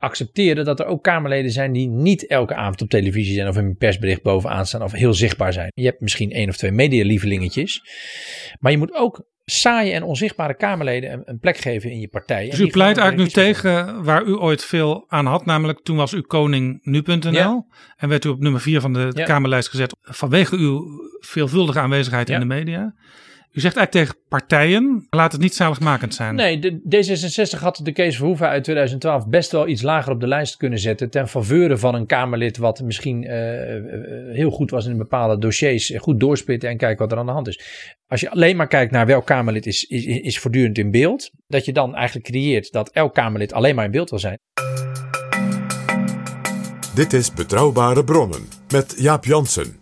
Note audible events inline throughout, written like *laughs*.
accepteren dat er ook Kamerleden zijn die niet elke avond op televisie zijn of in een persbericht bovenaan staan of heel zichtbaar zijn. Je hebt misschien één of twee medialievelingetjes, maar je moet ook saaie en onzichtbare Kamerleden een, een plek geven in je partij. Dus u pleit eigenlijk nu tegen waar u ooit veel aan had, namelijk toen was u koning nu.nl Ja. en werd u op nummer 4 van de Ja. Kamerlijst gezet vanwege uw veelvuldige aanwezigheid Ja. in de media. U zegt eigenlijk tegen partijen, laat het niet zaligmakend zijn. Nee, de, D66 had de Kees Verhoeven uit 2012 best wel iets lager op de lijst kunnen zetten. Ten faveur van een Kamerlid wat misschien eh, eh, heel goed was in bepaalde dossiers. Goed doorspitten en kijken wat er aan de hand is. Als je alleen maar kijkt naar welk Kamerlid is, is, is voortdurend in beeld. Dat je dan eigenlijk creëert dat elk Kamerlid alleen maar in beeld wil zijn. Dit is Betrouwbare Bronnen met Jaap Jansen.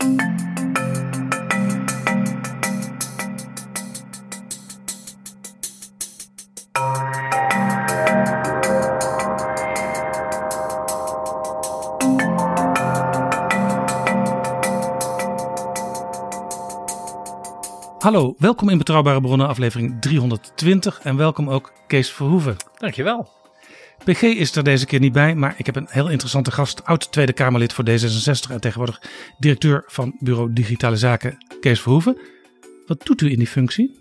Hallo, welkom in Betrouwbare Bronnen aflevering 320 en welkom ook Kees Verhoeven. Dankjewel. PG is er deze keer niet bij, maar ik heb een heel interessante gast, oud Tweede Kamerlid voor D66 en tegenwoordig directeur van Bureau Digitale Zaken, Kees Verhoeven. Wat doet u in die functie?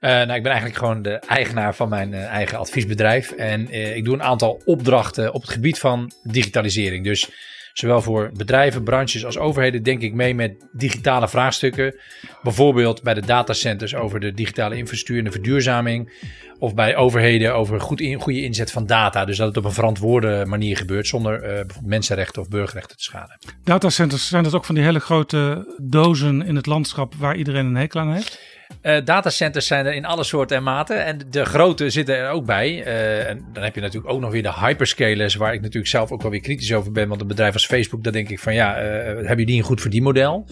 Eh, nou, ik ben eigenlijk gewoon de eigenaar van mijn eh, eigen adviesbedrijf. En eh, ik doe een aantal opdrachten op het gebied van digitalisering. Dus zowel voor bedrijven, branches als overheden denk ik mee met digitale vraagstukken. Bijvoorbeeld bij de datacenters over de digitale infrastructuur en de verduurzaming. Of bij overheden over goed in, goede inzet van data. Dus dat het op een verantwoorde manier gebeurt zonder eh, mensenrechten of burgerrechten te schaden. Datacenters, zijn dat ook van die hele grote dozen in het landschap waar iedereen een hekel aan heeft? Eh, datacenters zijn er in alle soorten en maten. En de grote zitten er ook bij. Eh, en dan heb je natuurlijk ook nog weer de hyperscalers, waar ik natuurlijk zelf ook wel weer kritisch over ben. Want een bedrijf als Facebook, daar denk ik van ja, eh, hebben jullie een goed verdienmodel?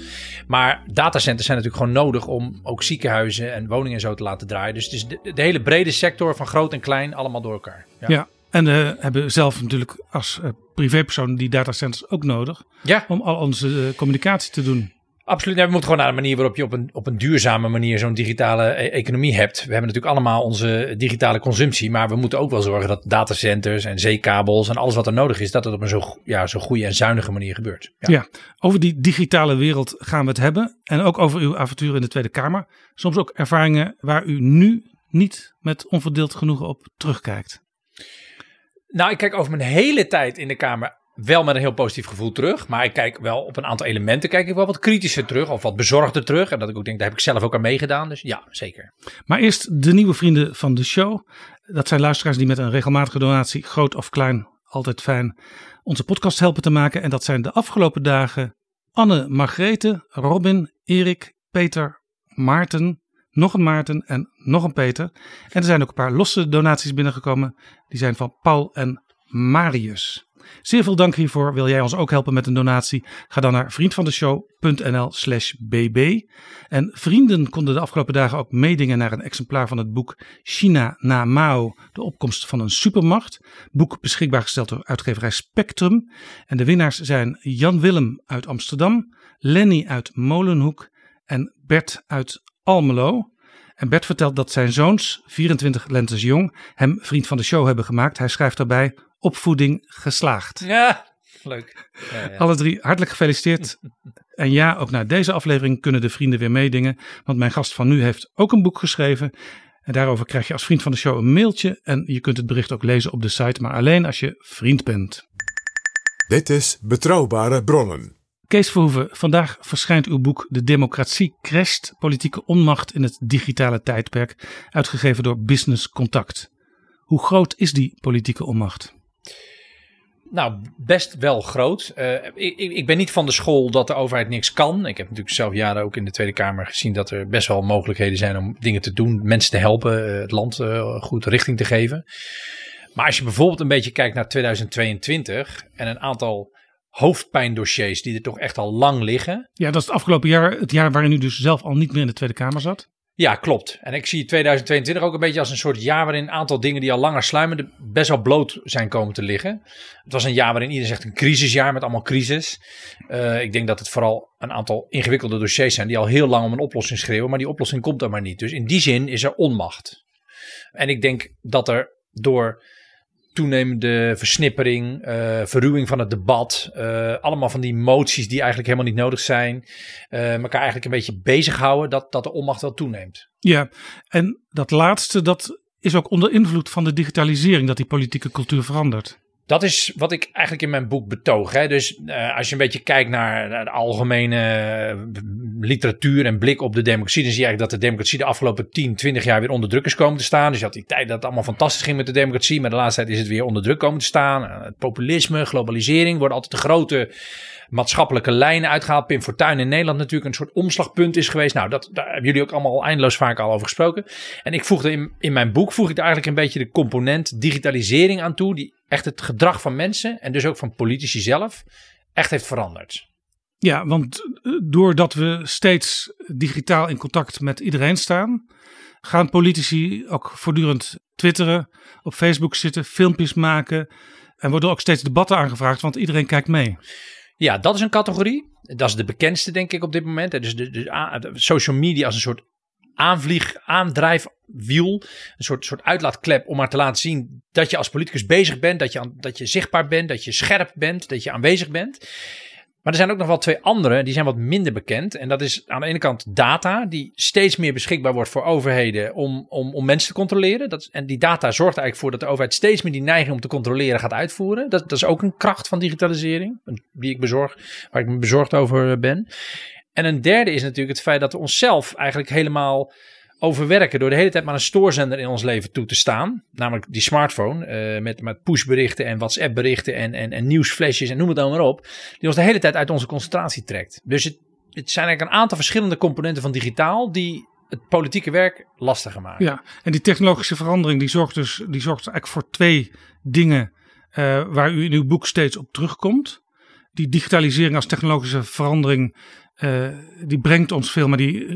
Maar datacenters zijn natuurlijk gewoon nodig om ook ziekenhuizen en woningen en zo te laten draaien. Dus het is de, de hele brede sector van groot en klein allemaal door elkaar. Ja. Ja. En we hebben zelf natuurlijk als privépersoon die datacenters ook nodig Ja, om al onze communicatie te doen. Absoluut. Nee, we moeten gewoon naar een manier waarop je op een, op een duurzame manier zo'n digitale e- economie hebt. We hebben natuurlijk allemaal onze digitale consumptie, maar we moeten ook wel zorgen dat datacenters en zeekabels en alles wat er nodig is, dat het op een zo, ja, zo goede en zuinige manier gebeurt. Ja. Ja. over die digitale wereld gaan we het hebben. En ook over uw avonturen in de Tweede Kamer. Soms ook ervaringen waar u nu niet met onverdeeld genoegen op terugkijkt. Nou, ik kijk over mijn hele tijd in de Kamer wel met een heel positief gevoel terug. Maar ik kijk wel op een aantal elementen kijk ik wel wat kritischer terug of wat bezorgder terug. En dat ik ook denk, daar heb ik zelf ook aan meegedaan. Dus ja, zeker. Maar eerst de nieuwe vrienden van de show. Dat zijn luisteraars die met een regelmatige donatie, groot of klein, altijd fijn, onze podcast helpen te maken. En dat zijn de afgelopen dagen Anne, Margrethe, Robin, Erik, Peter, Maarten, nog een Maarten en nog een Peter. En er zijn ook een paar losse donaties binnengekomen. Die zijn van Paul en Marius. Zeer veel dank hiervoor. Wil jij ons ook helpen met een donatie? Ga dan naar vriendvandeshow.nl slash bb. En vrienden konden de afgelopen dagen ook meedingen naar een exemplaar van het boek China na Mao, de opkomst van een supermacht. Boek beschikbaar gesteld door uitgeverij Spectrum. En de winnaars zijn Jan Willem uit Amsterdam, Lenny uit Molenhoek en Bert uit Almelo. En Bert vertelt dat zijn zoons, 24 lentes jong, hem vriend van de show hebben gemaakt. Hij schrijft daarbij opvoeding geslaagd. Ja, leuk. Ja, ja. Alle drie hartelijk gefeliciteerd. *laughs* En ja, ook na deze aflevering kunnen de vrienden weer meedingen. Want mijn gast van nu heeft ook een boek geschreven. En daarover krijg je als vriend van de show een mailtje. En je kunt het bericht ook lezen op de site, maar alleen als je vriend bent. Dit is Betrouwbare Bronnen. Kees Verhoeven, vandaag verschijnt uw boek De Democratie crasht, politieke onmacht in het digitale tijdperk, uitgegeven door Business Contact. Hoe groot is die politieke onmacht? Nou, best wel groot. Uh, ik, ik, ben niet van de school dat de overheid niks kan. Ik heb natuurlijk zelf jaren ook in de Tweede Kamer gezien dat er best wel mogelijkheden zijn om dingen te doen, mensen te helpen, het land uh, goed richting te geven. Maar als je bijvoorbeeld een beetje kijkt naar 2022 en een aantal hoofdpijndossiers die er toch echt al lang liggen. Ja, dat is het afgelopen jaar, het jaar waarin u dus zelf al niet meer in de Tweede Kamer zat. Ja, klopt. En ik zie 2022 ook een beetje als een soort jaar waarin een aantal dingen die al langer sluimerden best wel bloot zijn komen te liggen. Het was een jaar waarin iedereen zegt een crisisjaar met allemaal crisis. Uh, ik denk dat het vooral een aantal ingewikkelde dossiers zijn die al heel lang om een oplossing schreeuwen, maar die oplossing komt er maar niet. Dus in die zin is er onmacht. En ik denk dat er door toenemende versnippering, uh, verruwing van het debat. Uh, allemaal van die moties die eigenlijk helemaal niet nodig zijn. Uh, elkaar eigenlijk een beetje bezighouden dat, dat de onmacht wel toeneemt. Ja, en dat laatste, dat is ook onder invloed van de digitalisering dat die politieke cultuur verandert. Dat is wat ik eigenlijk in mijn boek betoog. Hè. Dus uh, als je een beetje kijkt naar, de algemene uh, literatuur en blik op de democratie, dan zie je eigenlijk dat de democratie de afgelopen 10, 20 jaar weer onder druk is komen te staan. Dus je had die tijd dat het allemaal fantastisch ging met de democratie, maar de laatste tijd is het weer onder druk komen te staan. Uh, het populisme, globalisering worden altijd de grote maatschappelijke lijnen uitgehaald. Pim Fortuyn in Nederland natuurlijk een soort omslagpunt is geweest. Nou, dat, daar hebben jullie ook allemaal eindeloos vaak al over gesproken. En ik voegde in, in mijn boek voeg ik eigenlijk een beetje de component digitalisering aan toe, die echt het gedrag van mensen en dus ook van politici zelf echt heeft veranderd. Ja, want eh, doordat we steeds digitaal in contact met iedereen staan, gaan politici ook voortdurend twitteren, op Facebook zitten, filmpjes maken en worden ook steeds debatten aangevraagd, want iedereen kijkt mee. Ja, dat is een categorie. Dat is de bekendste, denk ik, op dit moment. Dus de, social media als een soort aanvlieg, aandrijfwiel. Een soort, soort uitlaatklep om maar te laten zien dat je als politicus bezig bent. Dat je, dat je zichtbaar bent, dat je scherp bent, dat je aanwezig bent. Maar er zijn ook nog wel twee andere, die zijn wat minder bekend. En dat is aan de ene kant data, die steeds meer beschikbaar wordt voor overheden om, om, om mensen te controleren. Dat, en die data zorgt eigenlijk voor dat de overheid steeds meer die neiging om te controleren gaat uitvoeren. Dat, dat is ook een kracht van digitalisering, die ik bezorg, waar ik me bezorgd over ben. En een derde is natuurlijk het feit dat we onszelf eigenlijk helemaal overwerken door de hele tijd maar een stoorzender in ons leven toe te staan. Namelijk die smartphone uh, met, met pushberichten en WhatsApp berichten en, en, en nieuwsflesjes en noem het dan maar op. Die ons de hele tijd uit onze concentratie trekt. Dus het, het zijn eigenlijk een aantal verschillende componenten van digitaal die het politieke werk lastiger maken. Ja, en die technologische verandering die zorgt dus die zorgt eigenlijk voor twee dingen uh, waar u in uw boek steeds op terugkomt. Die digitalisering als technologische verandering uh, die brengt ons veel, maar die,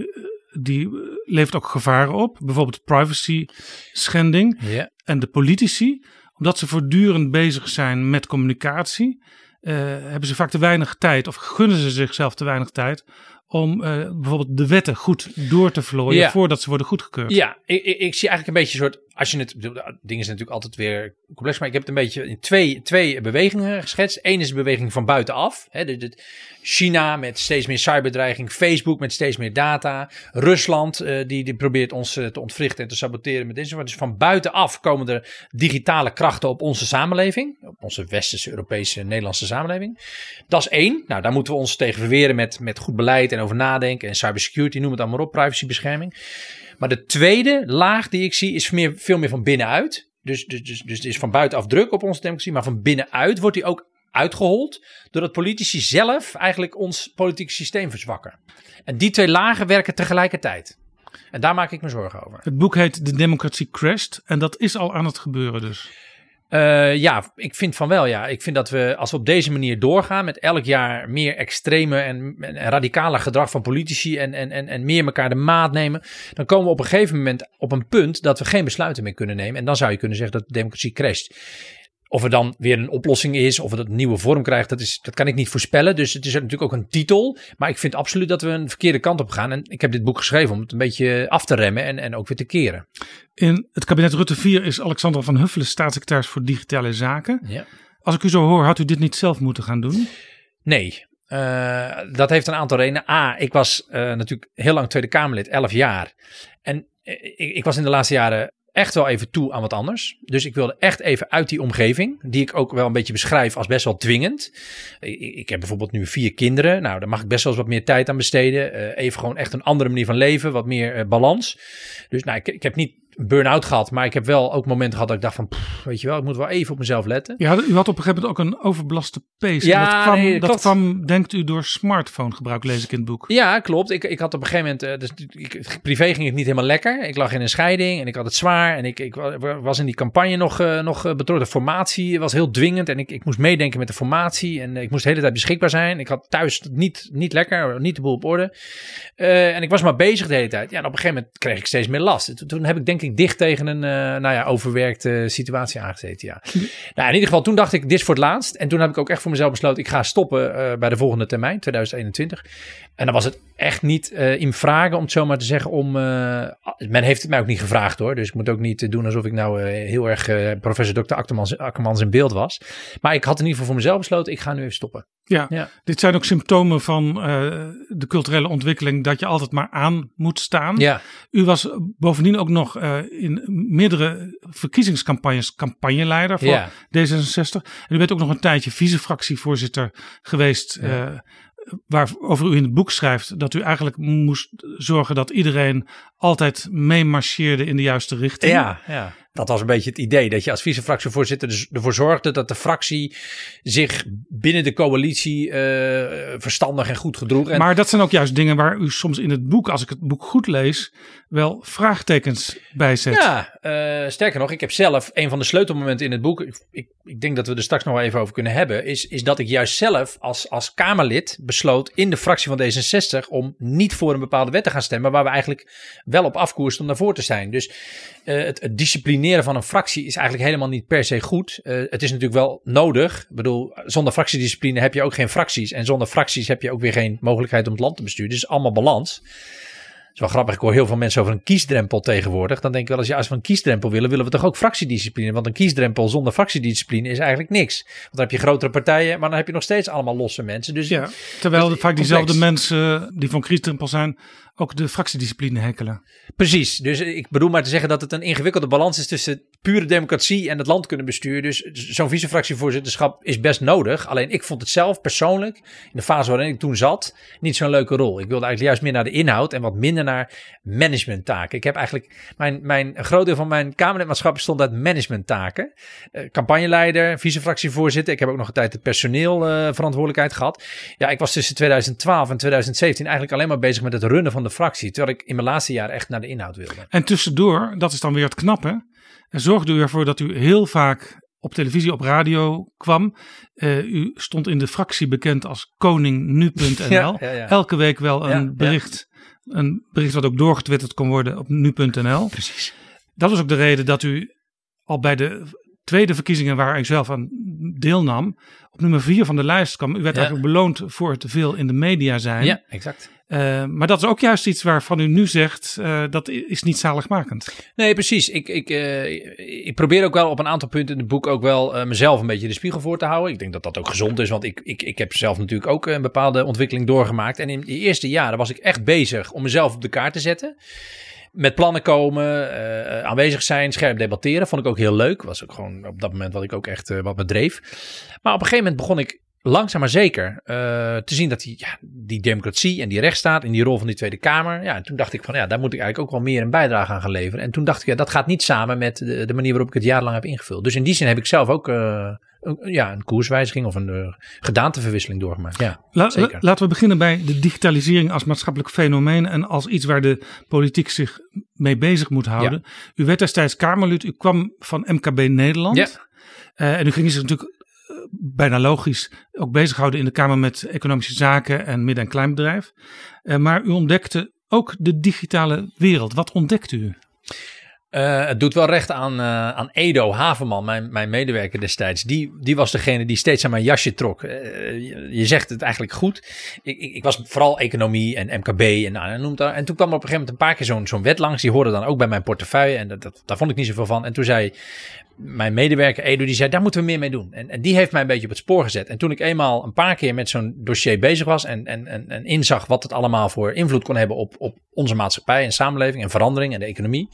die levert ook gevaren op. Bijvoorbeeld privacy schending. Yeah. En de politici, omdat ze voortdurend bezig zijn met communicatie, uh, hebben ze vaak te weinig tijd of gunnen ze zichzelf te weinig tijd om uh, bijvoorbeeld de wetten goed door te vlooien ja. voordat ze worden goedgekeurd. Ja, ik, ik, ik, zie eigenlijk een beetje een soort, als je het, dingen zijn natuurlijk altijd weer complex, maar ik heb het een beetje in twee, twee bewegingen geschetst. Eén is de beweging van buitenaf. Hè, China met steeds meer cyberdreiging, Facebook met steeds meer data, Rusland uh, die, die probeert ons uh, te ontwrichten en te saboteren met dit Dus van buitenaf komen er digitale krachten op onze samenleving, op onze westerse, Europese, Nederlandse samenleving. Dat is één. Nou, daar moeten we ons tegen verweren met, met goed beleid en over nadenken en cybersecurity, noem het allemaal op, privacybescherming. Maar de tweede laag die ik zie is veel meer van binnenuit. Dus, dus, dus, dus het is van buitenaf druk op onze democratie, maar van binnenuit wordt die ook uitgehold. Doordat politici zelf eigenlijk ons politieke systeem verzwakken. En die twee lagen werken tegelijkertijd. En daar maak ik me zorgen over. Het boek heet De Democratie Crashed. En dat is al aan het gebeuren dus. Uh, ja, ik vind van wel. Ja, ik vind dat we als we op deze manier doorgaan met elk jaar meer extreme en, en, en radicale gedrag van politici en, en, en, en meer elkaar de maat nemen, dan komen we op een gegeven moment op een punt dat we geen besluiten meer kunnen nemen. En dan zou je kunnen zeggen dat de democratie crasht. Of er dan weer een oplossing is, of het een nieuwe vorm krijgt, dat, is, dat kan ik niet voorspellen. Dus het is natuurlijk ook een titel. Maar ik vind absoluut dat we een verkeerde kant op gaan. En ik heb dit boek geschreven om het een beetje af te remmen en, en ook weer te keren. In het kabinet Rutte 4 is Alexander van Huffelen staatssecretaris voor Digitale Zaken. Ja. Als ik u zo hoor, had u dit niet zelf moeten gaan doen? Nee, uh, dat heeft een aantal redenen. A, ik was uh, natuurlijk heel lang Tweede Kamerlid, 11 jaar. En ik, ik was in de laatste jaren echt wel even toe aan wat anders. Dus ik wilde echt even uit die omgeving, die ik ook wel een beetje beschrijf als best wel dwingend. Ik, heb bijvoorbeeld nu vier kinderen. Nou, daar mag ik best wel eens wat meer tijd aan besteden. Uh, even gewoon echt een andere manier van leven, wat meer uh, balans. Dus nou, ik, ik heb niet een burn-out gehad. Maar ik heb wel ook momenten gehad dat ik dacht van, pff, weet je wel, ik moet wel even op mezelf letten. Ja, u had op een gegeven moment ook een overbelaste PC. Ja, dat kwam, nee, dat kwam, denkt u, door smartphonegebruik, lees ik in het boek. Ja, klopt. Ik, ik had op een gegeven moment, eh, dus ik, privé ging het niet helemaal lekker. Ik lag in een scheiding en ik had het zwaar. En ik, ik wa- was in die campagne nog, eh, nog eh, betrokken. De formatie was heel dwingend en ik, ik moest meedenken met de formatie. En ik moest de hele tijd beschikbaar zijn. Ik had thuis niet, niet lekker, niet de boel op orde. En ik was maar bezig de hele tijd. Ja, en op een gegeven moment kreeg ik steeds meer last. Toen, toen heb ik denk dicht tegen een eh, nou ja, overwerkte situatie aangezeten. Ja. *laughs* Nou, in ieder geval, toen dacht ik, dit is voor het laatst. En toen heb ik ook echt voor mezelf besloten, ik ga stoppen eh, bij de volgende termijn, 2021. En dan was het echt niet eh, in vragen, om het zo maar te zeggen, om... men heeft het mij ook niet gevraagd hoor. Dus ik moet ook niet doen alsof ik nou heel erg professor Dr. Akkermans in beeld was. Maar ik had in ieder geval voor mezelf besloten, ik ga nu even stoppen. Ja, Ja. dit zijn ook symptomen van eh, de culturele ontwikkeling dat je altijd maar aan moet staan. Ja, U was bovendien ook nog eh, in meerdere verkiezingscampagnes campagneleider voor ja. D66. En u bent ook nog een tijdje vicefractievoorzitter geweest. Ja. eh, waarover u in het boek schrijft dat u eigenlijk moest zorgen dat iedereen altijd meemarcheerde in de juiste richting. Ja, ja, dat was een beetje het idee. Dat je als vicefractievoorzitter dus ervoor zorgde dat de fractie zich binnen de coalitie eh, verstandig en goed gedroeg. En Maar dat zijn ook juist dingen waar u soms in het boek, als ik het boek goed lees, wel vraagtekens bij zet. Ja, eh, sterker nog, ik heb zelf een van de sleutelmomenten in het boek. Ik, ik, ik denk dat we er straks nog wel even over kunnen hebben. Is, is dat ik juist zelf als, als Kamerlid besloot in de fractie van D66 om niet voor een bepaalde wet te gaan stemmen. Waar we eigenlijk wel op afkoersten om daarvoor te zijn. Dus eh, het, het disciplineren van een fractie is eigenlijk helemaal niet per se goed. Eh, het is natuurlijk wel nodig. Ik bedoel, zonder fractiediscipline heb je ook geen fracties. En zonder fracties heb je ook weer geen mogelijkheid om het land te besturen. Dus het is allemaal balans. Het is wel grappig, ik hoor heel veel mensen over een kiesdrempel tegenwoordig. Dan denk ik wel eens, ja, als we een kiesdrempel willen, willen we toch ook fractiediscipline. Want een kiesdrempel zonder fractiediscipline is eigenlijk niks. Want dan heb je grotere partijen, maar dan heb je nog steeds allemaal losse mensen. Dus Ja, terwijl Dus vaak diezelfde mensen die van kiesdrempel zijn, ook de fractiediscipline hekkelen. Precies. Dus ik bedoel maar te zeggen dat het een ingewikkelde balans is tussen pure democratie en het land kunnen besturen. Dus zo'n vicefractievoorzitterschap is best nodig. Alleen ik vond het zelf persoonlijk, in de fase waarin ik toen zat, niet zo'n leuke rol. Ik wilde eigenlijk juist meer naar de inhoud en wat minder naar managementtaken. Ik heb eigenlijk, mijn, mijn, een groot deel van mijn Kamerlidmaatschap bestond uit managementtaken. Eh, campagneleider, vicefractievoorzitter. Ik heb ook nog een tijd de personeelverantwoordelijkheid gehad. Ja, ik was tussen 2012 en 2017 eigenlijk alleen maar bezig met het runnen van de fractie. Terwijl ik in mijn laatste jaar echt naar de inhoud wilde. En tussendoor, dat is dan weer het knappe, zorgde u ervoor dat u heel vaak op televisie, op radio kwam. Eh, u stond in de fractie bekend als koningnu.nl. *laughs* Ja, ja, ja. Elke week wel een ja. bericht. Een bericht wat ook doorgetwitterd kon worden op nu.nl. Precies. Dat was ook de reden dat u al bij de tweede verkiezingen waar u zelf aan deelnam, op nummer vier van de lijst kwam. U werd Ja. eigenlijk beloond voor het te veel in de media zijn. Ja, exact. Eh, maar dat is ook juist iets waarvan u nu zegt, eh, dat is niet zaligmakend. Nee, precies. Ik, ik, eh, ik probeer ook wel op een aantal punten in het boek ook wel mezelf een beetje de spiegel voor te houden. Ik denk dat dat ook gezond is, want ik, ik, ik heb zelf natuurlijk ook een bepaalde ontwikkeling doorgemaakt. En in de eerste jaren was ik echt bezig om mezelf op de kaart te zetten. Met plannen komen, aanwezig zijn, scherp debatteren. Vond ik ook heel leuk. Was ook gewoon op dat moment wat ik ook echt wat bedreef. Maar op een gegeven moment begon ik langzaam maar zeker eh, te zien dat die, ja, die democratie en die rechtsstaat en die rol van die Tweede Kamer. Ja, en toen dacht ik van ja, daar moet ik eigenlijk ook wel meer een bijdrage aan gaan leveren. En toen dacht ik, ja, dat gaat niet samen met de, de manier waarop ik het jarenlang heb ingevuld. Dus in die zin heb ik zelf ook eh, een, ja, een koerswijziging of een eh, gedaanteverwisseling doorgemaakt. Ja, La- zeker. la- laten we beginnen bij de digitalisering als maatschappelijk fenomeen en als iets waar de politiek zich mee bezig moet houden. U werd destijds Kamerlid, u kwam van MKB Nederland. Ja. En u ging zich natuurlijk bijna logisch ook bezighouden in de Kamer met economische zaken en midden- en kleinbedrijf. Eh, maar u ontdekte ook de digitale wereld. Wat ontdekte u? Eh, het doet wel recht aan, eh, aan Edo Haverman, mijn, mijn medewerker destijds. Die, die was degene die steeds aan mijn jasje trok. Eh, je, zegt het eigenlijk goed. Ik, ik, ik was vooral economie en MKB en, en noem. En toen kwam er op een gegeven moment een paar keer zo'n zo'n wet langs. Die hoorde dan ook bij mijn portefeuille. En dat, dat, daar vond ik niet zoveel van. En toen zei mijn medewerker Edo, die zei, daar moeten we meer mee doen. En, en die heeft mij een beetje op het spoor gezet. En toen ik eenmaal een paar keer met zo'n dossier bezig was en, en, en, en inzag wat het allemaal voor invloed kon hebben op, op onze maatschappij en samenleving en verandering en de economie.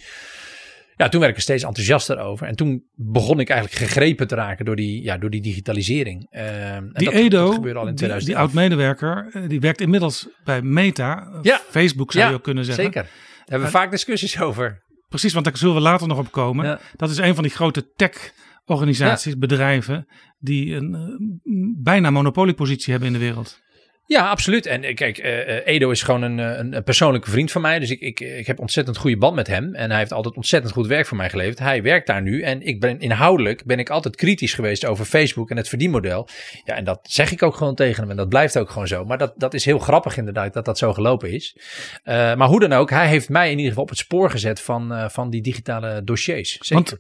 Ja, toen werd ik er steeds enthousiaster over. En toen begon ik eigenlijk gegrepen te raken door die, ja, door die digitalisering. Ehm, en Die dat, Edo, dat gebeurde al in die, die 2011. oud-medewerker, eh, die werkt inmiddels bij Meta. Ja. Facebook zou Ja, je ook kunnen zeggen. Zeker. Daar hebben we vaak discussies over. Precies, want daar zullen we later nog op komen. Ja. Dat is een van die grote tech-organisaties, bedrijven, die een eh, bijna monopoliepositie hebben in de wereld. Ja, absoluut. En eh, kijk, eh, eh, Edo is gewoon een, een, persoonlijke vriend van mij. Dus ik, ik, ik heb ontzettend goede band met hem. En hij heeft altijd ontzettend goed werk voor mij geleverd. Hij werkt daar nu. En ik ben inhoudelijk ben ik altijd kritisch geweest over Facebook en het verdienmodel. Ja, en dat zeg ik ook gewoon tegen hem. En dat blijft ook gewoon zo. Maar dat, dat is heel grappig inderdaad dat dat zo gelopen is. Maar hoe dan ook, hij heeft mij in ieder geval op het spoor gezet van, van die digitale dossiers. Want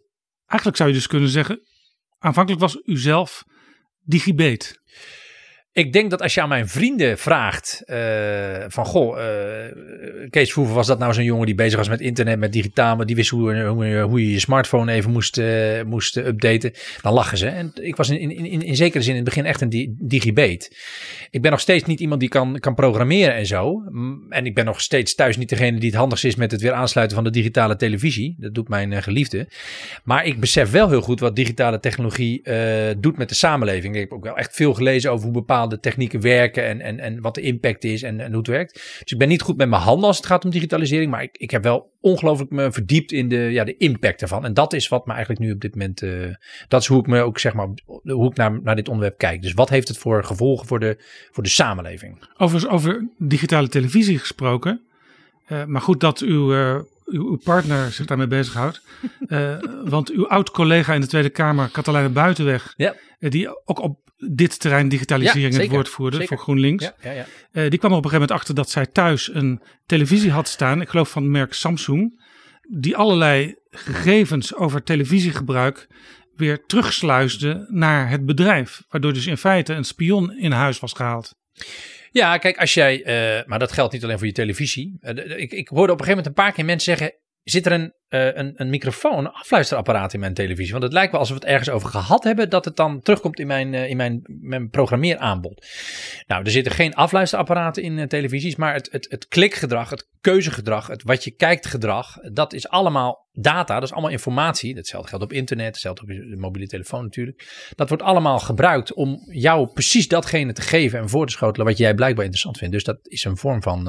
eigenlijk zou je dus kunnen zeggen, aanvankelijk was u zelf digibet. Ik denk dat als je aan mijn vrienden vraagt eh, van goh, eh, Kees Verhoeven was dat nou zo'n jongen die bezig was met internet, met digitaal, die wist hoe, hoe, hoe je je smartphone even moest, eh, moest updaten. Dan lachen ze. En ik was in, in, in, in zekere zin in het begin echt een di- digibeet. Ik ben nog steeds niet iemand die kan, kan programmeren en zo. Mm, En ik ben nog steeds thuis niet degene die het handigst is met het weer aansluiten van de digitale televisie. Dat doet mijn geliefde. Maar ik besef wel heel goed wat digitale technologie doet met de samenleving. Ik heb ook wel echt veel gelezen over hoe bepaalde technieken werken en, en, en wat de impact is en, en hoe het werkt. Dus ik ben niet goed met mijn handen als het gaat om digitalisering, maar ik, ik heb wel ongelooflijk me verdiept in de, ja, de impact ervan. En dat is wat me eigenlijk nu op dit moment, eh, dat is hoe ik me ook zeg maar, hoe ik naar, naar dit onderwerp kijk. Dus wat heeft het voor gevolgen voor de, voor de samenleving? Overigens over digitale televisie gesproken. Eh, maar goed dat uw, eh, uw, uw partner zich daarmee bezighoudt. *laughs* Eh want uw oud-collega in de Tweede Kamer, Katelijne Buitenweg, Ja. die ook op dit terrein digitalisering Ja, het woord voerde Zeker. voor GroenLinks. Ja, ja, ja. Eh, die kwam op een gegeven moment achter dat zij thuis een televisie had staan, ik geloof van het merk Samsung, die allerlei gegevens over televisiegebruik weer terugsluisde naar het bedrijf. Waardoor dus in feite een spion in huis was gehaald. Ja, kijk, als jij, eh, maar dat geldt niet alleen voor je televisie. Eh, ik, ik hoorde op een gegeven moment een paar keer mensen zeggen: zit er een, eh, een, een microfoon, een afluisterapparaat in mijn televisie? Want het lijkt wel alsof we het ergens over gehad hebben, dat het dan terugkomt in mijn, eh, in mijn, mijn programmeeraanbod. Nou, er zitten geen afluisterapparaten in eh, televisies, maar het, het, het klikgedrag, het keuzegedrag, het wat je kijkt gedrag, dat is allemaal data, dat is allemaal informatie. Datzelfde geldt op internet, hetzelfde op je mobiele telefoon natuurlijk. Dat wordt allemaal gebruikt om jou precies datgene te geven en voor te schotelen wat jij blijkbaar interessant vindt. Dus dat is een vorm van,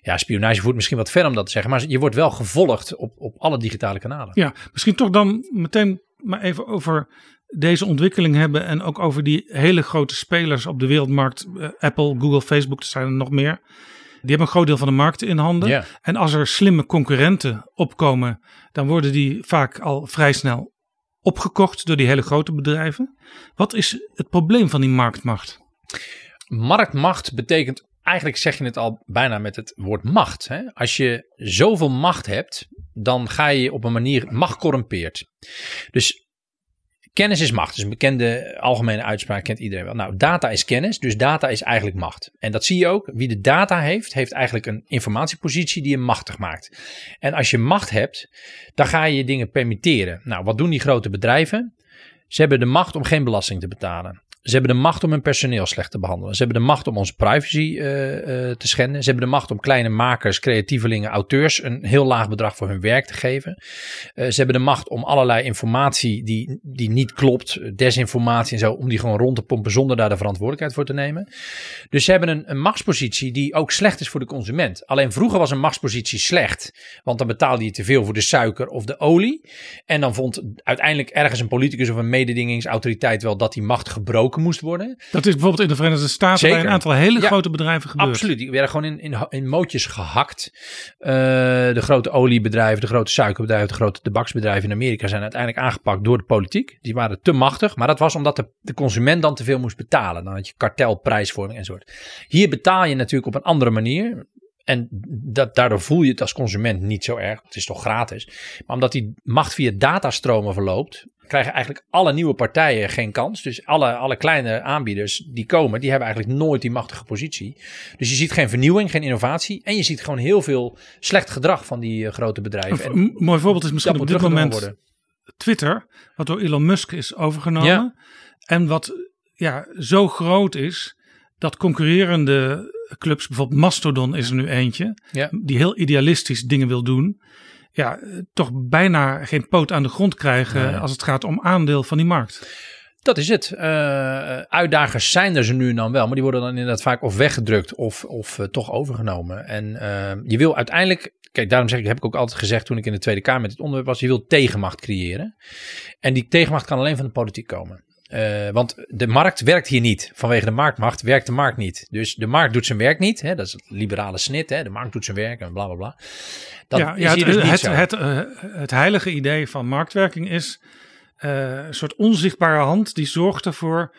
ja, spionage voert misschien wat ver om dat te zeggen, maar je wordt wel gevolgd op, op alle digitale kanalen. Ja, misschien toch dan meteen maar even over deze ontwikkeling hebben en ook over die hele grote spelers op de wereldmarkt. eh, Apple, Google, Facebook, er zijn er nog meer. Die hebben een groot deel van de markt in handen. En als er slimme concurrenten opkomen, dan worden die vaak al vrij snel opgekocht door die hele grote bedrijven. Wat is het probleem van die marktmacht? Marktmacht betekent, eigenlijk zeg je het al bijna met het woord macht. Hè? Als je zoveel macht hebt, dan ga je op een manier, macht corrumpeert. Dus kennis is macht. Dus een bekende algemene uitspraak kent iedereen wel. Nou, data is kennis, dus data is eigenlijk macht. En dat zie je ook. Wie de data heeft, heeft eigenlijk een informatiepositie die je machtig maakt. En als je macht hebt, dan ga je dingen permitteren. Nou, wat doen die grote bedrijven? Ze hebben de macht om geen belasting te betalen. Ze hebben de macht om hun personeel slecht te behandelen. Ze hebben de macht om onze privacy eh, eh, te schenden. Ze hebben de macht om kleine makers, creatievelingen, auteurs een heel laag bedrag voor hun werk te geven. Eh, ze hebben de macht om allerlei informatie die, die niet klopt, desinformatie en zo, om die gewoon rond te pompen zonder daar de verantwoordelijkheid voor te nemen. Dus ze hebben een, een machtspositie die ook slecht is voor de consument. Alleen vroeger was een machtspositie slecht, want dan betaalde je te veel voor de suiker of de olie. En dan vond uiteindelijk ergens een politicus of een mededingingsautoriteit wel dat die macht gebroken moest worden. Dat is bijvoorbeeld in de Verenigde Staten Zeker. bij een aantal hele Ja, grote bedrijven gebeurd. Absoluut, die werden gewoon in, in, in mootjes gehakt. Eh, de grote oliebedrijven, de grote suikerbedrijven, de grote tabaksbedrijven in Amerika zijn uiteindelijk aangepakt door de politiek. Die waren te machtig, maar dat was omdat de, de consument dan te veel moest betalen. Dan had je kartelprijsvorming en soort. Hier betaal je natuurlijk op een andere manier. En dat, daardoor voel je het als consument niet zo erg. Het is toch gratis. Maar omdat die macht via datastromen verloopt, krijgen eigenlijk alle nieuwe partijen geen kans. Dus alle, alle kleine aanbieders die komen, die hebben eigenlijk nooit die machtige positie. Dus je ziet geen vernieuwing, geen innovatie. En je ziet gewoon heel veel slecht gedrag van die eh, grote bedrijven. Een mooi voorbeeld is misschien op dit moment worden. Twitter, wat door Elon Musk is overgenomen. Ja. En wat ja, zo groot is dat concurrerende clubs, bijvoorbeeld Mastodon is er nu eentje, Ja. die heel idealistisch dingen wil doen. Ja, eh, toch bijna geen poot aan de grond krijgen als het gaat om aandeel van die markt. Dat is het. Uh, uitdagers zijn er ze nu en dan wel, maar die worden dan inderdaad vaak of weggedrukt of, of uh, toch overgenomen. En uh, je wil uiteindelijk, kijk, daarom zeg ik, heb ik ook altijd gezegd toen ik in de Tweede Kamer met dit onderwerp was, je wil tegenmacht creëren. En die tegenmacht kan alleen van de politiek komen. Uh, want de markt werkt hier niet. Vanwege de marktmacht werkt de markt niet. Dus de markt doet zijn werk niet. Hè? Dat is het liberale snit. Hè? De markt doet zijn werk en bla bla bla. Dat ja, ja, het, dus het, het, uh, het, heilige idee van marktwerking is uh, een soort onzichtbare hand die zorgt ervoor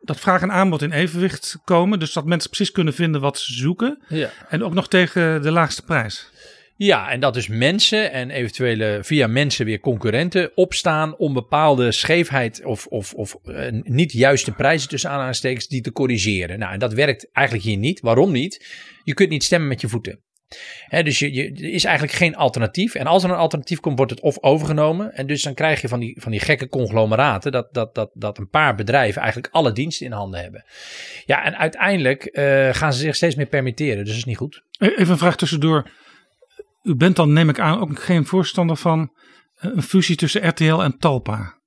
dat vraag en aanbod in evenwicht komen. Dus dat mensen precies kunnen vinden wat ze zoeken. Ja. En ook nog tegen de laagste prijs. Ja, en dat dus mensen en eventuele via mensen weer concurrenten opstaan om bepaalde scheefheid of, of, of uh, niet juiste prijzen tussen aanhalingstekens die te corrigeren. Nou, en dat werkt eigenlijk hier niet. Waarom niet? Je kunt niet stemmen met je voeten. Dus je, er is eigenlijk geen alternatief. En als er een alternatief komt, wordt het of overgenomen. En dus dan krijg je van die, van die gekke conglomeraten dat, dat, dat, dat een paar bedrijven eigenlijk alle diensten in handen hebben. Ja, en uiteindelijk uh, gaan ze zich steeds meer permitteren. Dus dat is niet goed. Even een vraag tussendoor. U bent dan, neem ik aan, ook geen voorstander van eh, een fusie tussen RTL en Talpa.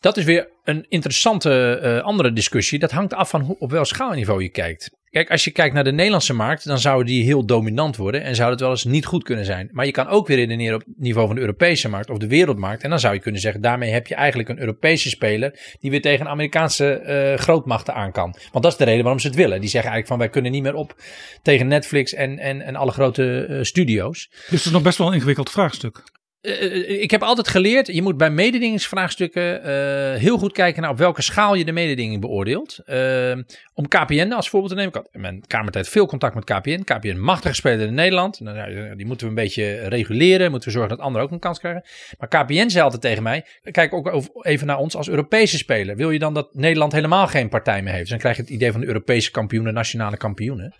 Dat is weer een interessante uh, andere discussie. Dat hangt af van hoe, op welk schaalniveau je kijkt. Kijk, als je kijkt naar de Nederlandse markt, dan zou die heel dominant worden en zou het wel eens niet goed kunnen zijn. Maar je kan ook weer redeneren op het niveau van de Europese markt of de wereldmarkt. En dan zou je kunnen zeggen, daarmee heb je eigenlijk een Europese speler die weer tegen Amerikaanse uh, grootmachten aan kan. Want dat is de reden waarom ze het willen. Die zeggen eigenlijk van wij kunnen niet meer op tegen Netflix en, en, en alle grote uh, studio's. Dus het is nog best wel een ingewikkeld vraagstuk. Uh, ik heb altijd geleerd, je moet bij mededingingsvraagstukken uh, heel goed kijken naar op welke schaal je de mededinging beoordeelt. Uh, om KPN als voorbeeld te nemen, ik had in mijn kamertijd veel contact met KPN. KPN, machtige speler in Nederland. Nou, die moeten we een beetje reguleren, moeten we zorgen dat anderen ook een kans krijgen. Maar KPN zei altijd tegen mij, kijk ook even naar ons als Europese speler. Wil je dan dat Nederland helemaal geen partij meer heeft? Dus dan krijg je het idee van de Europese kampioenen, nationale kampioenen.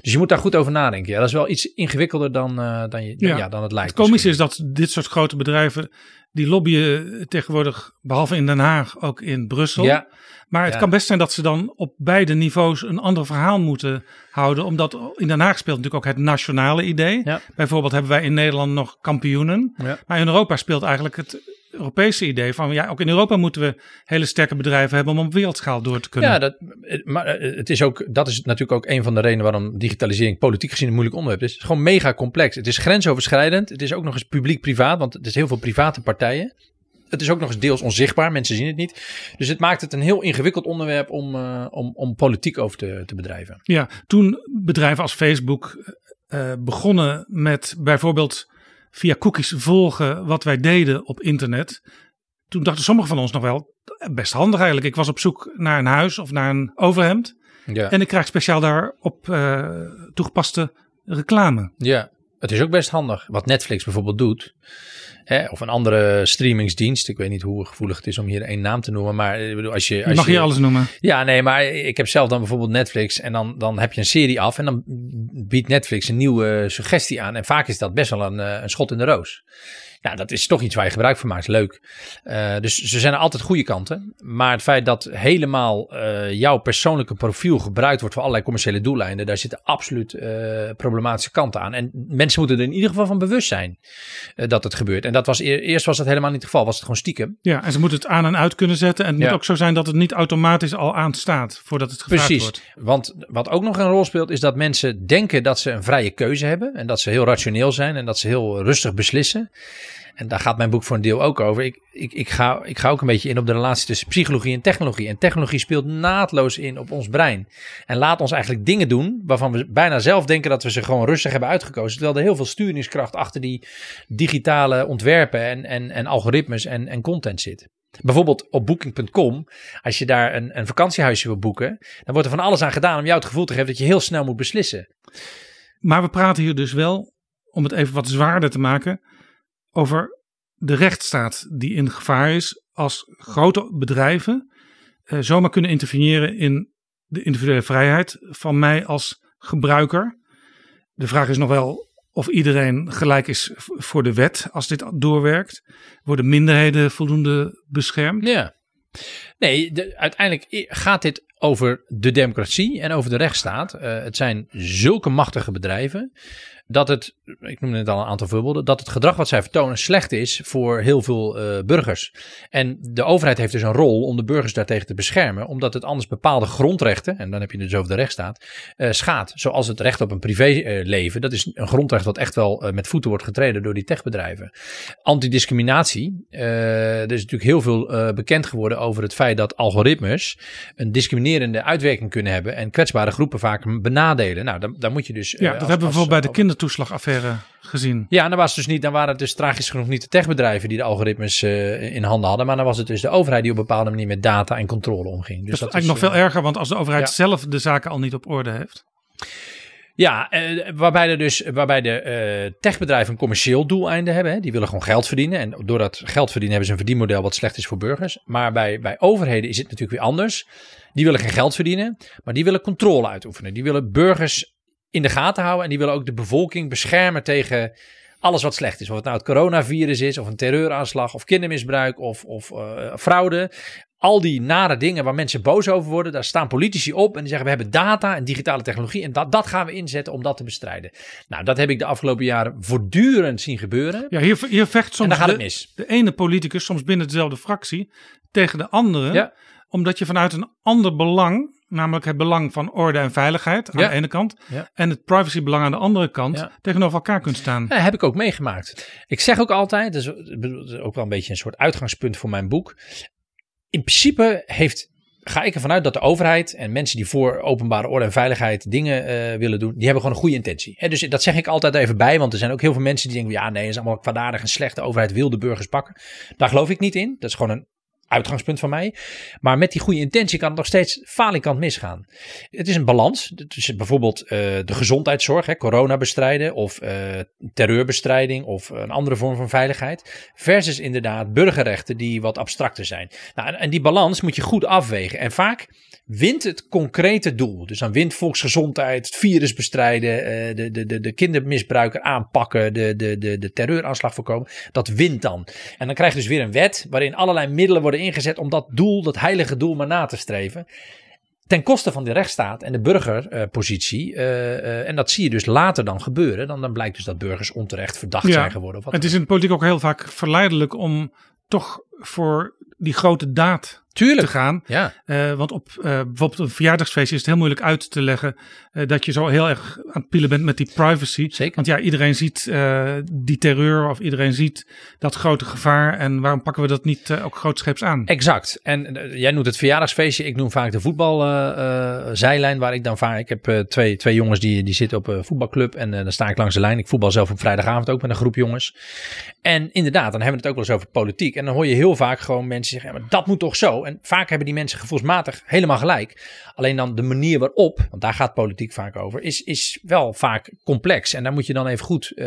Dus je moet daar goed over nadenken. Ja, dat is wel iets ingewikkelder dan, dan, je, ja. ja. dan het lijkt. Het komische is dat dit soort grote bedrijven, die lobbyen tegenwoordig, behalve in Den Haag, ook in Brussel. Ja. Maar het Ja. kan best zijn dat ze dan op beide niveaus een ander verhaal moeten houden. Omdat in Den Haag speelt natuurlijk ook het nationale idee. Ja. Bijvoorbeeld hebben wij in Nederland nog kampioenen. Maar in Europa speelt eigenlijk het Europese idee van ja, ook in Europa moeten we hele sterke bedrijven hebben om op wereldschaal door te kunnen. Ja, dat, maar eh, het is ook, dat is natuurlijk ook een van de redenen waarom digitalisering politiek gezien een moeilijk onderwerp is. Het is gewoon mega complex. Het is grensoverschrijdend. Het is ook nog eens publiek-privaat, want het is heel veel private partijen. Het is ook nog eens deels onzichtbaar, mensen zien het niet. Dus het maakt het een heel ingewikkeld onderwerp om, uh, om, om politiek over te, te bedrijven. Ja, toen bedrijven als Facebook uh, begonnen met bijvoorbeeld via cookies volgen wat wij deden op internet. Toen dachten sommigen van ons nog wel, best handig eigenlijk. Ik was op zoek naar een huis of naar een overhemd. Ja. En ik krijg speciaal daarop uh, toegepaste reclame. Ja, het is ook best handig. Wat Netflix bijvoorbeeld doet. Hè, of een andere streamingsdienst. Ik weet niet hoe gevoelig het is om hier één naam te noemen. Maar ik bedoel, als je. Als je mag je, hier alles noemen. Ja, nee, maar ik heb zelf dan bijvoorbeeld Netflix. En dan, dan heb je een serie af. En dan biedt Netflix een nieuwe suggestie aan. En vaak is dat best wel een, een schot in de roos. Ja, dat is toch iets waar je gebruik van maakt. Leuk. Uh, dus ze zijn er altijd goede kanten. Maar het feit dat helemaal uh, jouw persoonlijke profiel gebruikt wordt voor allerlei commerciële doeleinden, daar zitten absoluut uh, problematische kanten aan. En mensen moeten er in ieder geval van bewust zijn dat het gebeurt. En dat was eerst was dat helemaal niet het geval. Was het gewoon stiekem. Ja, en ze moeten het aan en uit kunnen zetten. En het Ja. moet ook zo zijn dat het niet automatisch al aanstaat voordat het gevraagd Precies. wordt. Want wat ook nog een rol speelt, is dat mensen denken dat ze een vrije keuze hebben. En dat ze heel rationeel zijn en dat ze heel rustig beslissen. En daar gaat mijn boek voor een deel ook over. Ik, ik, ik, ga, ik ga ook een beetje in op de relatie tussen psychologie en technologie. En technologie speelt naadloos in op ons brein. En laat ons eigenlijk dingen doen waarvan we bijna zelf denken dat we ze gewoon rustig hebben uitgekozen. Terwijl er heel veel sturingskracht achter die digitale ontwerpen en, en, en algoritmes en, en content zit. Bijvoorbeeld op booking.com, als je daar een, een vakantiehuisje wil boeken, dan wordt er van alles aan gedaan om jou het gevoel te geven dat je heel snel moet beslissen. Maar we praten hier dus wel, om het even wat zwaarder te maken, over de rechtsstaat die in gevaar is als grote bedrijven eh, zomaar kunnen interveneren in de individuele vrijheid van mij als gebruiker. De vraag is nog wel of iedereen gelijk is voor de wet als dit doorwerkt. Worden minderheden voldoende beschermd? Ja. Nee, de, uiteindelijk gaat dit over de democratie en over de rechtsstaat. Eh, het zijn zulke machtige bedrijven dat het, ik noemde net al een aantal voorbeelden, dat het gedrag wat zij vertonen slecht is voor heel veel uh, burgers. En de overheid heeft dus een rol om de burgers daartegen te beschermen, omdat het anders bepaalde grondrechten, en dan heb je het dus over de rechtsstaat, uh, schaadt. Zoals het recht op een privéleven, dat is een grondrecht wat echt wel met voeten wordt getreden door die techbedrijven. Antidiscriminatie, er is natuurlijk heel veel bekend geworden over het feit dat algoritmes een discriminerende uitwerking kunnen hebben en kwetsbare groepen vaak benadelen. Nou, dan, dan moet je dus. Ja, dat als, hebben we bijvoorbeeld bij de kindertoeslagaffaire gezien. Ja, dan, was dus niet, dan waren het dus tragisch genoeg niet de techbedrijven die de algoritmes uh, in handen hadden. Maar dan was het dus de overheid die op een bepaalde manier met data en controle omging. Dus dat, dat is eigenlijk nog veel erger, want als de overheid ja. zelf de zaken al niet op orde heeft. Ja, uh, waarbij, er dus, waarbij de techbedrijven een commercieel doeleinde hebben. Hè. Die willen gewoon geld verdienen. En door dat geld verdienen hebben ze een verdienmodel wat slecht is voor burgers. Maar bij, bij overheden is het natuurlijk weer anders. Die willen geen geld verdienen, maar die willen controle uitoefenen. Die willen burgers in de gaten houden. En die willen ook de bevolking beschermen tegen alles wat slecht is. Of het nou het coronavirus is, of een terreuraanslag, of kindermisbruik, of, of uh, fraude. Al die nare dingen waar mensen boos over worden, daar staan politici op en die zeggen: We hebben data en digitale technologie en dat, dat gaan we inzetten om dat te bestrijden. Nou, dat heb ik de afgelopen jaren voortdurend zien gebeuren. Ja, hier, hier vecht soms en gaat de, het mis. de ene politicus, soms binnen dezelfde fractie, tegen de andere. Ja. Omdat je vanuit een ander belang namelijk het belang van orde en veiligheid aan Ja. de ene kant Ja. en het privacybelang aan de andere kant Ja. tegenover elkaar kunt staan. Ja, heb ik ook meegemaakt. Ik zeg ook altijd, dat is, dat ook wel een beetje een soort uitgangspunt voor mijn boek. In principe heeft, ga ik ervan uit dat de overheid en mensen die voor openbare orde en veiligheid dingen eh, willen doen, die hebben gewoon een goede intentie. Hè, dus dat zeg ik altijd even bij, want er zijn ook heel veel mensen die denken, ja nee, dat is allemaal kwaadaardig en slecht. De overheid wil de burgers pakken. Daar geloof ik niet in. Dat is gewoon een uitgangspunt van mij. Maar met die goede intentie kan het nog steeds falikant misgaan. Het is een balans tussen bijvoorbeeld eh, de gezondheidszorg, hè, corona bestrijden of eh, terreurbestrijding of een andere vorm van veiligheid. Versus inderdaad burgerrechten die wat abstracter zijn. Nou, en, die balans moet je goed afwegen. En vaak wint het concrete doel. Dus dan wint volksgezondheid, het virus bestrijden, eh, de, de, de, de kindermisbruiker aanpakken, de, de, de, de terreuraanslag voorkomen. Dat wint dan. En dan krijg je dus weer een wet waarin allerlei middelen worden ingezet om dat doel, dat heilige doel, maar na te streven. Ten koste van de rechtsstaat en de burgerpositie. eh, eh, en dat zie je dus later dan gebeuren. Dan, dan blijkt dus dat burgers onterecht verdacht Ja. zijn geworden. Of wat Het is in de politiek ook heel vaak verleidelijk om toch voor die grote daad Tuurlijk. te gaan. Ja, Eh, want op eh, bijvoorbeeld een verjaardagsfeestje is het heel moeilijk uit te leggen eh, dat je zo heel erg aan het pielen bent met die privacy. zeker. Want ja, iedereen ziet die terreur of iedereen ziet dat grote gevaar. En waarom pakken we dat niet ook grootscheeps aan? Exact. En jij noemt het verjaardagsfeestje. Ik noem vaak de voetbalzijlijn waar ik dan vaak. Ik heb twee, twee jongens die, die zitten op een voetbalclub. En dan sta ik langs de lijn. Ik voetbal zelf op vrijdagavond ook met een groep jongens. En inderdaad, dan hebben we het ook wel eens over politiek. En dan hoor je heel vaak gewoon mensen zeggen: ja, maar dat moet toch zo? En vaak hebben die mensen gevoelsmatig helemaal gelijk. Alleen dan de manier waarop, want daar gaat politiek vaak over, is, is wel vaak complex. En daar moet je dan even goed eh,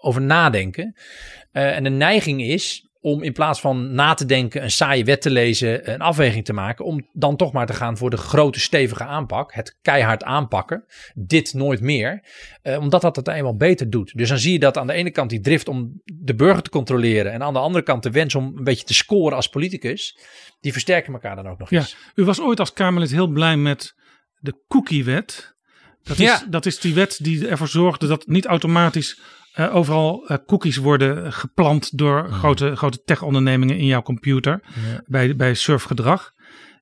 over nadenken. Eh, en de neiging is om in plaats van na te denken, een saaie wet te lezen, een afweging te maken, om dan toch maar te gaan voor de grote stevige aanpak, het keihard aanpakken, dit nooit meer, eh, omdat dat het eenmaal beter doet. Dus dan zie je dat aan de ene kant die drift om de burger te controleren en aan de andere kant de wens om een beetje te scoren als politicus, die versterken elkaar dan ook nog Ja, eens. u was ooit als Kamerlid heel blij met de cookiewet. Dat is, Ja. dat is die wet die ervoor zorgde dat niet automatisch eh, overal eh, cookies worden geplant door grote, grote tech-ondernemingen in jouw computer Ja. bij, bij surfgedrag.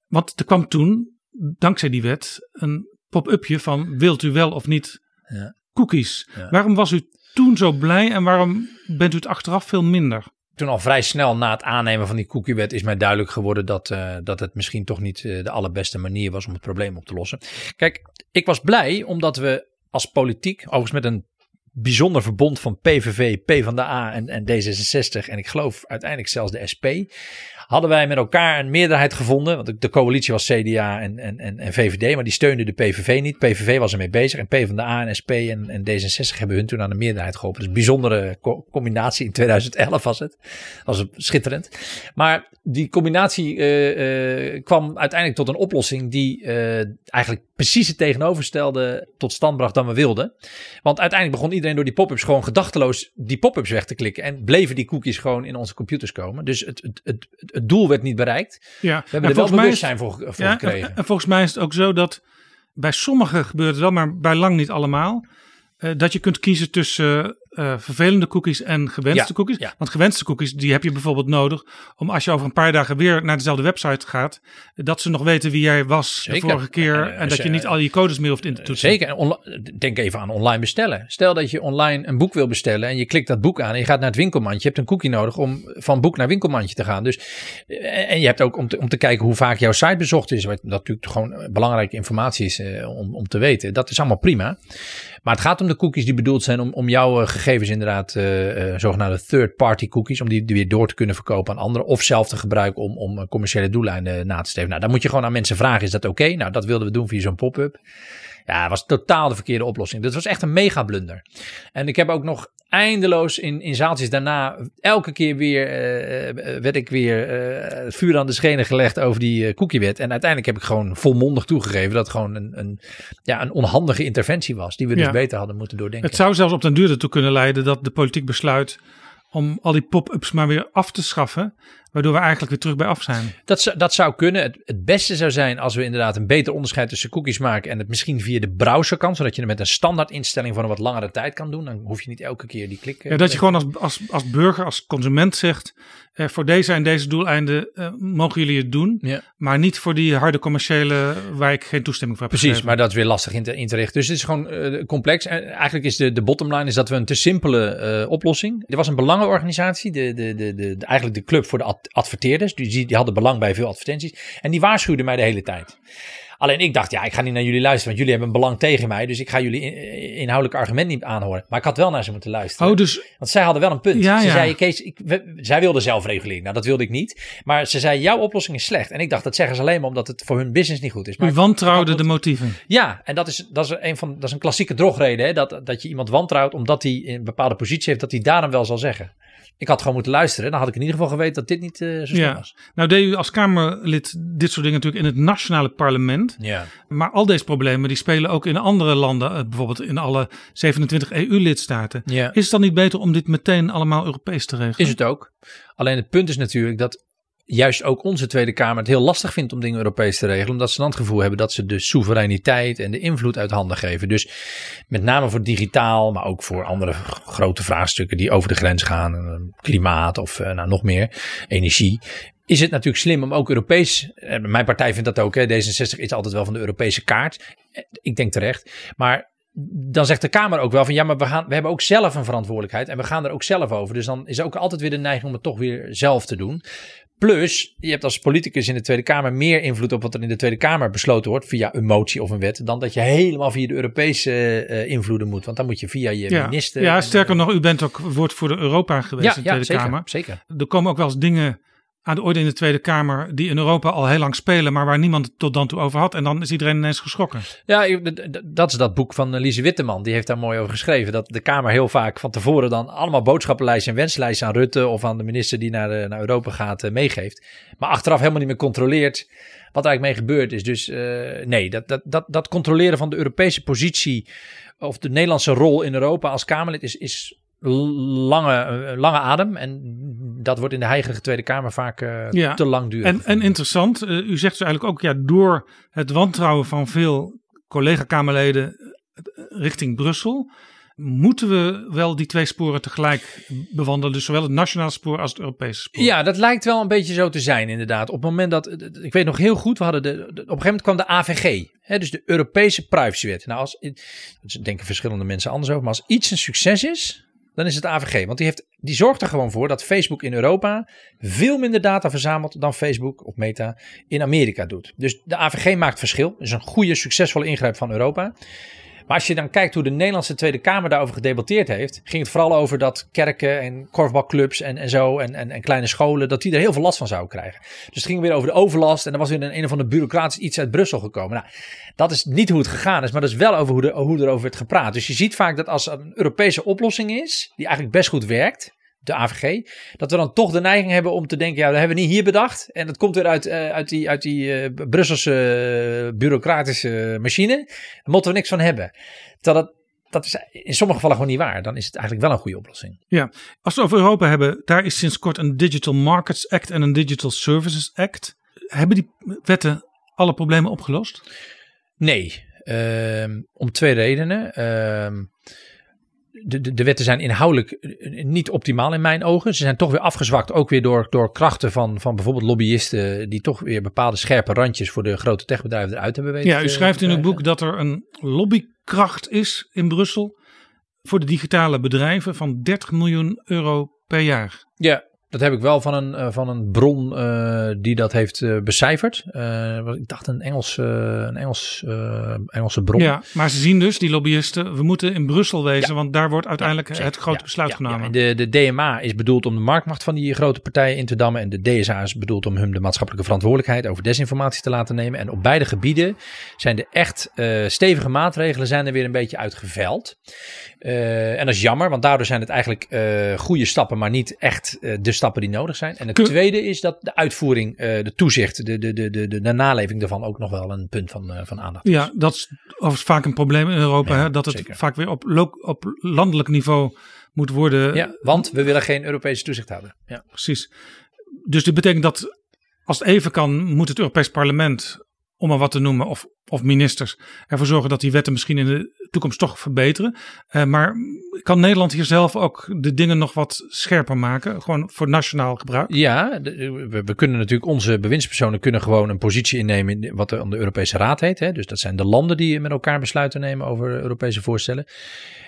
Want er kwam toen, dankzij die wet, een pop-upje van wilt u wel of niet Ja. cookies. Ja. Waarom was u toen zo blij en waarom bent u het achteraf veel minder? Toen al vrij snel na het aannemen van die cookiewet is mij duidelijk geworden dat, eh, dat het misschien toch niet de allerbeste manier was om het probleem op te lossen. Kijk, ik was blij omdat we als politiek, overigens met een bijzonder verbond van PVV, PvdA en, en D66 en ik geloof uiteindelijk zelfs de SP, hadden wij met elkaar een meerderheid gevonden. Want de- coalitie was CDA en, en, en, en VVD, maar die steunde de PVV niet. PVV was ermee bezig en PvdA en SP en, en D66 hebben hun toen aan de meerderheid geholpen. Dus een bijzondere co- combinatie in 2011 was het. Was schitterend. Maar die combinatie eh, eh, kwam uiteindelijk tot een oplossing die eh, eigenlijk precies het tegenovergestelde tot stand bracht dan we wilden. Want uiteindelijk begon iedereen iedereen door die pop-ups gewoon gedachteloos die pop-ups weg te klikken. En bleven die cookies gewoon in onze computers komen. Dus het, het, het, het doel werd niet bereikt. Ja. We hebben er wel bewustzijn voor, voor ja, gekregen. En, en volgens mij is het ook zo dat bij sommigen gebeurt het wel, maar bij lang niet allemaal. Eh, dat je kunt kiezen tussen eh, vervelende cookies en gewenste Ja, cookies. ja. Want gewenste cookies, die heb je bijvoorbeeld nodig om als je over een paar dagen weer naar dezelfde website gaat, dat ze nog weten wie jij was de vorige keer En, en, eh, dat je niet al je codes meer hoeft in te toetsen. Zeker. En denk even aan online bestellen. Stel dat je online een boek wil bestellen en je klikt dat boek aan en je gaat naar het winkelmandje. Je hebt een cookie nodig om van boek naar winkelmandje te gaan. Dus, eh, en je hebt ook om te, om te kijken hoe vaak jouw site bezocht is. Wat natuurlijk gewoon belangrijke informatie is eh, om, om te weten. Dat is allemaal prima. Maar het gaat om de cookies die bedoeld zijn om, om jouw eh, gegevens inderdaad, eh, zogenaamde third-party cookies, om die, weer door te kunnen verkopen aan anderen. Of zelf te gebruiken om, om commerciële doeleinden na te streven. Nou, dan moet je gewoon aan mensen vragen, is dat oké? Nou, dat wilden we doen via zo'n pop-up. Ja, het was totaal de verkeerde oplossing. Dit was echt een mega blunder. En ik heb ook nog eindeloos in, in zaaltjes daarna, elke keer weer, eh, eh, werd ik weer eh, vuur aan de schenen gelegd over die eh, cookiewet. En uiteindelijk heb ik gewoon volmondig toegegeven dat het gewoon een, een, ja, een onhandige interventie was. Die we dus beter hadden moeten doordenken. Het zou zelfs op den duur ertoe kunnen leiden dat de politiek besluit om al die pop-ups maar weer af te schaffen, waardoor we eigenlijk weer terug bij af zijn. Dat, zou- dat zou kunnen. Het, het beste zou zijn als we inderdaad een beter onderscheid tussen cookies maken. En het misschien via de browser kan. Zodat je het met een standaard instelling voor een wat langere tijd kan doen. Dan hoef je niet elke keer die klik. eh, Ja, dat je gewoon als, als, als burger, als consument zegt, eh, voor deze en deze doeleinden eh, mogen jullie het doen, Ja. maar niet voor die harde commerciële waar ik geen toestemming voor heb Precies, gegeven. maar dat is weer lastig in te, in te richten. Dus het is gewoon eh, complex. En eigenlijk is de, de bottom line is dat we een te simpele oplossing. Er was een belangenorganisatie, de, de, de, de, eigenlijk de club voor de adverteerders. Die, die hadden belang bij veel advertenties. En die waarschuwden mij de hele tijd. Alleen ik dacht, ja, ik ga niet naar jullie luisteren, want jullie hebben een belang tegen mij. Dus ik ga jullie in- inhoudelijk argument niet aanhoren. Maar ik had wel naar ze moeten luisteren. Oh, dus Want zij hadden wel een punt. Ja, ze ja. zei, Kees, ik, we- zij wilde zelfregulering. Nou, dat wilde ik niet. Maar ze zei, jouw oplossing is slecht. En ik dacht, dat zeggen ze alleen maar omdat het voor hun business niet goed is. Maar u wantrouwde ik de motieven. ja, en dat is, dat is, een, van, dat is een klassieke drogreden. Hè? Dat, dat je iemand wantrouwt omdat hij in een bepaalde positie heeft, dat hij daarom wel zal zeggen. Ik had gewoon moeten luisteren. Dan had ik in ieder geval geweten dat dit niet eh, zo slim Ja. was. Nou deed u als Kamerlid dit soort dingen natuurlijk in het nationale parlement. Ja. Maar al deze problemen die spelen ook in andere landen, eh, bijvoorbeeld in alle 27 EU-lidstaten. ja. Is het dan niet beter om dit meteen allemaal Europees te regelen? Is het ook. Alleen het punt is natuurlijk dat juist ook onze Tweede Kamer het heel lastig vindt om dingen Europees te regelen. Omdat ze dan het gevoel hebben dat ze de soevereiniteit en de invloed uit handen geven. Dus met name voor digitaal, maar ook voor andere grote vraagstukken die over de grens gaan. eh, Klimaat of eh, nou, nog meer, energie. Is het natuurlijk slim om ook Europees. eh, Mijn partij vindt dat ook. Hè, D66 is altijd wel van de Europese kaart. Ik denk terecht. Maar dan zegt de Kamer ook wel van ja, maar we, gaan, we hebben ook zelf een verantwoordelijkheid en we gaan er ook zelf over. Dus dan is ook altijd weer de neiging om het toch weer zelf te doen. Plus, je hebt als politicus in de Tweede Kamer meer invloed op wat er in de Tweede Kamer besloten wordt via een motie of een wet, dan dat je helemaal via de Europese eh, invloeden moet. Want dan moet je via je ja. minister. ja, en- sterker nog, u bent ook woordvoerder Europa geweest ja, in de ja, Tweede zeker, Kamer. zeker. Er komen ook wel eens dingen aan de orde in de Tweede Kamer die in Europa al heel lang spelen, maar waar niemand het tot dan toe over had. En dan is iedereen ineens geschrokken. Ja, dat is dat boek van eh, Lise Witteman. Die heeft daar mooi over geschreven. Dat de Kamer heel vaak van tevoren dan allemaal boodschappenlijsten en wenslijsten aan Rutte of aan de minister die naar, eh, naar Europa gaat eh, meegeeft. Maar achteraf helemaal niet meer controleert wat er eigenlijk mee gebeurd is. Dus nee, dat, dat, dat, dat controleren van de Europese positie of de Nederlandse rol in Europa als Kamerlid is, is lange, lange adem. En dat wordt in de heilige Tweede Kamer vaak eh, Ja. te lang duren. En, en interessant, eh, u zegt dus eigenlijk ook, ja, door het wantrouwen van veel collega-Kamerleden eh, richting Brussel, moeten we wel die twee sporen tegelijk bewandelen. Dus zowel het nationale spoor als het Europese spoor. Ja, dat lijkt wel een beetje zo te zijn, inderdaad. Op het moment dat, ik weet nog heel goed, we hadden de, de- op een gegeven moment kwam de AVG, hè, dus de Europese Privacywet. Nou, als, daar denken verschillende mensen anders over, maar als iets een succes is, dan is het AVG. Want die, heeft, die zorgt er gewoon voor dat Facebook in Europa veel minder data verzamelt dan Facebook of Meta in Amerika doet. Dus de AVG maakt verschil. Dat is een goede, succesvolle ingrijp van Europa. Maar als je dan kijkt hoe de Nederlandse Tweede Kamer daarover gedebatteerd heeft, ging het vooral over dat kerken en korfbalclubs en, en zo en, en, en kleine scholen, dat die er heel veel last van zouden krijgen. Dus het ging weer over de overlast en er was weer een, een of ander bureaucratisch iets uit Brussel gekomen. Nou, dat is niet hoe het gegaan is, maar dat is wel over hoe, de, hoe erover werd gepraat. Dus je ziet vaak dat als er een Europese oplossing is, die eigenlijk best goed werkt, de AVG, dat we dan toch de neiging hebben om te denken, ja, dat hebben we niet hier bedacht. En dat komt weer uit, eh, uit die, uit die eh, Brusselse eh, bureaucratische machine. Daar moeten we niks van hebben. Terwijl dat dat is in sommige gevallen gewoon niet waar. Dan is het eigenlijk wel een goede oplossing. Ja, als we over Europa hebben, daar is sinds kort een Digital Markets Act en een Digital Services Act. Hebben die wetten alle problemen opgelost? Nee, ehm, om twee redenen. Ehm, de, de, de wetten zijn inhoudelijk eh, niet optimaal in mijn ogen. Ze zijn toch weer afgezwakt, ook weer door, door krachten van, van bijvoorbeeld lobbyisten, die toch weer bepaalde scherpe randjes voor de grote techbedrijven eruit hebben weten. Ja, u schrijft in uw boek dat er een lobbykracht is in Brussel voor de digitale bedrijven van 30 miljoen euro per jaar. Ja, dat heb ik wel van een, eh, van een bron eh, die dat heeft eh, becijferd. Ik dacht een, Engels, eh, een Engels, Engelse bron. Ja, maar ze zien dus, die lobbyisten, we moeten in Brussel wezen, Ja. want daar wordt uiteindelijk het grote ja, besluit genomen. De, de DMA is bedoeld om de marktmacht van die grote partijen in te dammen. En de DSA is bedoeld om hun de maatschappelijke verantwoordelijkheid over desinformatie te laten nemen. En op beide gebieden zijn de echt stevige maatregelen zijn er weer een beetje uitgeveld. Eh, en dat is jammer, want daardoor zijn het eigenlijk eh, goede stappen, maar niet echt eh, de stappen die nodig zijn. En het Kun- tweede is dat de uitvoering, de toezicht, de, de, de, de, de, naleving daarvan ook nog wel een punt van, van aandacht is. Ja, dat is vaak een probleem in Europa, Ja, hè, dat het zeker. vaak weer op, op landelijk niveau moet worden. Ja, want we willen geen Europese toezichthouder. Ja. Precies. Dus dit betekent dat als het even kan, moet het Europees Parlement, om maar wat te noemen, of, of ministers, ervoor zorgen dat die wetten misschien in de toekomst toch verbeteren. Eh, maar kan Nederland hier zelf ook de dingen nog wat scherper maken? Gewoon voor nationaal gebruik? Ja, de- we, we kunnen natuurlijk, onze bewindspersonen kunnen gewoon een positie innemen in wat de, de Europese Raad heet. Hè? Dus dat zijn de landen die met elkaar besluiten nemen over Europese voorstellen.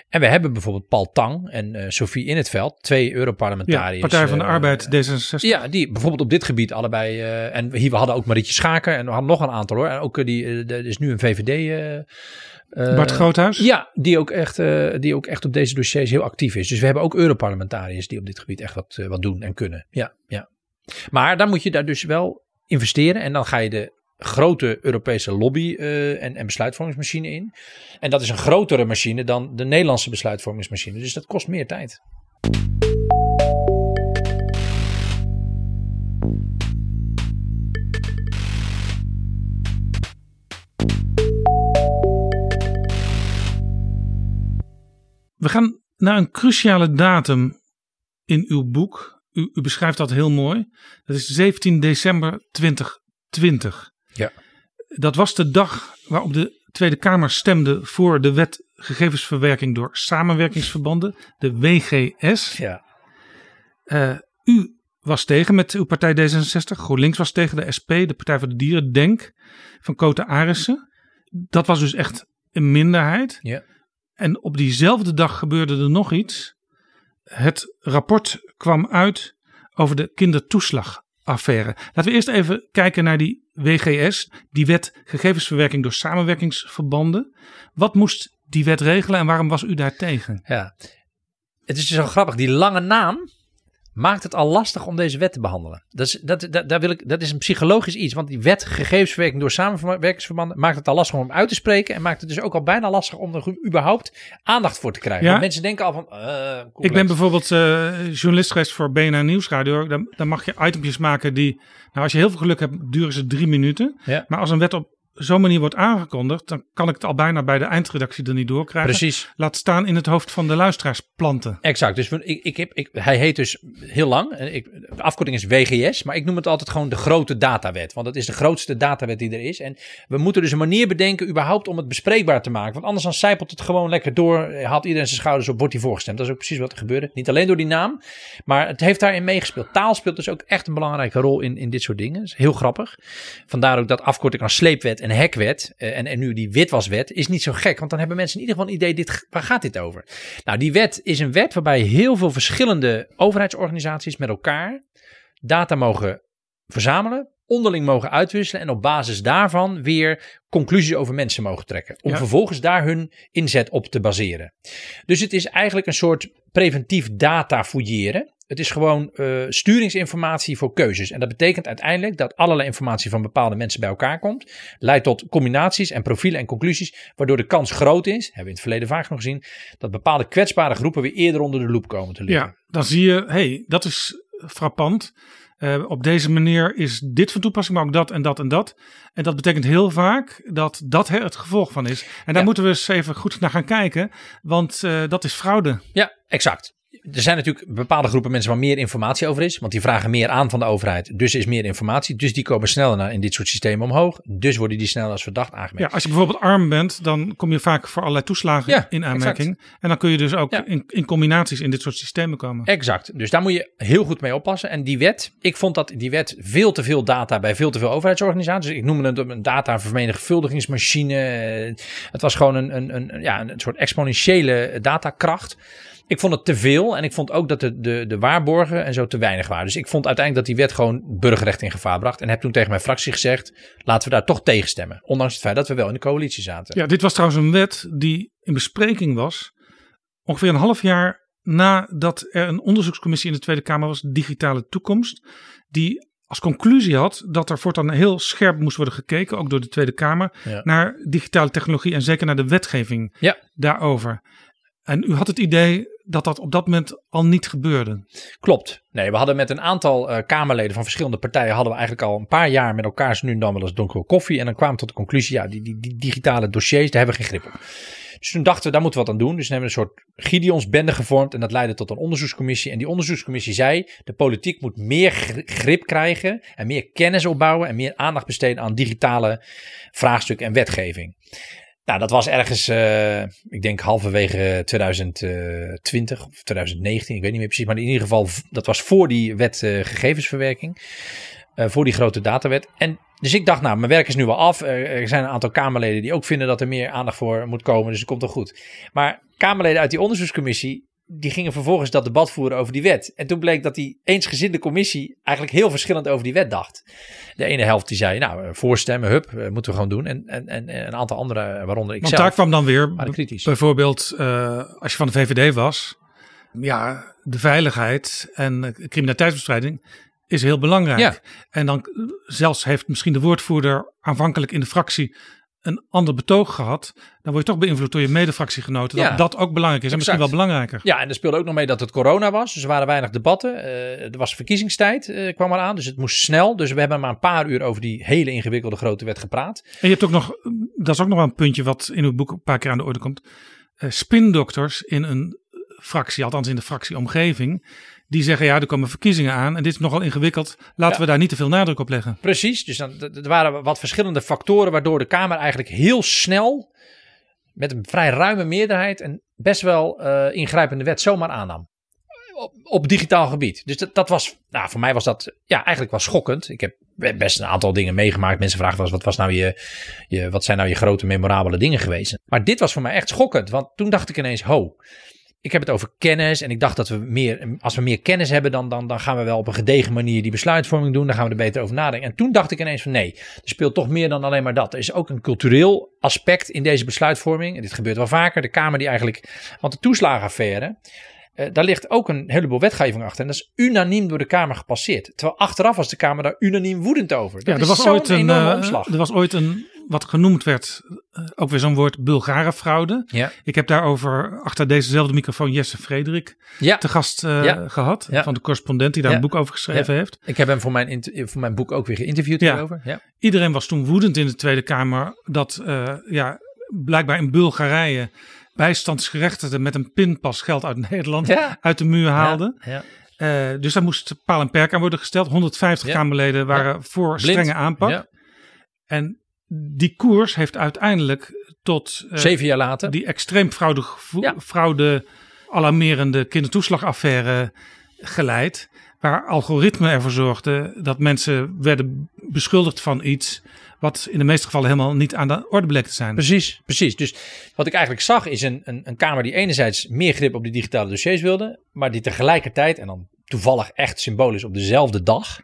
En we hebben bijvoorbeeld Paul Tang en eh Sophie In het Veld, twee Ja, Europarlementariërs. Partij van de eh, Arbeid, D66. Ja, die bijvoorbeeld op dit gebied allebei. en hier we hadden ook Marietje Schaker en we hadden nog een aantal hoor. En ook die, eh, er is nu een VVD. eh, eh, Bart Groothuis? Ja, die ook, echt, eh, die ook echt op deze dossiers heel actief is. Dus we hebben ook Europarlementariërs die op dit gebied echt wat, wat doen en kunnen. Ja, ja. Maar dan moet je daar dus wel investeren. En dan ga je de grote Europese lobby en, en besluitvormingsmachine in. En dat is een grotere machine dan de Nederlandse besluitvormingsmachine. Dus dat kost meer tijd. We gaan naar een cruciale datum in uw boek. U, u beschrijft dat heel mooi. Dat is 17 december 2020. Ja. Dat was de dag waarop de Tweede Kamer stemde voor de wet gegevensverwerking door samenwerkingsverbanden, de WGS. Ja. Eh, u was tegen met uw partij D66. GroenLinks was tegen de SP, de Partij voor de Dieren, Denk, van Cote Arissen. Dat was dus echt een minderheid. Ja. En op diezelfde dag gebeurde er nog iets. Het rapport kwam uit over de kindertoeslagaffaire. Laten we eerst even kijken naar die WGS, die wet gegevensverwerking door samenwerkingsverbanden. Wat moest die wet regelen en waarom was u daar tegen? Ja, het is dus zo grappig. Die lange naam maakt het al lastig om deze wet te behandelen. Dat is, dat, dat, daar wil ik, dat is een psychologisch iets. Want die wet gegevensverwerking door samenwerkingsverbanden maakt het al lastig om hem uit te spreken. En maakt het dus ook al bijna lastig om er überhaupt aandacht voor te krijgen. Ja. Want mensen denken al van... eh, Ik ben bijvoorbeeld eh, journalist geweest voor BNR Nieuwsradio. Dan, dan mag je itempjes maken die, nou als je heel veel geluk hebt, duren ze drie minuten. Ja. Maar als een wet op zo'n manier wordt aangekondigd, dan kan ik het al bijna bij de eindredactie er niet doorkrijgen. Precies. Laat staan in het hoofd van de luisteraars planten. Exact. Dus ik, ik heb, ik, hij heet dus heel lang. Ik, de afkorting is WGS. Maar ik noem het altijd gewoon de grote datawet. Want het is de grootste datawet die er is. En we moeten dus een manier bedenken überhaupt om het bespreekbaar te maken. Want anders dan zijpelt het gewoon lekker door. Haalt iedereen zijn schouders op, wordt hij voorgestemd. Dat is ook precies wat er gebeurde. Niet alleen door die naam. Maar het heeft daarin meegespeeld. Taal speelt dus ook echt een belangrijke rol in, in dit soort dingen. Dat is heel grappig. Vandaar ook dat afkorting als sleepwet en hekwet. eh, en, en nu die witwaswet is niet zo gek. Want dan hebben mensen in ieder geval een idee, dit, waar gaat dit over? Nou, die wet is een wet waarbij heel veel verschillende overheidsorganisaties met elkaar data mogen verzamelen, onderling mogen uitwisselen en op basis daarvan weer conclusies over mensen mogen trekken. Om Ja. vervolgens daar hun inzet op te baseren. Dus het is eigenlijk een soort preventief data fouilleren. Het is gewoon eh, sturingsinformatie voor keuzes. En dat betekent uiteindelijk dat allerlei informatie van bepaalde mensen bij elkaar komt. Leidt tot combinaties en profielen en conclusies. Waardoor de kans groot is, hebben we in het verleden vaak nog gezien. Dat bepaalde kwetsbare groepen weer eerder onder de loep komen te liggen. Ja, dan zie je, hey, dat is frappant. Eh, op deze manier is dit van toepassing, maar ook dat en dat en dat. En dat betekent heel vaak dat dat het gevolg van is. En daar Ja. moeten we eens even goed naar gaan kijken, want eh, dat is fraude. Ja, exact. Er zijn natuurlijk bepaalde groepen mensen waar meer informatie over is. Want die vragen meer aan van de overheid. Dus is meer informatie. Dus die komen sneller naar in dit soort systemen omhoog. Dus worden die sneller als verdacht Ja, aangemerkt. als je bijvoorbeeld arm bent, dan kom je vaak voor allerlei toeslagen Ja, in aanmerking. En dan kun je dus ook Ja. in, in combinaties in dit soort systemen komen. Exact. Dus daar moet je heel goed mee oppassen. En die wet, ik vond dat die wet veel te veel data bij veel te veel overheidsorganisaties. Dus ik noemde het een data vermenigvuldigingsmachine. Het was gewoon een, een, een, ja, een soort exponentiële datakracht. Ik vond het te veel en ik vond ook dat de, de, de waarborgen en zo te weinig waren. Dus ik vond uiteindelijk dat die wet gewoon burgerrecht in gevaar bracht. En heb toen tegen mijn fractie gezegd, laten we daar toch tegen stemmen. Ondanks het feit dat we wel in de coalitie zaten. Ja, dit was trouwens een wet die in bespreking was. Ongeveer een half jaar nadat er een onderzoekscommissie in de Tweede Kamer was, Digitale Toekomst. Die als conclusie had dat er voortaan heel scherp moest worden gekeken, ook door de Tweede Kamer, Ja. naar digitale technologie en zeker naar de wetgeving Ja. daarover. En u had het idee dat dat op dat moment al niet gebeurde. Klopt. Nee, we hadden met een aantal eh, Kamerleden van verschillende partijen hadden we eigenlijk al een paar jaar met elkaar nu en dan wel eens donkere koffie. En dan kwamen we tot de conclusie, ja, die, die, die digitale dossiers, daar hebben we geen grip op. Dus toen dachten we, daar moeten we wat aan doen. Dus toen hebben we een soort Gideonsbende gevormd en dat leidde tot een onderzoekscommissie. En die onderzoekscommissie zei, de politiek moet meer gri- grip krijgen en meer kennis opbouwen en meer aandacht besteden aan digitale vraagstukken en wetgeving. Nou, dat was ergens, eh, ik denk halverwege 2020 of 2019, ik weet niet meer precies. Maar in ieder geval, dat was voor die wet eh, gegevensverwerking. eh, voor die grote datawet. En dus ik dacht, nou, mijn werk is nu wel af. Er zijn een aantal Kamerleden die ook vinden dat er meer aandacht voor moet komen. Dus het komt wel goed. Maar Kamerleden uit die onderzoekscommissie, die gingen vervolgens dat debat voeren over die wet. En toen bleek dat die eensgezinde commissie eigenlijk heel verschillend over die wet dacht. De ene helft die zei, nou, eh, voorstemmen, hup, eh, moeten we gewoon doen. En, en, en en een aantal andere, eh, waaronder ik Want zelf, daar kwam dan weer kritisch. bijvoorbeeld, als je van de VVD was, ja, de veiligheid en criminaliteitsbestrijding is heel belangrijk. Ja. En dan zelfs heeft misschien de woordvoerder aanvankelijk in de fractie een ander betoog gehad. Dan word je toch beïnvloed door je medefractiegenoten. Ja. Dat dat ook belangrijk is en misschien wel belangrijker. Ja, en er speelde ook nog mee dat het corona was. Dus er waren weinig debatten. Eh, er was verkiezingstijd, eh, kwam eraan. Dus het moest snel. Dus we hebben maar een paar uur over die hele ingewikkelde grote wet gepraat. En je hebt ook nog, dat is ook nog wel een puntje wat in uw boek een paar keer aan de orde komt. Eh, spindokters in een fractie, althans in de fractieomgeving, die zeggen ja, er komen verkiezingen aan en dit is nogal ingewikkeld. Laten Ja. we daar niet te veel nadruk op leggen. Precies. Dus dan, er waren wat verschillende factoren waardoor de Kamer eigenlijk heel snel met een vrij ruime meerderheid een best wel eh, ingrijpende wet zomaar aannam. Op, op digitaal gebied. Dus dat, dat was, nou, voor mij was dat ja, eigenlijk wel schokkend. Ik heb best een aantal dingen meegemaakt. Mensen vragen wel eens, wat, was nou je, je, wat zijn nou je grote memorabele dingen geweest? Maar dit was voor mij echt schokkend. Want toen dacht ik ineens, ho, ik heb het over kennis. En ik dacht dat we meer, als we meer kennis hebben, dan, dan, dan gaan we wel op een gedegen manier die besluitvorming doen. Dan gaan we er beter over nadenken. En toen dacht ik ineens van nee, er speelt toch meer dan alleen maar dat. Er is ook een cultureel aspect in deze besluitvorming. En dit gebeurt wel vaker. De Kamer die eigenlijk, want de toeslagenaffaire, eh, daar ligt ook een heleboel wetgeving achter. En dat is unaniem door de Kamer gepasseerd. Terwijl achteraf was de Kamer daar unaniem woedend over. Dat Ja, er is was, ooit een, eh, omslag. er was ooit een, wat genoemd werd, eh, ook weer zo'n woord, Bulgarenfraude. Ja, Ik heb daarover achter dezezelfde microfoon Jesse Frederik ja. te gast eh, Ja. gehad. Ja. Van de correspondent die daar een boek over geschreven heeft. ik heb hem voor mijn, voor mijn boek ook weer geïnterviewd Ja. hierover. Ja. Iedereen was toen woedend in de Tweede Kamer dat eh, ja, blijkbaar in Bulgarije bijstandsgerechtigden met een pinpas geld uit Nederland Ja. uit de muur haalden. Ja. Dus daar moest paal en perk aan worden gesteld. 150 Ja. Kamerleden waren voor Blind. strenge aanpak. Ja. En die koers heeft uiteindelijk tot eh, Zeven jaar later. die extreem fraude, Ja. fraude alarmerende kindertoeslagaffaire geleid. Waar algoritmen ervoor zorgden dat mensen werden beschuldigd van iets wat in de meeste gevallen helemaal niet aan de orde bleek te zijn. Precies, precies. Dus wat ik eigenlijk zag is een, een, een Kamer die enerzijds meer grip op die digitale dossiers wilde, maar die tegelijkertijd, en dan toevallig echt symbolisch op dezelfde dag,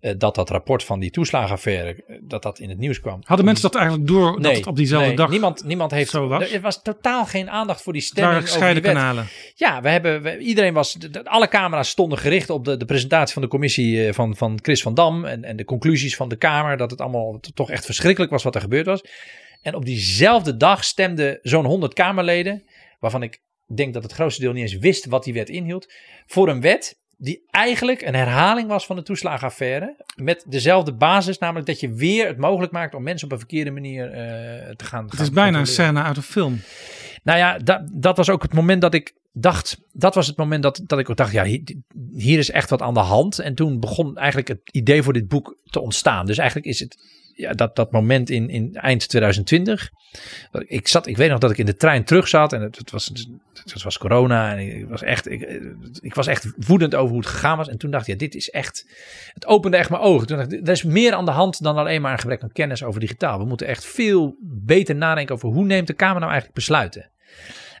eh, dat dat rapport van die toeslagenaffaire, eh, dat dat in het nieuws kwam. Hadden mensen dat eigenlijk door dat Nee, het op diezelfde nee, dag Niemand, niemand heeft. zo was? Er was totaal geen aandacht voor die stemming. gescheiden kanalen? Ja, we hebben, we- iedereen was, de- de- alle camera's stonden gericht op de, de presentatie van de commissie eh, van, van Chris van Dam en, en de conclusies van de Kamer, dat het allemaal toch echt verschrikkelijk was wat er gebeurd was. En op diezelfde dag stemden zo'n 100 Kamerleden, waarvan ik denk dat het grootste deel niet eens wist wat die wet inhield, voor een wet die eigenlijk een herhaling was van de toeslagenaffaire. Met dezelfde basis, namelijk dat je weer het mogelijk maakt om mensen op een verkeerde manier eh, te gaan. Het is bijna een scène uit een film. Nou ja, dat, dat was ook het moment dat ik dacht, dat was het moment dat, dat ik ook dacht, ja, hier, hier is echt wat aan de hand. En toen begon eigenlijk het idee voor dit boek te ontstaan. Dus eigenlijk is het ja, dat, dat moment in, in eind 2020. Ik, zat, ik weet nog dat ik in de trein terug zat en het, het was, het was corona en ik was, echt, ik, ik was echt woedend over hoe het gegaan was. En toen dacht ik, ja, dit is echt, het opende echt mijn ogen. Toen dacht er is meer aan de hand dan alleen maar een gebrek aan kennis over digitaal. We moeten echt veel beter nadenken over hoe neemt de Kamer nou eigenlijk besluiten.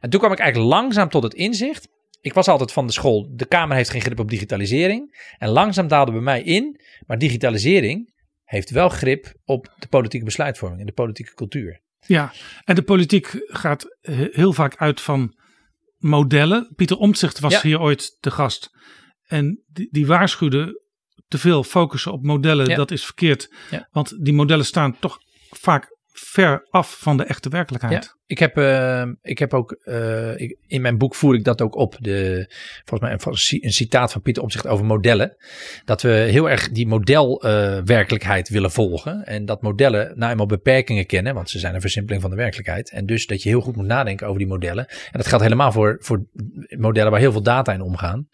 En toen kwam ik eigenlijk langzaam tot het inzicht. Ik was altijd van de school, de Kamer heeft geen grip op digitalisering. En langzaam daalde bij mij in, maar digitalisering heeft wel grip op de politieke besluitvorming en de politieke cultuur. Ja, en de politiek gaat heel vaak uit van modellen. Pieter Omtzigt was hier ooit te gast. En die, die waarschuwde te veel focussen op modellen, dat is verkeerd. Want die modellen staan toch vaak ver af van de echte werkelijkheid. Ja, ik, heb, uh, ik heb ook, uh, ik, in mijn boek voer ik dat ook op. De, volgens mij een, een citaat van Pieter Omzicht over modellen. Dat we heel erg die modelwerkelijkheid uh, willen volgen. En dat modellen nou eenmaal beperkingen kennen, want ze zijn een versimpeling van de werkelijkheid. En dus dat je heel goed moet nadenken over die modellen. En dat geldt helemaal voor, voor modellen waar heel veel data in omgaan.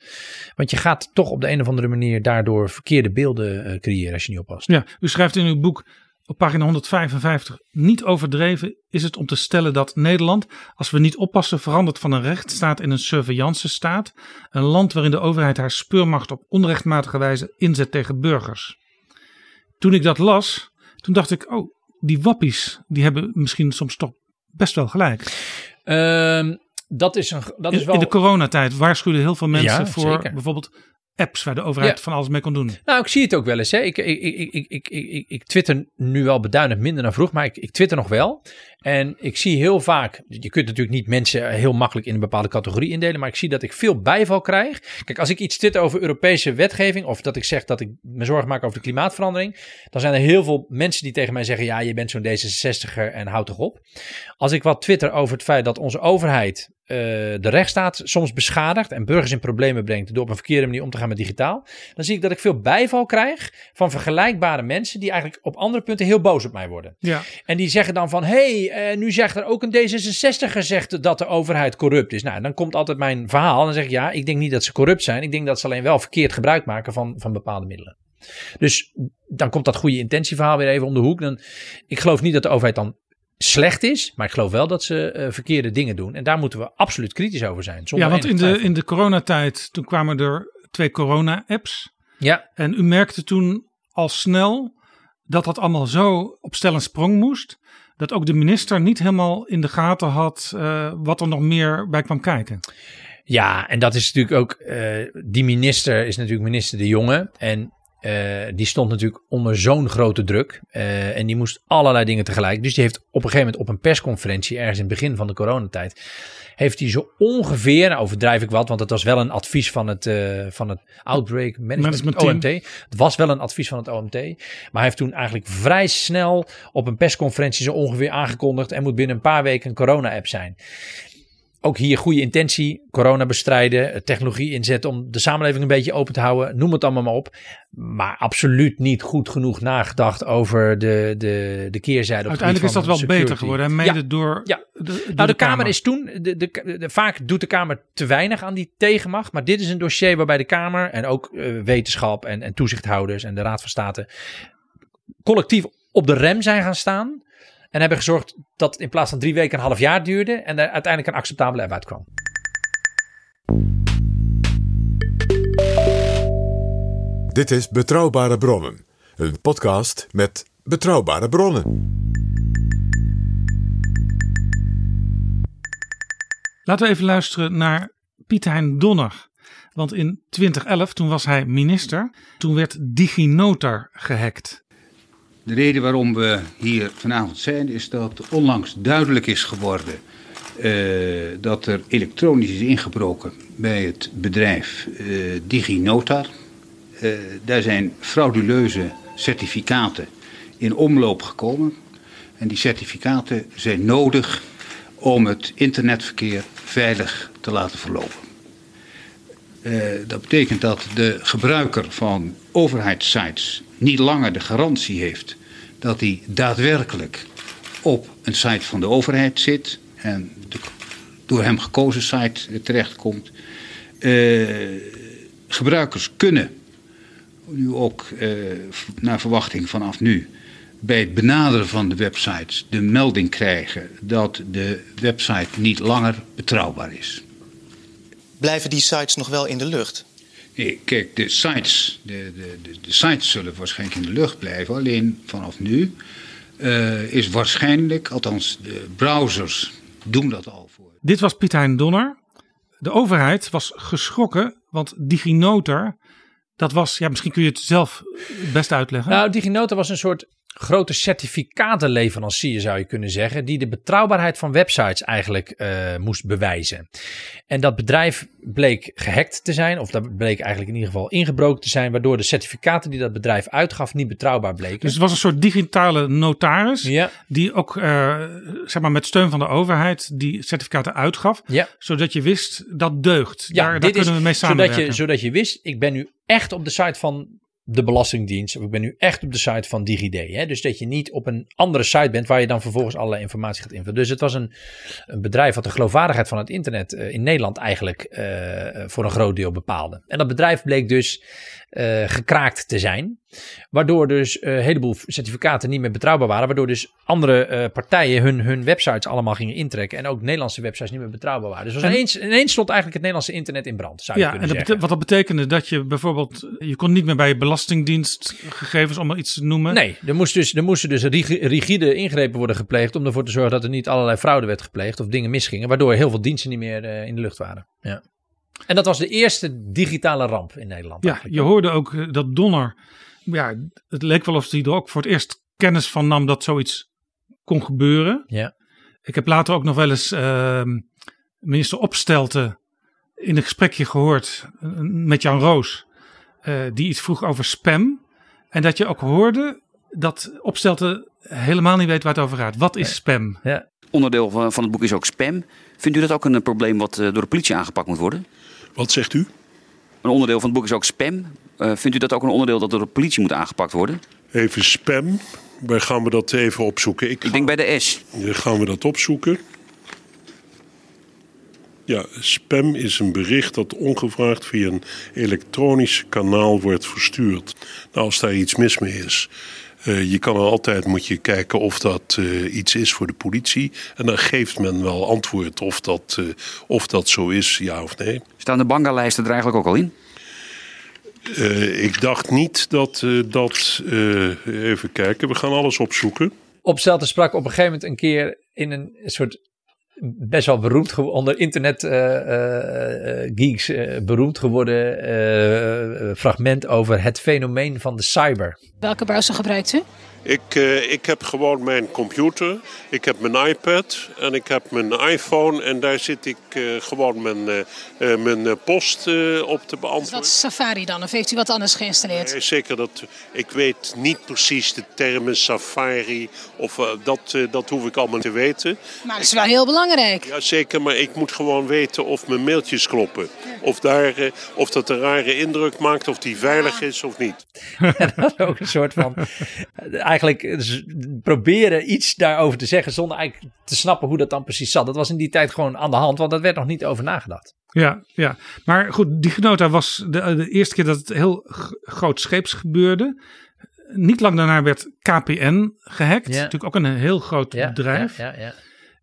Want je gaat toch op de een of andere manier daardoor verkeerde beelden creëren als je niet oppast. Ja, u schrijft in uw boek op pagina 155 niet overdreven is het om te stellen dat Nederland, als we niet oppassen, verandert van een rechtsstaat in een surveillance-staat. Een land waarin de overheid haar speurmacht op onrechtmatige wijze inzet tegen burgers. Toen ik dat las, toen dacht ik, oh, die wappies, die hebben misschien soms toch best wel gelijk. Um, dat is, een, dat is wel... In de coronatijd waarschuwden heel veel mensen voor bijvoorbeeld apps waar de overheid van alles mee kon doen. Nou, ik zie het ook wel eens. Hè. Ik, ik, ik, ik, ik, ik, ik twitter nu wel beduidend minder dan vroeg, maar ik, ik twitter nog wel. En ik zie heel vaak, je kunt natuurlijk niet mensen heel makkelijk in een bepaalde categorie indelen, maar ik zie dat ik veel bijval krijg. Kijk, als ik iets twitter over Europese wetgeving, of dat ik zeg dat ik me zorgen maak over de klimaatverandering, dan zijn er heel veel mensen die tegen mij zeggen, ja, je bent zo'n D66er en houd toch op. Als ik wat twitter over het feit dat onze overheid uh, de rechtsstaat soms beschadigt en burgers in problemen brengt door op een verkeerde manier om te gaan met digitaal, dan zie ik dat ik veel bijval krijg van vergelijkbare mensen die eigenlijk op andere punten heel boos op mij worden. Ja. En die zeggen dan van, hé, hey, uh, nu zegt er ook een D66 gezegd dat de overheid corrupt is. Nou, dan komt altijd mijn verhaal. Dan zeg ik, ja, ik denk niet dat ze corrupt zijn. Ik denk dat ze alleen wel verkeerd gebruik maken van, van bepaalde middelen. Dus dan komt dat goede intentieverhaal weer even om de hoek. Dan, ik geloof niet dat de overheid dan slecht is. Maar ik geloof wel dat ze uh, verkeerde dingen doen. En daar moeten we absoluut kritisch over zijn. Ja, want in de, in de coronatijd, toen kwamen er twee corona-apps. Ja. En u merkte toen al snel dat dat allemaal zo op stel en sprong moest. Dat ook de minister niet helemaal in de gaten had uh, wat er nog meer bij kwam kijken. Ja, en dat is natuurlijk ook. Uh, die minister is natuurlijk minister De Jonge. En uh, die stond natuurlijk onder zo'n grote druk. Uh, en die moest allerlei dingen tegelijk. Dus die heeft op een gegeven moment op een persconferentie, ergens in het begin van de coronatijd, heeft hij zo ongeveer, nou overdrijf ik wat, want het was wel een advies van het, uh, van het Outbreak Management, Management OMT. Het was wel een advies van het OMT. Maar hij heeft toen eigenlijk vrij snel op een persconferentie zo ongeveer aangekondigd. Er moet binnen een paar weken een corona-app zijn ook hier goede intentie, corona bestrijden, technologie inzetten om de samenleving een beetje open te houden, noem het allemaal maar op. Maar absoluut niet goed genoeg nagedacht over de, de, de keerzijde. Uiteindelijk is dat wel beter geworden, mede door, ja. De, door nou, de, Kamer, is toen, de, de, de, vaak doet de Kamer te weinig aan die tegenmacht, maar dit is een dossier waarbij de Kamer en ook uh, wetenschap en, en toezichthouders en de Raad van State collectief op de rem zijn gaan staan. En hebben gezorgd dat in plaats van drie weken een half jaar duurde. En er uiteindelijk een acceptabele app uitkwam. Dit is Betrouwbare Bronnen. Een podcast met betrouwbare bronnen. Laten we even luisteren naar Piet Hein Donner. Want in 2011, toen was hij minister, toen werd DigiNotar gehackt. De reden waarom we hier vanavond zijn is dat onlangs duidelijk is geworden uh, dat er elektronisch is ingebroken bij het bedrijf uh, DigiNotar. Uh, daar zijn frauduleuze certificaten in omloop gekomen. En die certificaten zijn nodig om het internetverkeer veilig te laten verlopen. Dat betekent dat de gebruiker van overheidssites niet langer de garantie heeft dat hij daadwerkelijk op een site van de overheid zit en de door hem gekozen site terechtkomt. Uh, gebruikers kunnen nu ook uh, naar verwachting vanaf nu bij het benaderen van de websites de melding krijgen dat de website niet langer betrouwbaar is. Blijven die sites nog wel in de lucht? Nee, kijk, de sites, de, de, de, de sites zullen waarschijnlijk in de lucht blijven. Alleen vanaf nu uh, is waarschijnlijk, althans de browsers doen dat al voor. Dit was Piet Hein Donner. De overheid was geschrokken, want DigiNotar, dat was, ja, misschien kun je het zelf best uitleggen. Nou, DigiNotar was een soort grote certificatenleverancier zou je kunnen zeggen, die de betrouwbaarheid van websites eigenlijk uh, moest bewijzen. En dat bedrijf bleek gehackt te zijn, of dat bleek eigenlijk in ieder geval ingebroken te zijn, waardoor de certificaten die dat bedrijf uitgaf niet betrouwbaar bleken. Dus het was een soort digitale notaris, ja. die ook uh, zeg maar met steun van de overheid die certificaten uitgaf, ja. zodat je wist dat deugt. Ja, daar, daar kunnen is, we mee samenwerken. Zodat je, zodat je wist, ik ben nu echt op de site van de Belastingdienst. Ik ben nu echt op de site van DigiD. Hè? Dus dat je niet op een andere site bent waar je dan vervolgens allerlei informatie gaat invullen. Dus het was een, een bedrijf wat de geloofwaardigheid van het internet uh, in Nederland eigenlijk uh, voor een groot deel bepaalde. En dat bedrijf bleek dus uh, gekraakt te zijn. Waardoor dus een heleboel certificaten niet meer betrouwbaar waren. Waardoor dus andere partijen hun, hun websites allemaal gingen intrekken. En ook Nederlandse websites niet meer betrouwbaar waren. Dus was ineens, ineens stond eigenlijk het Nederlandse internet in brand. Zou je ja, kunnen en zeggen. wat dat betekende dat je bijvoorbeeld. Je kon niet meer bij je belastingdienst gegevens om er iets te noemen. Nee, er, moest dus, er moesten dus rigide ingrepen worden gepleegd. om ervoor te zorgen dat er niet allerlei fraude werd gepleegd. of dingen misgingen. Waardoor heel veel diensten niet meer in de lucht waren. Ja. En dat was de eerste digitale ramp in Nederland. Ja, je hoorde ook dat Donner. Ja, het leek wel of hij er ook voor het eerst kennis van nam dat zoiets kon gebeuren. Ja. Ik heb later ook nog wel eens uh, minister Opstelten in een gesprekje gehoord met Jan Roos. Uh, die iets vroeg over spam. En dat je ook hoorde dat Opstelten helemaal niet weet waar het over gaat. Wat is spam? Ja. Onderdeel van, van het boek is ook spam. Vindt u dat ook een probleem wat door de politie aangepakt moet worden? Wat zegt u? Een onderdeel van het boek is ook spam. Uh, vindt u dat ook een onderdeel dat door de politie moet aangepakt worden? Even spam. Waar gaan we dat even opzoeken? Ik, Ik denk bij de S. Dan gaan we dat opzoeken. Ja, spam is een bericht dat ongevraagd via een elektronisch kanaal wordt verstuurd. Nou, als daar iets mis mee is. Uh, je kan er altijd moet je kijken of dat uh, iets is voor de politie. En dan geeft men wel antwoord of dat, uh, of dat zo is, ja of nee. Staan de bangalijsten er eigenlijk ook al in? ik dacht niet dat dat. even kijken, we gaan alles opzoeken. Opstelten sprak op een gegeven moment een keer in een soort best wel beroemd onder internet uh, uh, geeks uh, beroemd geworden fragment over het fenomeen van de cyber. Welke browser gebruikt u? Ik, ik heb gewoon mijn computer, ik heb mijn iPad en ik heb mijn iPhone en daar zit ik gewoon mijn, mijn post op te beantwoorden. Is dat Safari dan of heeft u wat anders geïnstalleerd? Nee, zeker, dat, ik weet niet precies de termen Safari of dat, dat hoef ik allemaal te weten. Maar dat is wel heel belangrijk. Ja, zeker, maar ik moet gewoon weten of mijn mailtjes kloppen. Of, daar, of dat een rare indruk maakt, of die veilig is of niet. *laughs* dat is ook een soort van... Eigenlijk proberen iets daarover te zeggen zonder eigenlijk te snappen hoe dat dan precies zat. Dat was in die tijd gewoon aan de hand, want dat werd nog niet over nagedacht. Ja, ja. maar goed, DigiNota was de, de eerste keer dat het heel groot scheeps gebeurde. Niet lang daarna werd KPN gehackt. Ja. Natuurlijk ook een heel groot Ja, bedrijf. Ja, ja, ja.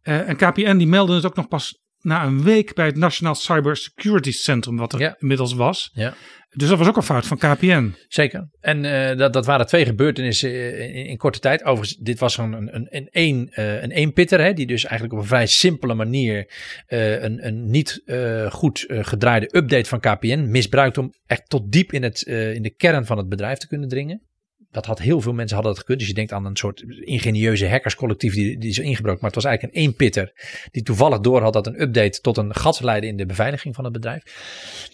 Uh, en KPN die meldde het ook nog pas na een week bij het Nationaal Cyber Security Centrum, wat er Ja. inmiddels was. Ja. Dus dat was ook een fout van KPN. Zeker. En eh, dat, dat waren twee gebeurtenissen eh, in, in korte tijd. Overigens, dit was een, een, een, eh, een eenpitter, hè, die dus eigenlijk op een vrij simpele manier een, een niet goed gedraaide update van KPN misbruikt om echt tot diep in, het, in de kern van het bedrijf te kunnen dringen. Dat had heel veel mensen hadden dat gekund. Dus je denkt aan een soort ingenieuze hackerscollectief die, die is ingebroken. Maar het was eigenlijk een eenpitter die toevallig door had dat een update tot een gat leidde in de beveiliging van het bedrijf.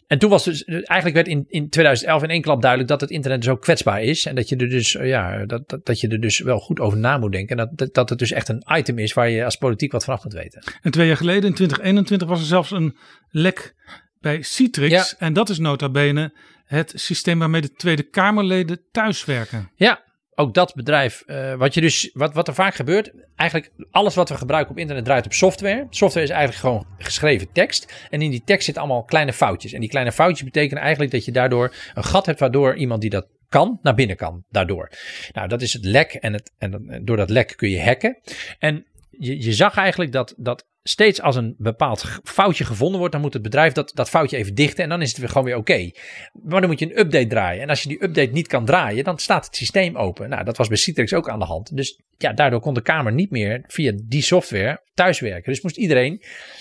En toen was dus, eigenlijk werd in, in 2011 in één klap duidelijk dat het internet dus ook kwetsbaar is. En dat je er dus, ja, dat, dat, dat je er dus wel goed over na moet denken. En dat, dat, dat het dus echt een item is waar je als politiek wat vanaf moet weten. En twee jaar geleden, in 2021, was er zelfs een lek bij Citrix. Ja. En dat is nota bene het systeem waarmee de Tweede Kamerleden thuiswerken. Ja, ook dat bedrijf. eh, wat, je dus, wat, wat er vaak gebeurt, eigenlijk alles wat we gebruiken op internet draait op software. Software is eigenlijk gewoon geschreven tekst. En in die tekst zitten allemaal kleine foutjes. En die kleine foutjes betekenen eigenlijk dat je daardoor een gat hebt waardoor iemand die dat kan, naar binnen kan. Daardoor. Nou, dat is het lek. En, het, en door dat lek kun je hacken. En je, je zag eigenlijk dat, dat steeds als een bepaald foutje gevonden wordt, dan moet het bedrijf dat, dat foutje even dichten en dan is het weer gewoon weer oké. Maar dan moet je een update draaien. En als je die update niet kan draaien, dan staat het systeem open. Nou, dat was bij Citrix ook aan de hand. Dus ja, daardoor kon de Kamer niet meer via die software thuiswerken. Dus moest iedereen,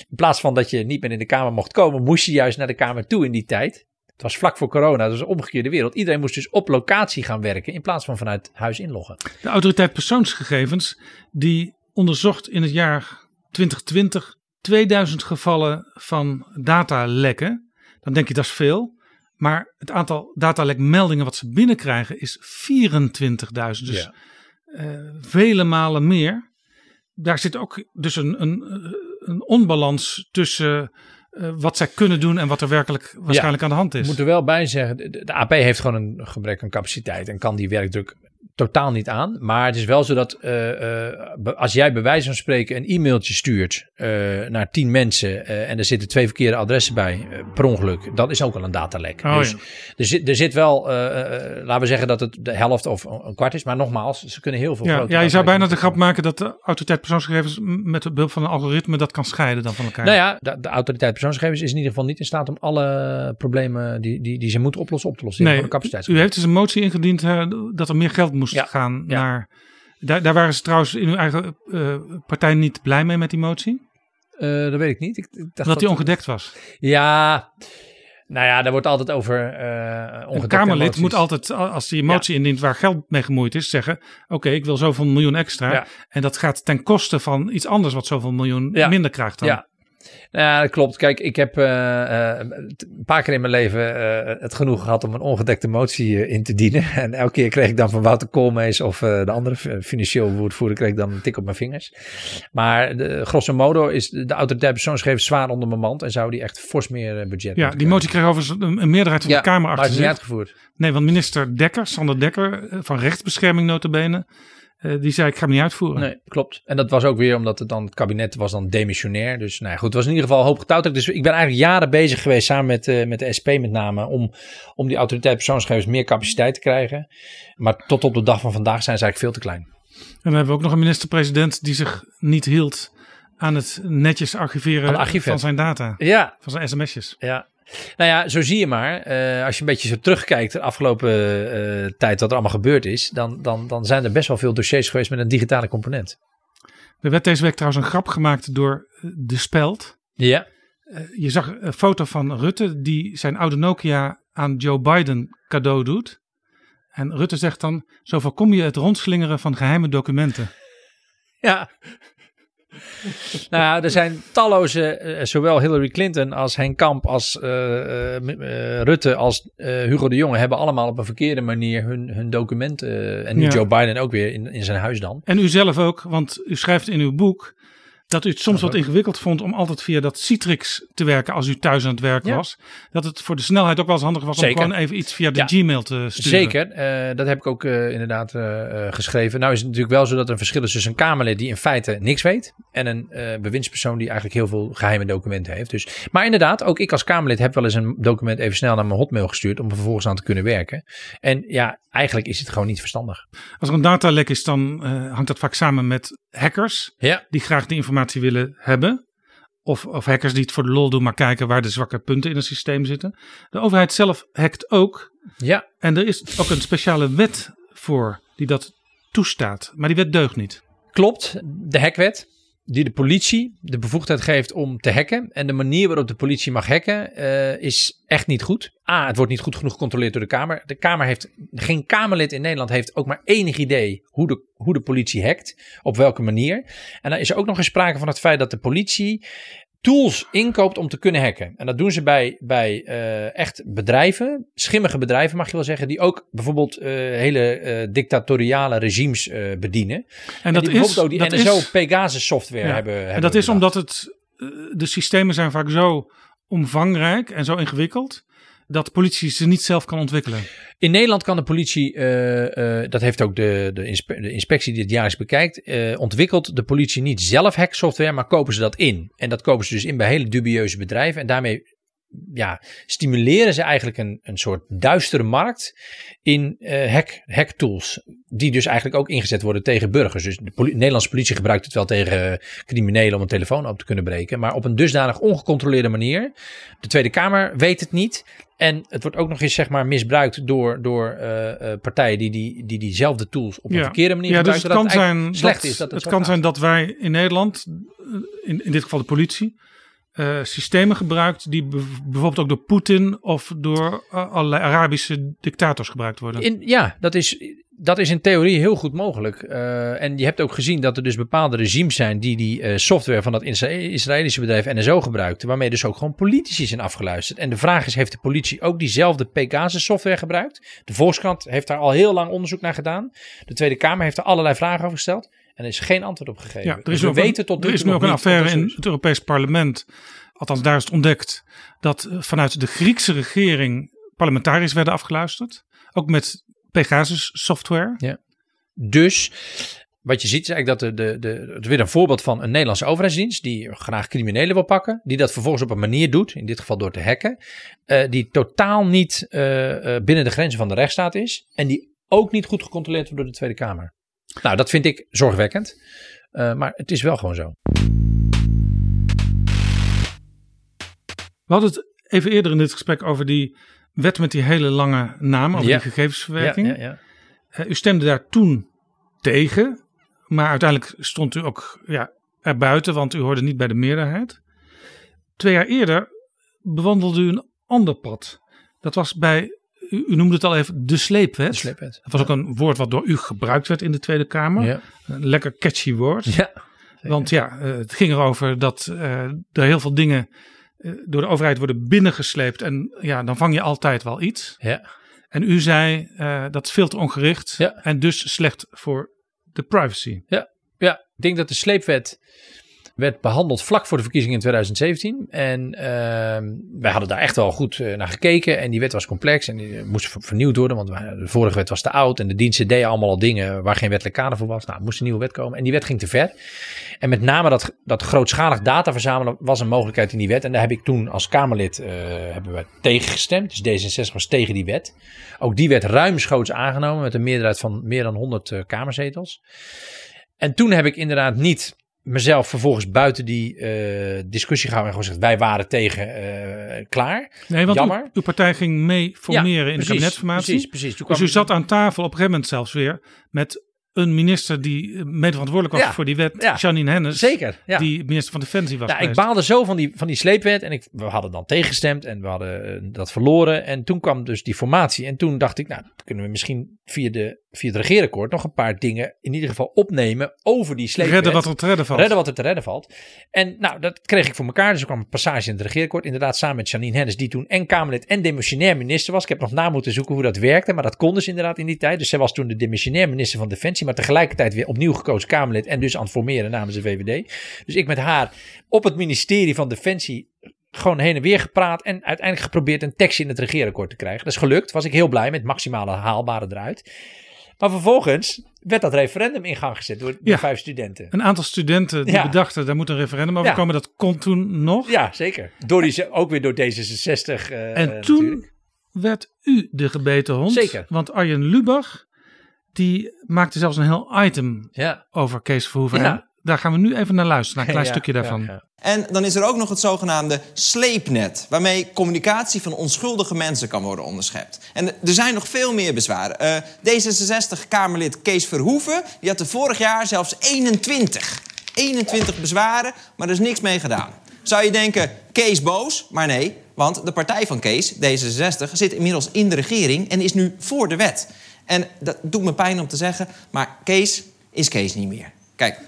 in plaats van dat je niet meer in de Kamer mocht komen, moest je juist naar de Kamer toe in die tijd. Het was vlak voor corona, dat was een omgekeerde wereld. Iedereen moest dus op locatie gaan werken in plaats van vanuit huis inloggen. De autoriteit persoonsgegevens die onderzocht in het jaar 2020 2000 gevallen van datalekken. Dan denk je dat is veel. Maar het aantal datalekmeldingen wat ze binnenkrijgen is 24.000. Dus Ja. eh, vele malen meer. Daar zit ook dus een, een, een onbalans tussen eh, wat zij kunnen doen en wat er werkelijk waarschijnlijk aan de hand Ik is. moet er wel bij zeggen, de, de AP heeft gewoon een gebrek aan capaciteit en kan die werkdruk totaal niet aan. Maar het is wel zo dat eh, eh, als jij bij wijze van spreken een e-mailtje stuurt eh, naar tien mensen en er zitten twee verkeerde adressen bij per ongeluk, dat is ook al een datalek. Oh, dus ja. er, zit, er zit wel, laten we zeggen dat het de helft of een kwart is, maar nogmaals, ze kunnen heel veel Ja, ja, je zou bijna de grap maken dat de autoriteit persoonsgegevens met behulp van een algoritme dat kan scheiden dan van elkaar. Nou ja, de, de autoriteit persoonsgegevens is in ieder geval niet in staat om alle problemen die, die, die ze moeten oplossen op te lossen. Nee, u heeft dus een motie ingediend dat er meer geld moest Ja, gaan ja. naar. Daar, daar waren ze trouwens in uw eigen eh, partij niet blij mee met die motie, Eh, dat weet ik niet. Ik, ik dacht dat die ongedekt was. Ja, nou ja, daar wordt altijd over eh Een ongedekte Kamerlid emoties. moet altijd, als die motie indient waar geld mee gemoeid is, zeggen: Oké, ik wil zoveel miljoen extra. Ja. En dat gaat ten koste van iets anders wat zoveel miljoen Ja. minder krijgt dan. Ja. Ja, dat klopt. Kijk, ik heb eh, eh, een paar keer in mijn leven eh, het genoeg gehad om een ongedekte motie eh, in te dienen. *laughs* En elke keer kreeg ik dan van Wouter Koolmees of eh, de andere fi- financieel woordvoerder kreeg ik dan een tik op mijn vingers. Maar de, grosso modo is de autoriteit persoonsgegevens zwaar onder mijn mand en zou die echt fors meer eh, budget Ja, die motie kreeg overigens een, een meerderheid van Ja, de Kamer maar achter het is niet uitgevoerd. Nee, want minister Dekker, Sander Dekker eh, van rechtsbescherming notabene, eh, die zei ik ga hem niet uitvoeren. Nee, klopt. En dat was ook weer omdat het dan het kabinet was dan demissionair. Dus nou ja, goed, het was in ieder geval hoop getouwtrek. Dus ik ben eigenlijk jaren bezig geweest samen met, eh, met de SP met name om, om die autoriteit persoonsgegevens meer capaciteit te krijgen. Maar tot op de dag van vandaag zijn ze eigenlijk veel te klein. En dan hebben we ook nog een minister-president die zich niet hield aan het netjes archiveren van zijn data, Ja, van zijn sms'jes. ja. Nou ja, zo zie je maar. eh, als je een beetje zo terugkijkt de afgelopen eh, tijd wat er allemaal gebeurd is, dan, dan, dan zijn er best wel veel dossiers geweest met een digitale component. Er werd deze week trouwens een grap gemaakt door eh, De Speld. Ja, je zag een foto van Rutte die zijn oude Nokia aan Joe Biden cadeau doet. En Rutte zegt dan, zo voorkom je het rondslingeren van geheime documenten. Ja. *laughs* nou ja, er zijn talloze, eh, zowel Hillary Clinton als Henk Kamp, als eh, eh, Rutte, als Hugo de Jonge hebben allemaal op een verkeerde manier hun, hun documenten, en nu Ja. Joe Biden ook weer in, in zijn huis dan. En u zelf ook, want u schrijft in uw boek dat u het soms wat ingewikkeld vond om altijd via dat Citrix te werken als u thuis aan het werk Ja. was. Dat het voor de snelheid ook wel eens handig was Zeker. om gewoon even iets via de Ja. Gmail te sturen. Zeker, eh, dat heb ik ook eh, inderdaad eh, geschreven. Nou is het natuurlijk wel zo dat er een verschil is tussen een Kamerlid die in feite niks weet en een bewindspersoon die eigenlijk heel veel geheime documenten heeft. Dus, maar inderdaad, ook ik als Kamerlid heb wel eens een document even snel naar mijn hotmail gestuurd om er vervolgens aan te kunnen werken. En ja, eigenlijk is het gewoon niet verstandig. Als er een datalek is, dan hangt dat vaak samen met hackers Ja, die graag die informatie willen hebben. Of, of hackers die het voor de lol doen, maar kijken waar de zwakke punten in het systeem zitten. De overheid zelf hackt ook. ja, En er is ook een speciale wet voor die dat toestaat. Maar die wet deugt niet. klopt. De hackwet. Die de politie de bevoegdheid geeft om te hacken. En de manier waarop de politie mag hacken eh, is echt niet goed. A, het wordt niet goed genoeg gecontroleerd door de Kamer. De Kamer heeft, geen Kamerlid in Nederland heeft ook maar enig idee hoe de, hoe de politie hackt. Op welke manier. En dan is er ook nog eens sprake van het feit dat de politie tools inkoopt om te kunnen hacken. En dat doen ze bij, bij eh, echt bedrijven, schimmige bedrijven mag je wel zeggen, die ook bijvoorbeeld eh, hele eh, dictatoriale regimes bedienen. En dat die is, ook die dat NSO is, Pegasus software ja, hebben, en hebben dat is omdat het, de systemen zijn vaak zo omvangrijk en zo ingewikkeld dat de politie ze niet zelf kan ontwikkelen. In Nederland kan de politie, uh, uh, dat heeft ook de, de, inspe de, inspectie die het jaarlijks bekijkt, uh, ontwikkelt de politie niet zelf hacksoftware, maar kopen ze dat in. En dat kopen ze dus in bij hele dubieuze bedrijven. En daarmee ja, stimuleren ze eigenlijk een, een soort duistere markt in uh, hack, hack tools. Die dus eigenlijk ook ingezet worden tegen burgers. Dus de poli Nederlandse politie gebruikt het wel tegen uh, criminelen om een telefoon op te kunnen breken. Maar op een dusdanig ongecontroleerde manier. De Tweede Kamer weet het niet. En het wordt ook nog eens zeg maar misbruikt door, door uh, partijen die, die, die diezelfde tools op een ja. verkeerde manier ja, gebruiken. Dus het kan zijn slecht dat, is dat het, het, kan gaat. zijn dat wij in Nederland, in, in dit geval de politie, uh, systemen gebruikt die bijvoorbeeld ook door Poetin of door uh, allerlei Arabische dictators gebruikt worden. In, ja, dat is, dat is in theorie heel goed mogelijk. Uh, en je hebt ook gezien dat er dus bepaalde regimes zijn die die software van dat Israëlische bedrijf NSO gebruikten, waarmee dus ook gewoon politici zijn afgeluisterd. En de vraag is, heeft de politie ook diezelfde Pegasus software gebruikt? De Volkskrant heeft daar al heel lang onderzoek naar gedaan. De Tweede Kamer heeft er allerlei vragen over gesteld. En er is geen antwoord op gegeven. Ja, er is, dus we weten tot er is nu ook een affaire in het Europees Parlement. Althans, daar is het ontdekt dat vanuit de Griekse regering parlementariërs werden afgeluisterd. Ook met Pegasus software. Ja. Dus wat je ziet is eigenlijk dat de, de, de, het is weer een voorbeeld van een Nederlandse overheidsdienst die graag criminelen wil pakken. Die dat vervolgens op een manier doet, in dit geval door te hacken. Uh, die totaal niet uh, uh, binnen de grenzen van de rechtsstaat is. En die ook niet goed gecontroleerd wordt door de Tweede Kamer. Nou, dat vind ik zorgwekkend. Uh, maar het is wel gewoon zo. We hadden het even eerder in dit gesprek over die wet met die hele lange naam, over ja. die gegevensverwerking. Ja, ja, ja. Uh, u stemde daar toen tegen, maar uiteindelijk stond u ook ja, erbuiten, want u hoorde niet bij de meerderheid. Twee jaar eerder bewandelde u een ander pad. Dat was bij u, u, noemde het al even, de sleepwet. De sleepwet. Dat was ook een woord wat door u gebruikt werd in de Tweede Kamer. Ja. Een lekker catchy woord. Ja. Want ja, het ging erover dat uh, er heel veel dingen uh, door de overheid worden binnengesleept. En ja, dan vang je altijd wel iets. Ja. En u zei, uh, dat is veel te ongericht. Ja. En dus slecht voor de privacy. Ja. ja, ik denk dat de sleepwet werd behandeld vlak voor de verkiezingen in 2017. En uh, wij hadden daar echt wel goed uh, naar gekeken. En die wet was complex en die moest vernieuwd worden. Want de vorige wet was te oud. En de diensten deden allemaal al dingen waar geen wettelijk kader voor was. Nou, moest een nieuwe wet komen. En die wet ging te ver. En met name dat, dat grootschalig data verzamelen was een mogelijkheid in die wet. En daar heb ik toen als Kamerlid uh, hebben we tegen gestemd. Dus D66 was tegen die wet. Ook die werd ruimschoots aangenomen met een meerderheid van meer dan 100 uh, kamerzetels. En toen heb ik inderdaad niet mezelf vervolgens buiten die uh, discussie gehouden en gewoon gezegd: wij waren tegen, uh, klaar. Nee, want Jammer. Uw, uw, partij ging mee formeren ja, in precies, de kabinetsformatie. Precies, precies. Toen dus u zat aan tafel op een gegeven moment zelfs weer met een minister die mede verantwoordelijk was ja, voor die wet, ja, Janine Hennis. Zeker. Ja. Die minister van Defensie was. Nou, ik baalde zo van die, van die sleepwet en ik, we hadden dan tegengestemd en we hadden uh, dat verloren. En toen kwam dus die formatie en toen dacht ik, nou, kunnen we misschien via, de, via het regeerakkoord nog een paar dingen in ieder geval opnemen over die sleepwet. Redden wat er te redden valt. Redden wat er te redden valt. En nou, dat kreeg ik voor elkaar. Dus er kwam een passage in het regeerakkoord. Inderdaad, samen met Janine Hennis, die toen en Kamerlid en demissionair minister was. Ik heb nog na moeten zoeken hoe dat werkte, maar dat kon dus inderdaad in die tijd. Dus zij was toen de demissionair minister van Defensie, maar tegelijkertijd weer opnieuw gekozen Kamerlid en dus aan het formeren namens de VVD. Dus ik met haar op het ministerie van Defensie gewoon heen en weer gepraat en uiteindelijk geprobeerd een tekstje in het regeerakkoord te krijgen. Dat is gelukt, was ik heel blij met maximale haalbare eruit. Maar vervolgens werd dat referendum in gang gezet door, Ja. vijf studenten. Een aantal studenten die Ja. bedachten, daar moet een referendum over Ja. komen. Dat kon toen nog. Ja, zeker. Door die, ook weer door D66. eh, en toen natuurlijk. werd u de gebeten hond. Zeker. Want Arjen Lubach, die maakte zelfs een heel item Ja. over Kees Verhoeven. Ja. Daar gaan we nu even naar luisteren, naar een klein Ja, stukje daarvan. ja. En dan is er ook nog het zogenaamde sleepnet, waarmee communicatie van onschuldige mensen kan worden onderschept. En er zijn nog veel meer bezwaren. Eh, D66-Kamerlid Kees Verhoeven die had er vorig jaar zelfs 21. 21 bezwaren, maar er is niks mee gedaan. Zou je denken, Kees boos? Maar nee, want de partij van Kees, D66, zit inmiddels in de regering en is nu voor de wet. En dat doet me pijn om te zeggen, maar Kees is Kees niet meer. Kijk,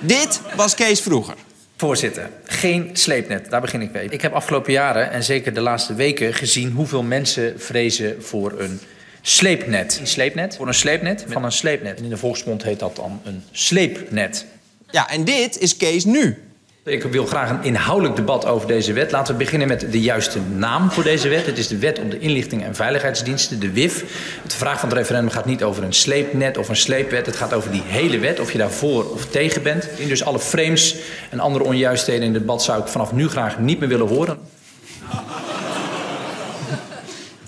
dit was Kees vroeger. Voorzitter, geen sleepnet, daar begin ik mee. Ik heb afgelopen jaren en zeker de laatste weken gezien hoeveel mensen vrezen voor een sleepnet. Een sleepnet? Voor een sleepnet van een sleepnet. En in de volksmond heet dat dan een sleepnet. Ja, en dit is Kees nu. Ik wil graag een inhoudelijk debat over deze wet. Laten we beginnen met de juiste naam voor deze wet. Het is de Wet op de Inlichting en Veiligheidsdiensten, de WIF. Het vraag van het referendum gaat niet over een sleepnet of een sleepwet. Het gaat over die hele wet, of je daarvoor of tegen bent. In dus alle frames en andere onjuistheden in het debat zou ik vanaf nu graag niet meer willen horen.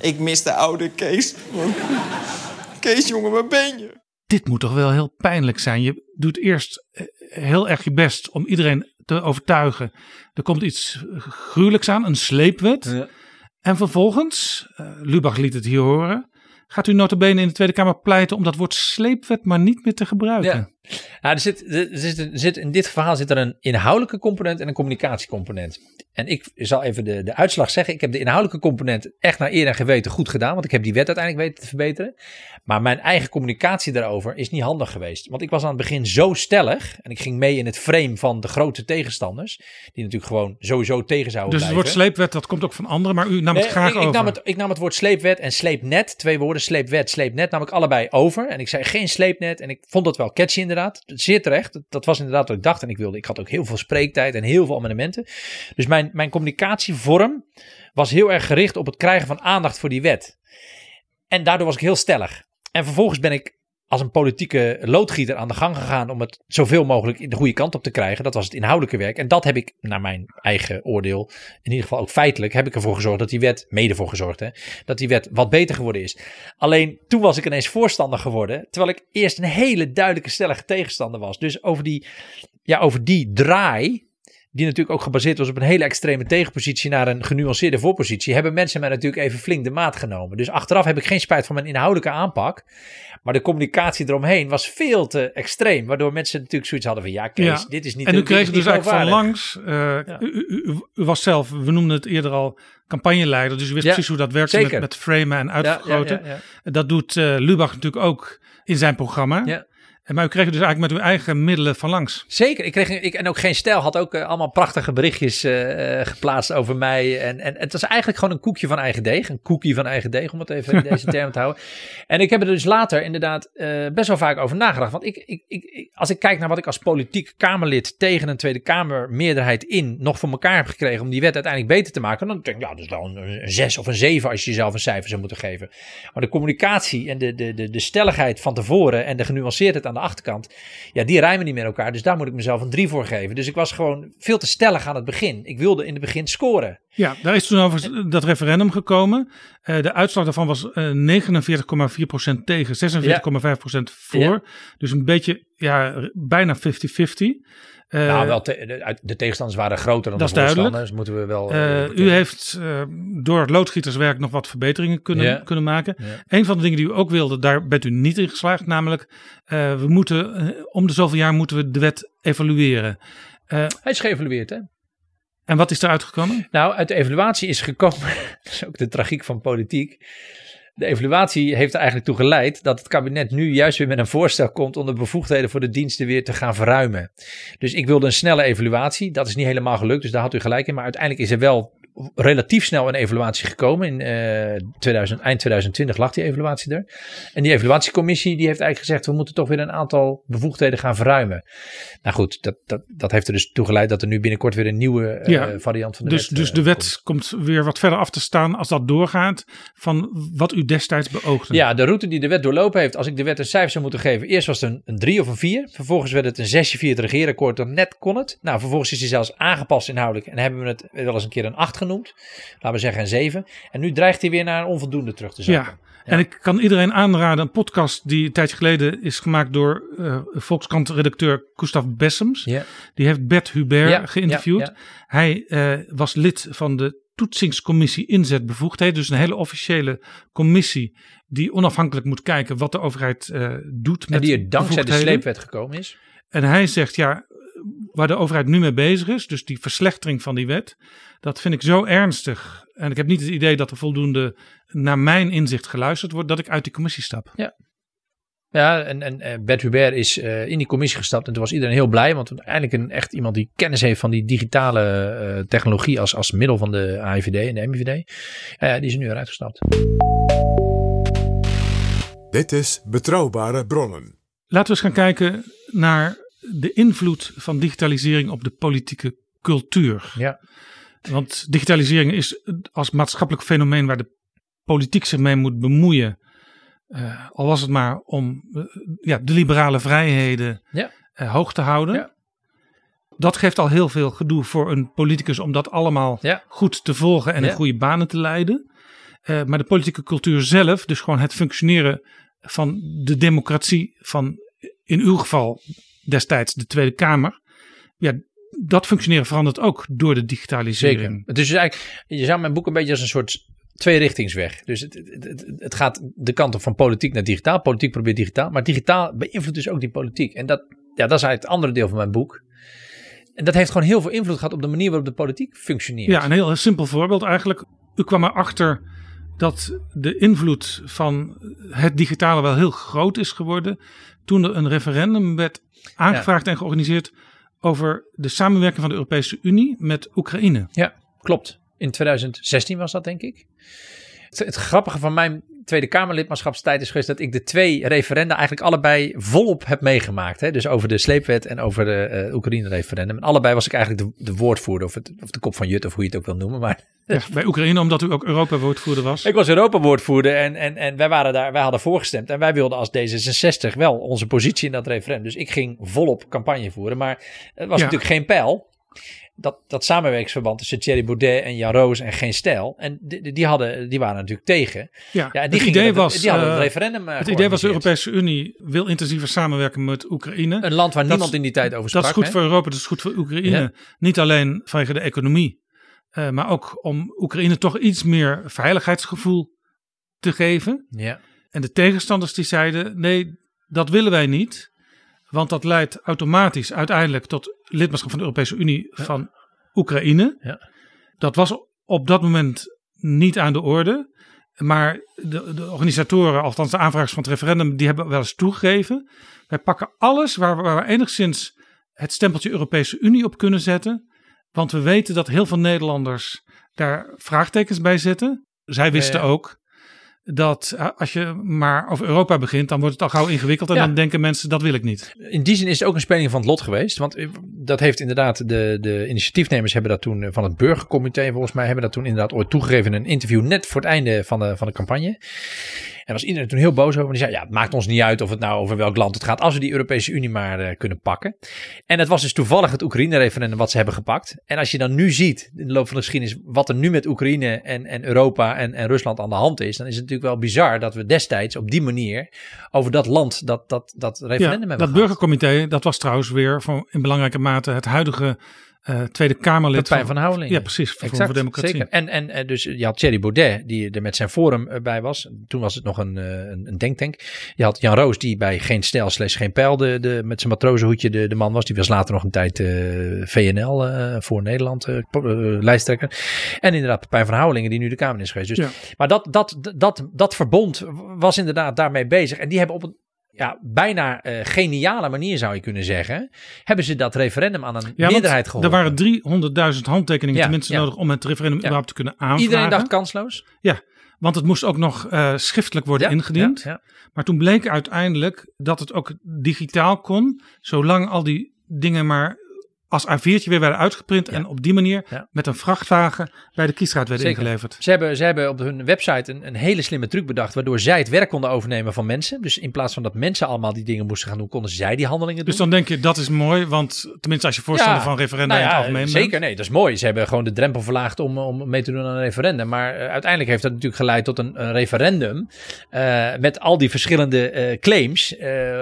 Ik mis de oude Kees. Kees, jongen, waar ben je? Dit moet toch wel heel pijnlijk zijn. Je doet eerst eh, heel erg je best om iedereen te overtuigen. Er komt iets gruwelijks aan, een sleepwet. Ja. En vervolgens, uh, Lubach liet het hier horen, gaat u notabene in de Tweede Kamer pleiten om dat woord sleepwet maar niet meer te gebruiken. Ja. Er zit, er zit, er zit, in dit verhaal zit er een inhoudelijke component en een communicatiecomponent. En ik zal even de, de uitslag zeggen. Ik heb de inhoudelijke component echt naar eer en geweten goed gedaan. Want ik heb die wet uiteindelijk weten te verbeteren. Maar mijn eigen communicatie daarover is niet handig geweest. Want ik was aan het begin zo stellig. En ik ging mee in het frame van de grote tegenstanders. Die natuurlijk gewoon sowieso tegen zouden Dus het blijven. woord sleepwet, dat komt ook van anderen. Maar u nam het Nee, graag ik, ik over. nam het, ik nam het woord sleepwet en sleepnet, twee woorden, sleepwet, sleepnet, nam ik allebei over. En ik zei geen sleepnet en ik vond dat wel catchy inderdaad. Zeer terecht, dat, dat was inderdaad wat ik dacht. En ik wilde, ik had ook heel veel spreektijd en heel veel amendementen. Dus mijn, mijn communicatievorm was heel erg gericht op het krijgen van aandacht voor die wet. En daardoor was ik heel stellig. En vervolgens ben ik als een politieke loodgieter aan de gang gegaan om het zoveel mogelijk in de goede kant op te krijgen. Dat was het inhoudelijke werk. En dat heb ik, naar mijn eigen oordeel, in ieder geval ook feitelijk, heb ik ervoor gezorgd dat die wet, mede voor gezorgd, hè, dat die wet wat beter geworden is. Alleen toen was ik ineens voorstander geworden, terwijl ik eerst een hele duidelijke stellige tegenstander was. Dus over die, ja, over die draai, die natuurlijk ook gebaseerd was op een hele extreme tegenpositie naar een genuanceerde voorpositie, hebben mensen mij natuurlijk even flink de maat genomen. Dus achteraf heb ik geen spijt van mijn inhoudelijke aanpak. Maar de communicatie eromheen was veel te extreem. Waardoor mensen natuurlijk zoiets hadden van ja, Kees, Ja. dit is niet en u kreeg dus eigenlijk van langs. eh, u, u, u- u was zelf, we noemden het eerder al, campagneleider. Dus u wist Ja, precies hoe dat werkt met, met framen en uitvergroten. Dat doet eh, Lubach natuurlijk ook in zijn programma. Ja. En Maar u kreeg dus eigenlijk met uw eigen middelen van langs. Zeker, ik kreeg ik, en ook geen stijl had ook eh, allemaal prachtige berichtjes eh, eh, geplaatst over mij. En, en het was eigenlijk gewoon een koekje van eigen deeg. Een cookie van eigen deeg, om het even in deze *laughs* term te houden. En ik heb er dus later inderdaad best wel vaak over nagedacht. Want ik, ik, ik, ik- als ik kijk naar wat ik als politiek Kamerlid tegen een Tweede Kamer meerderheid in nog voor elkaar heb gekregen om die wet uiteindelijk beter te maken. Dan denk ik, ja, dat is wel een, een zes of een zeven als je jezelf een cijfer zou moeten geven. Maar de communicatie en de, de, de, de stelligheid van tevoren en de genuanceerdheid aan de achterkant, ja, die rijmen niet met elkaar. Dus daar moet ik mezelf een drie voor geven. Dus ik was gewoon veel te stellig aan het begin. Ik wilde in het begin scoren. Ja, daar is toen over dat referendum gekomen. Eh, de uitslag daarvan was eh 49,4% tegen, 46,5% voor. Ja. Dus een beetje, ja, bijna 50-50. Eh, nou, wel te- de, de tegenstanders waren groter dan dat de voorstanders. Moeten we wel. Eh, eh, u heeft door het loodgieterswerk nog wat verbeteringen kunnen, kunnen maken. Ja. Een van de dingen die u ook wilde, daar bent u niet in geslaagd. Namelijk, we moeten om de zoveel jaar moeten we de wet evalueren. Hij is geëvalueerd, hè? en wat is eruit gekomen? Nou, uit de evaluatie is gekomen, *laughs* dat is ook de tragiek van politiek. De evaluatie heeft er eigenlijk toe geleid dat het kabinet nu juist weer met een voorstel komt om de bevoegdheden voor de diensten weer te gaan verruimen. Dus ik wilde een snelle evaluatie. Dat is niet helemaal gelukt, dus daar had u gelijk in. Maar uiteindelijk is er wel relatief snel een evaluatie gekomen. In eh 2000, eind 2020 lag die evaluatie er. En die evaluatiecommissie die heeft eigenlijk gezegd we moeten toch weer een aantal bevoegdheden gaan verruimen. Nou goed, dat, dat, dat heeft er dus toe geleid dat er nu binnenkort weer een nieuwe eh, Ja, variant van de Dus, wet dus eh, de wet komt weer wat verder af te staan als dat doorgaat van wat u destijds beoogde. Ja, de route die de wet doorlopen heeft, als ik de wet een cijfer zou moeten geven. Eerst was het een, een 3 of een 4. Vervolgens werd het een 6 via het regeerakkoord. Dan net kon het. Nou, vervolgens is hij zelfs aangepast inhoudelijk. En hebben we het wel eens een keer een 8 genoemd. Laten we zeggen een 7. En nu dreigt hij weer naar een onvoldoende terug te zakken. Ja. En ik kan iedereen aanraden een podcast die een tijdje geleden is gemaakt door eh Volkskrant-redacteur Gustav Bessems. Ja. Die heeft Bert Hubert geïnterviewd. Hij eh, was lid van de toetsingscommissie inzetbevoegdheid. Dus een hele officiële commissie die onafhankelijk moet kijken wat de overheid eh, doet. En met die er dankzij de sleepwet gekomen is. En hij zegt ja, waar de overheid nu mee bezig is, dus die verslechtering van die wet, dat vind ik zo ernstig. En ik heb niet het idee dat er voldoende naar mijn inzicht geluisterd wordt, dat ik uit die commissie stap. Ja. Ja, en, en eh, Bert Hubert is eh, in die commissie gestapt en toen was iedereen heel blij, want eindelijk een echt iemand die kennis heeft van die digitale eh, technologie als, als middel van de AIVD en de MIVD. Ja, die is er nu eruit gestapt. Dit is Betrouwbare Bronnen. Laten we eens gaan kijken naar de invloed van digitalisering op de politieke cultuur. Ja. Want digitalisering is als maatschappelijk fenomeen waar de politiek zich mee moet bemoeien. Uh, al was het maar om uh, ja, de liberale vrijheden ja. uh, hoog te houden. Ja. Dat geeft al heel veel gedoe voor een politicus om dat allemaal ja. goed te volgen en in goede banen te leiden. maar de politieke cultuur zelf, dus gewoon het functioneren van de democratie van in uw geval destijds de Tweede Kamer. Ja, dat functioneren verandert ook door de digitalisering. Zeker. Het is dus eigenlijk, je zou mijn boek een beetje als een soort tweerichtingsweg. Dus het, het, het, het, gaat de kant op van politiek naar digitaal. Politiek probeert digitaal. Maar digitaal beïnvloedt dus ook die politiek. En dat, ja, dat is eigenlijk het andere deel van mijn boek. En dat heeft gewoon heel veel invloed gehad op de manier waarop de politiek functioneert. Ja, een heel simpel voorbeeld eigenlijk. U kwam erachter dat de invloed van het digitale wel heel groot is geworden. Toen er een referendum werd aangevraagd ja. en georganiseerd over de samenwerking van de Europese Unie met Oekraïne. Ja, klopt. In 2016 was dat, denk ik. Het, het, grappige van mijn Tweede Kamerlidmaatschapstijd is geweest dat ik de twee referenda eigenlijk allebei volop heb meegemaakt. Hè? Dus over de sleepwet en over de uh, Oekraïne-referendum. En allebei was ik eigenlijk de, de woordvoerder of, het, of de kop van Jut of hoe je het ook wil noemen. Maar ja, bij Oekraïne omdat u ook Europa-woordvoerder was. Ik was Europa-woordvoerder en, en, en wij, waren daar, wij hadden voorgestemd. En wij wilden als D66 wel onze positie in dat referendum. Dus ik ging volop campagne voeren. Maar het was ja. natuurlijk geen pijl dat, dat samenwerkingsverband tussen Thierry Baudet en Jan Roos en Geen Stijl. En die, die, hadden, die waren natuurlijk tegen. Ja, ja en die het idee was, het, die hadden het referendum uh, Het idee was de Europese Unie wil intensiever samenwerken met Oekraïne. Een land waar dat niemand in die tijd over sprak. Dat is goed hè? voor Europa, dat is goed voor Oekraïne. Ja. Niet alleen vanwege de economie, uh, maar ook om Oekraïne toch iets meer veiligheidsgevoel te geven. Ja. En de tegenstanders die zeiden, nee, dat willen wij niet. Want dat leidt automatisch uiteindelijk tot lidmaatschap van de Europese Unie ja. van Oekraïne. Ja. Dat was op dat moment niet aan de orde. Maar de, de, organisatoren, althans de aanvragers van het referendum, die hebben wel eens toegegeven. Wij pakken alles waar, waar we enigszins het stempeltje Europese Unie op kunnen zetten. Want we weten dat heel veel Nederlanders daar vraagtekens bij zetten. Zij wisten Ja, ja. ook dat uh, als je maar over Europa begint, dan wordt het al gauw ingewikkeld. En Ja. dan denken mensen, dat wil ik niet. In die zin is het ook een speling van het lot geweest. Want eh, dat heeft inderdaad, de, de initiatiefnemers hebben dat toen, eh, van het burgercomité volgens mij, hebben dat toen inderdaad ooit toegegeven in een interview net voor het einde van de, van de campagne. En was iedereen toen heel boos over. Die zei, ja, het maakt ons niet uit of het nou over welk land het gaat, als we die Europese Unie maar eh, kunnen pakken. En het was dus toevallig het Oekraïne-referendum wat ze hebben gepakt. En als je dan nu ziet, in de loop van de geschiedenis, wat er nu met Oekraïne en, en Europa en, en Rusland aan de hand is, dan is het natuurlijk wel bizar dat we destijds op die manier over dat land dat, dat, dat referendum Ja, hebben dat gehad. burgercomité, dat was trouwens weer van, in belangrijke mate het huidige eh, Tweede Kamerlid. Pepijn van Houweling. Ja, precies. Van voor Democratie. Zeker. En, en eh, dus je had Thierry Baudet, die er met zijn forum eh, bij was. Toen was het nog een, een, een denktank. Je had Jan Roos, die bij Geen Stijl slash Geen Pijl de, de, met zijn matrozenhoedje de, de man was. Die was later nog een tijd eh, VNL voor Nederland lijsttrekker. En inderdaad Pepijn van Houwelingen, die nu de Kamer is geweest. Dus, Ja. Maar dat, dat, dat, dat verbond was inderdaad daarmee bezig. En die hebben op een ja, bijna eh, geniale manier, zou je kunnen zeggen, hebben ze dat referendum aan een Ja, meerderheid geholpen. Er waren 300.000 handtekeningen Ja, tenminste ja. nodig om het referendum überhaupt te kunnen aanvragen. Iedereen dacht kansloos. Ja, want het moest ook nog eh, schriftelijk worden ingediend. Maar toen bleek uiteindelijk dat het ook digitaal kon, zolang al die dingen maar als A4'tje weer werden uitgeprint en op die manier Ja. met een vrachtwagen bij de kiesraad werden Zeker. ingeleverd. Ze hebben, ze hebben op hun website een, een hele slimme truc bedacht, waardoor zij het werk konden overnemen van mensen. Dus in plaats van dat mensen allemaal die dingen moesten gaan doen, konden zij die handelingen doen. Dus dan denk je, dat is mooi, want tenminste als je voorstander Ja, van referenda nou in ja, het algemeen Zeker, bent. nee, dat is mooi. Ze hebben gewoon de drempel verlaagd om, om mee te doen aan een referendum. Maar eh, uiteindelijk heeft dat natuurlijk geleid tot een, een referendum eh, met al die verschillende eh, claims,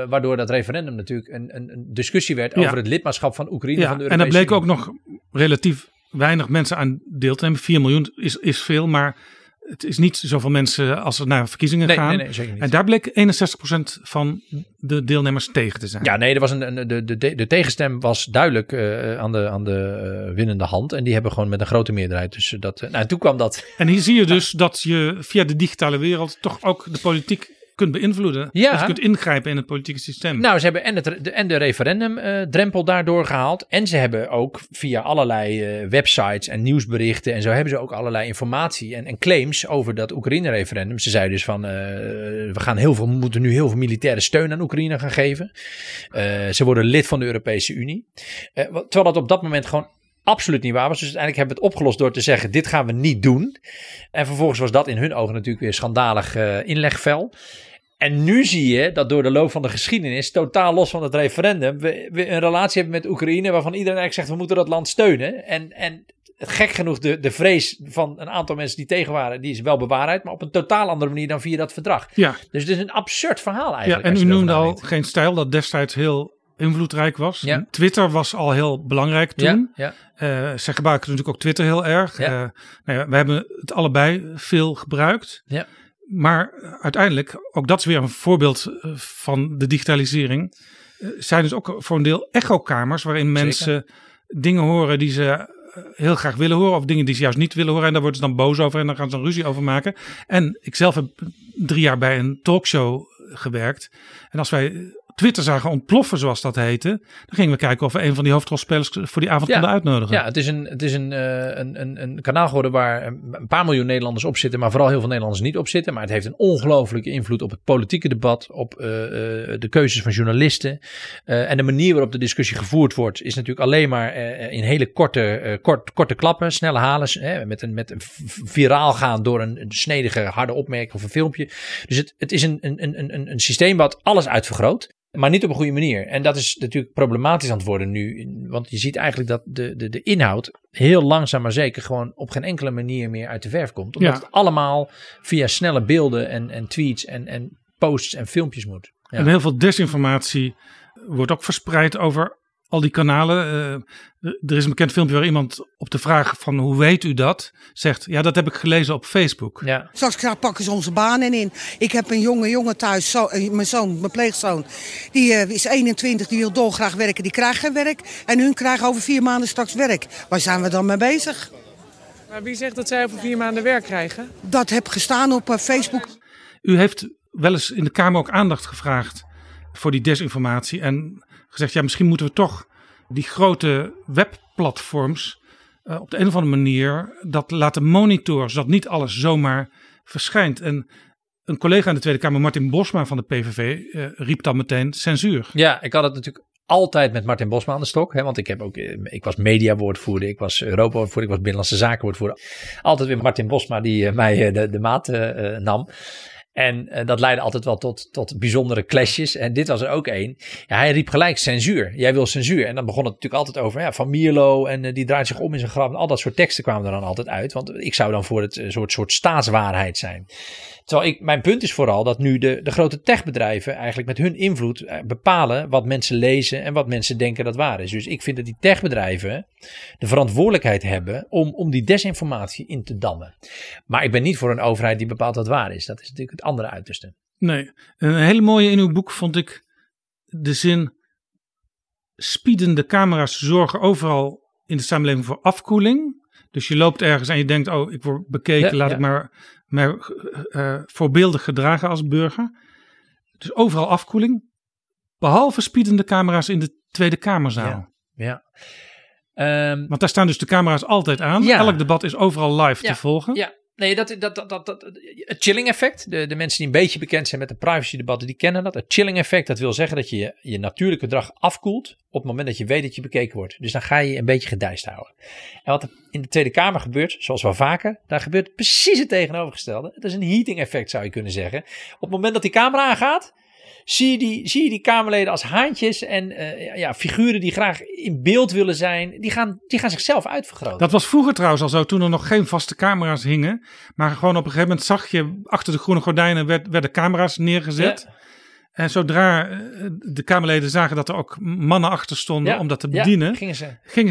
waardoor dat referendum natuurlijk een, een, een discussie werd over het lidmaatschap van Oekraïne Ja, van de en er bleek ook nog relatief weinig mensen aan deel te nemen. 4 miljoen is, is veel, maar het is niet zoveel mensen als er naar verkiezingen Nee, gaan. nee, nee. En daar bleek 61% van de deelnemers tegen te zijn. Ja, nee, er was een, een, de, de, de tegenstem was duidelijk eh, aan de, aan de eh, winnende hand. En die hebben gewoon met een grote meerderheid. Dus dat, eh, nou, en toen kwam dat. En hier zie je *laughs* dus dat je via de digitale wereld toch ook de politiek kunt beïnvloeden. Ja. Dus je kunt ingrijpen in het politieke systeem. Nou, ze hebben en, het, de, en de referendumdrempel daardoor gehaald. En ze hebben ook via allerlei eh, websites en nieuwsberichten en zo hebben ze ook allerlei informatie en, en claims over dat Oekraïne-referendum. Ze zeiden dus van, eh, we gaan heel veel, moeten nu heel veel militaire steun aan Oekraïne gaan geven. Eh, ze worden lid van de Europese Unie. Eh, terwijl dat op dat moment gewoon absoluut niet waar was. Dus uiteindelijk hebben we het opgelost door te zeggen: dit gaan we niet doen. En vervolgens was dat in hun ogen natuurlijk weer schandalig uh, inlegvel. En nu zie je dat door de loop van de geschiedenis, totaal los van het referendum, we, we een relatie hebben met Oekraïne waarvan iedereen eigenlijk zegt: we moeten dat land steunen. En, en gek genoeg, de, de vrees van een aantal mensen die tegen waren, die is wel bewaarheid, maar op een totaal andere manier dan via dat verdrag. Ja. Dus het is een absurd verhaal eigenlijk. Ja, en u noemde al geen stijl dat destijds heel invloedrijk was. Ja. Twitter was al heel belangrijk toen. Ja, ja. Uh, zij gebruiken natuurlijk ook Twitter heel erg. Ja. Uh, nou ja, we hebben het allebei veel gebruikt. Ja. Maar uiteindelijk, ook dat is weer een voorbeeld eh, van de digitalisering, zijn dus ook voor een deel echokamers waarin mensen dingen horen die ze heel graag willen horen. Of dingen die ze juist niet willen horen. En daar worden ze dan boos over en dan gaan ze een ruzie over maken. En ik zelf heb drie jaar bij een talkshow gewerkt. En als wij Twitter zagen ontploffen, zoals dat heette. Dan gingen we kijken of we een van die hoofdrolspelers voor die avond ja, konden uitnodigen. Ja, het is, een, het is een, uh, een, een, een kanaal geworden waar een paar miljoen Nederlanders op zitten. Maar vooral heel veel Nederlanders niet op zitten. Maar het heeft een ongelofelijke invloed op het politieke debat. Op uh, uh, de keuzes van journalisten. en de manier waarop de discussie gevoerd wordt. Is natuurlijk alleen maar in hele korte, kort, korte klappen. Snelle halen. met, een, met een viraal gaan door een, een snedige harde opmerking of een filmpje. Dus het, het is een, een, een, een systeem wat alles uitvergroot. Maar niet op een goede manier. En dat is natuurlijk problematisch aan het worden nu. Want je ziet eigenlijk dat de, de, de inhoud heel langzaam maar zeker gewoon op geen enkele manier meer uit de verf komt. Omdat Ja. het allemaal via snelle beelden en, en tweets en, en posts en filmpjes moet. Ja. En heel veel desinformatie wordt ook verspreid over al die kanalen. Eh, er is een bekend filmpje waar iemand op de vraag van hoe weet u dat? Zegt, ja dat heb ik gelezen op Facebook. Ja. Straks pakken ze onze banen in. Ik heb een jonge jongen thuis, zo, eh, mijn zoon, mijn pleegzoon. Die eh, is 21, die wil dolgraag werken, die krijgt geen werk. En hun krijgen over vier maanden straks werk. Waar zijn we dan mee bezig? Maar wie zegt dat zij over vier maanden werk krijgen? Dat heb gestaan op eh, Facebook. U heeft wel eens in de Kamer ook aandacht gevraagd voor die desinformatie. En gezegd, ja misschien moeten we toch die grote webplatforms eh, op de een of andere manier dat laten monitoren. Zodat niet alles zomaar verschijnt. En een collega in de Tweede Kamer, Martin Bosma van de PVV, eh, riep dan meteen censuur. Ja, ik had het natuurlijk altijd met Martin Bosma aan de stok. Hè, want ik, heb ook, eh, ik was mediawoordvoerder, ik was Europa-woordvoerder, ik was Binnenlandse Zakenwoordvoerder. Altijd weer Martin Bosma die mij de, de maat nam. En eh, dat leidde altijd wel tot, tot bijzondere clashes. En dit was er ook één. Hij riep gelijk censuur. Jij wil censuur. En dan begon het natuurlijk altijd over ja, Van Mierlo. En eh, die draait zich om in zijn graf. En al dat soort teksten kwamen er dan altijd uit. Want ik zou dan voor het eh, soort, soort staatswaarheid zijn. Terwijl ik, mijn punt is vooral dat nu de, de grote techbedrijven eigenlijk met hun invloed eh, bepalen wat mensen lezen en wat mensen denken dat waar is. Dus ik vind dat die techbedrijven de verantwoordelijkheid hebben om, om die desinformatie in te dammen. Maar ik ben niet voor een overheid die bepaalt wat waar is. Dat is natuurlijk het andere uiterste. Nee, een hele mooie in uw boek vond ik de zin: spiedende camera's zorgen overal in de samenleving voor afkoeling. Dus je loopt ergens en je denkt: oh, ik word bekeken, Ja, laat ja. ik maar, maar eh, voorbeeldig gedragen als burger. Dus overal afkoeling, behalve spiedende camera's in de Tweede Kamerzaal. Ja. Ehm, Want daar staan dus de camera's altijd aan. Ja. Elk debat is overal live Ja, te volgen. Ja, nee, dat, dat, dat, dat, het chilling effect. De, de mensen die een beetje bekend zijn met de privacy debatten, die kennen dat. Het chilling effect, dat wil zeggen dat je je, je natuurlijke gedrag afkoelt op het moment dat je weet dat je bekeken wordt. Dus dan ga je je een beetje gedijst houden. En wat er in de Tweede Kamer gebeurt, zoals wel vaker, daar gebeurt precies het tegenovergestelde. Het is een heating effect zou je kunnen zeggen. Op het moment dat die camera aangaat, zie je die, zie je die Kamerleden als haantjes en eh, ja, figuren die graag in beeld willen zijn. Die gaan, die gaan zichzelf uitvergroten. Dat was vroeger trouwens al zo, toen er nog geen vaste camera's hingen. Maar gewoon op een gegeven moment zag je achter de groene gordijnen werd, werden camera's neergezet. En zodra eh, de Kamerleden zagen dat er ook mannen achter stonden Ja, om dat te ja, bedienen, gingen ze.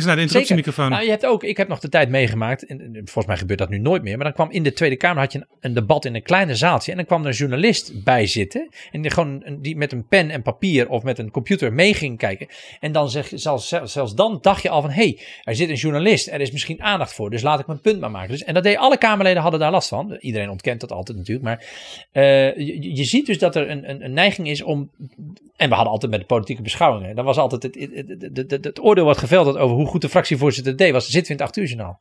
naar de interruptiemicrofoon. Nou, je hebt ook, ik heb nog de tijd meegemaakt, en en volgens mij gebeurt dat nu nooit meer, maar dan kwam in de Tweede Kamer had je een, een debat in een kleine zaaltje en dan kwam er een journalist bij zitten en die, gewoon, die met een pen en papier of met een computer mee ging kijken. En dan zeg je, zelfs, zelfs dan dacht je al van, hé, hey, er zit een journalist, er is misschien aandacht voor, dus laat ik mijn punt maar maken. Dus, en dat deed alle Kamerleden hadden daar last van. Iedereen ontkent dat altijd natuurlijk, maar eh, je, je ziet dus dat er een, een, een neiging is om en we hadden altijd met de politieke beschouwingen. Dan was altijd het, het, het, het, oordeel wat geveld had over hoe goed de fractievoorzitter deed. Was zitten we in het 8 uur journaal?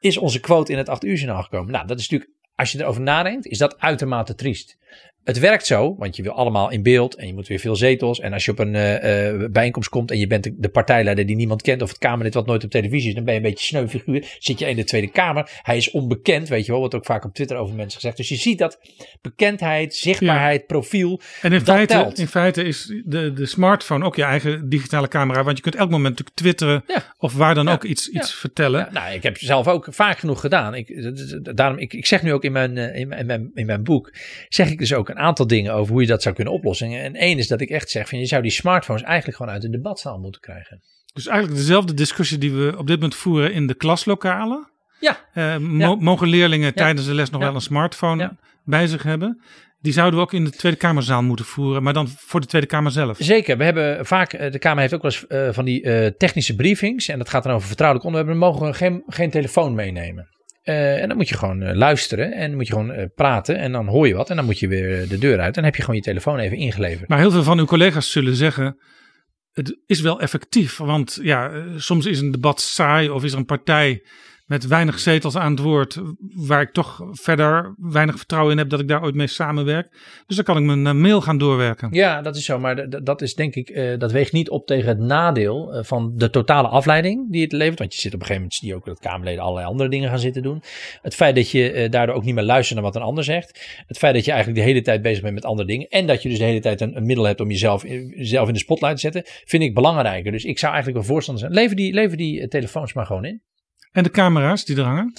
Is onze quote in het 8 uur journaal gekomen? Nou, dat is natuurlijk, als je erover nadenkt, is dat uitermate triest. Het werkt zo, want je wil allemaal in beeld en je moet weer veel zetels. En als je op een eh, eh, bijeenkomst komt en je bent de, de partijleider die niemand kent of het Kamerlid wat nooit op televisie is, dan ben je een beetje sneu figuur. Zit je in de Tweede Kamer, hij is onbekend, weet je wel, wordt ook vaak op Twitter over mensen gezegd. Dus je ziet dat bekendheid, zichtbaarheid, profiel, En in dat feite, telt. in feite is de, de smartphone ook je eigen digitale camera. Want je kunt elk moment natuurlijk twitteren of waar dan ook iets, iets vertellen. Ja, nou, ik heb zelf ook vaak genoeg gedaan. Ik, daarom, ik, ik zeg nu ook in mijn, eh, in, mijn, in, mijn, in mijn boek, zeg ik dus ook een aantal dingen over hoe je dat zou kunnen oplossen. En één is dat ik echt zeg van je zou die smartphones eigenlijk gewoon uit de debatzaal moeten krijgen. Dus eigenlijk dezelfde discussie die we op dit moment voeren in de klaslokalen. Ja. Eh, mo- Mogen leerlingen tijdens de les nog wel een smartphone bij zich hebben? Die zouden we ook in de Tweede Kamerzaal moeten voeren, maar dan voor de Tweede Kamer zelf. Zeker, we hebben vaak, eh, de Kamer heeft ook wel eens eh, van die technische briefings. En dat gaat dan over vertrouwelijk onderwerpen. Dan mogen we geen, geen telefoon meenemen. Eh, en dan moet je gewoon eh, luisteren en moet je gewoon eh, praten. En dan hoor je wat en dan moet je weer de deur uit. En dan heb je gewoon je telefoon even ingeleverd. Maar heel veel van uw collega's zullen zeggen, het is wel effectief. Want ja, soms is een debat saai of is er een partij met weinig zetels aan het woord, waar ik toch verder weinig vertrouwen in heb dat ik daar ooit mee samenwerk. Dus dan kan ik mijn eh, mail gaan doorwerken. Ja, dat is zo. Maar dat is denk ik, eh, dat weegt niet op tegen het nadeel eh, van de totale afleiding die het levert. Want je zit op een gegeven moment, je ook dat Kamerleden allerlei andere dingen gaan zitten doen. Het feit dat je daardoor ook niet meer luistert naar wat een ander zegt. Het feit dat je eigenlijk de hele tijd bezig bent met andere dingen. En dat je dus de hele tijd een, middel hebt om jezelf, jezelf in de spotlight te zetten, vind ik belangrijker. Dus ik zou eigenlijk wel voorstander zijn. Lever die, lever die telefoons maar gewoon in. En de camera's die er hangen?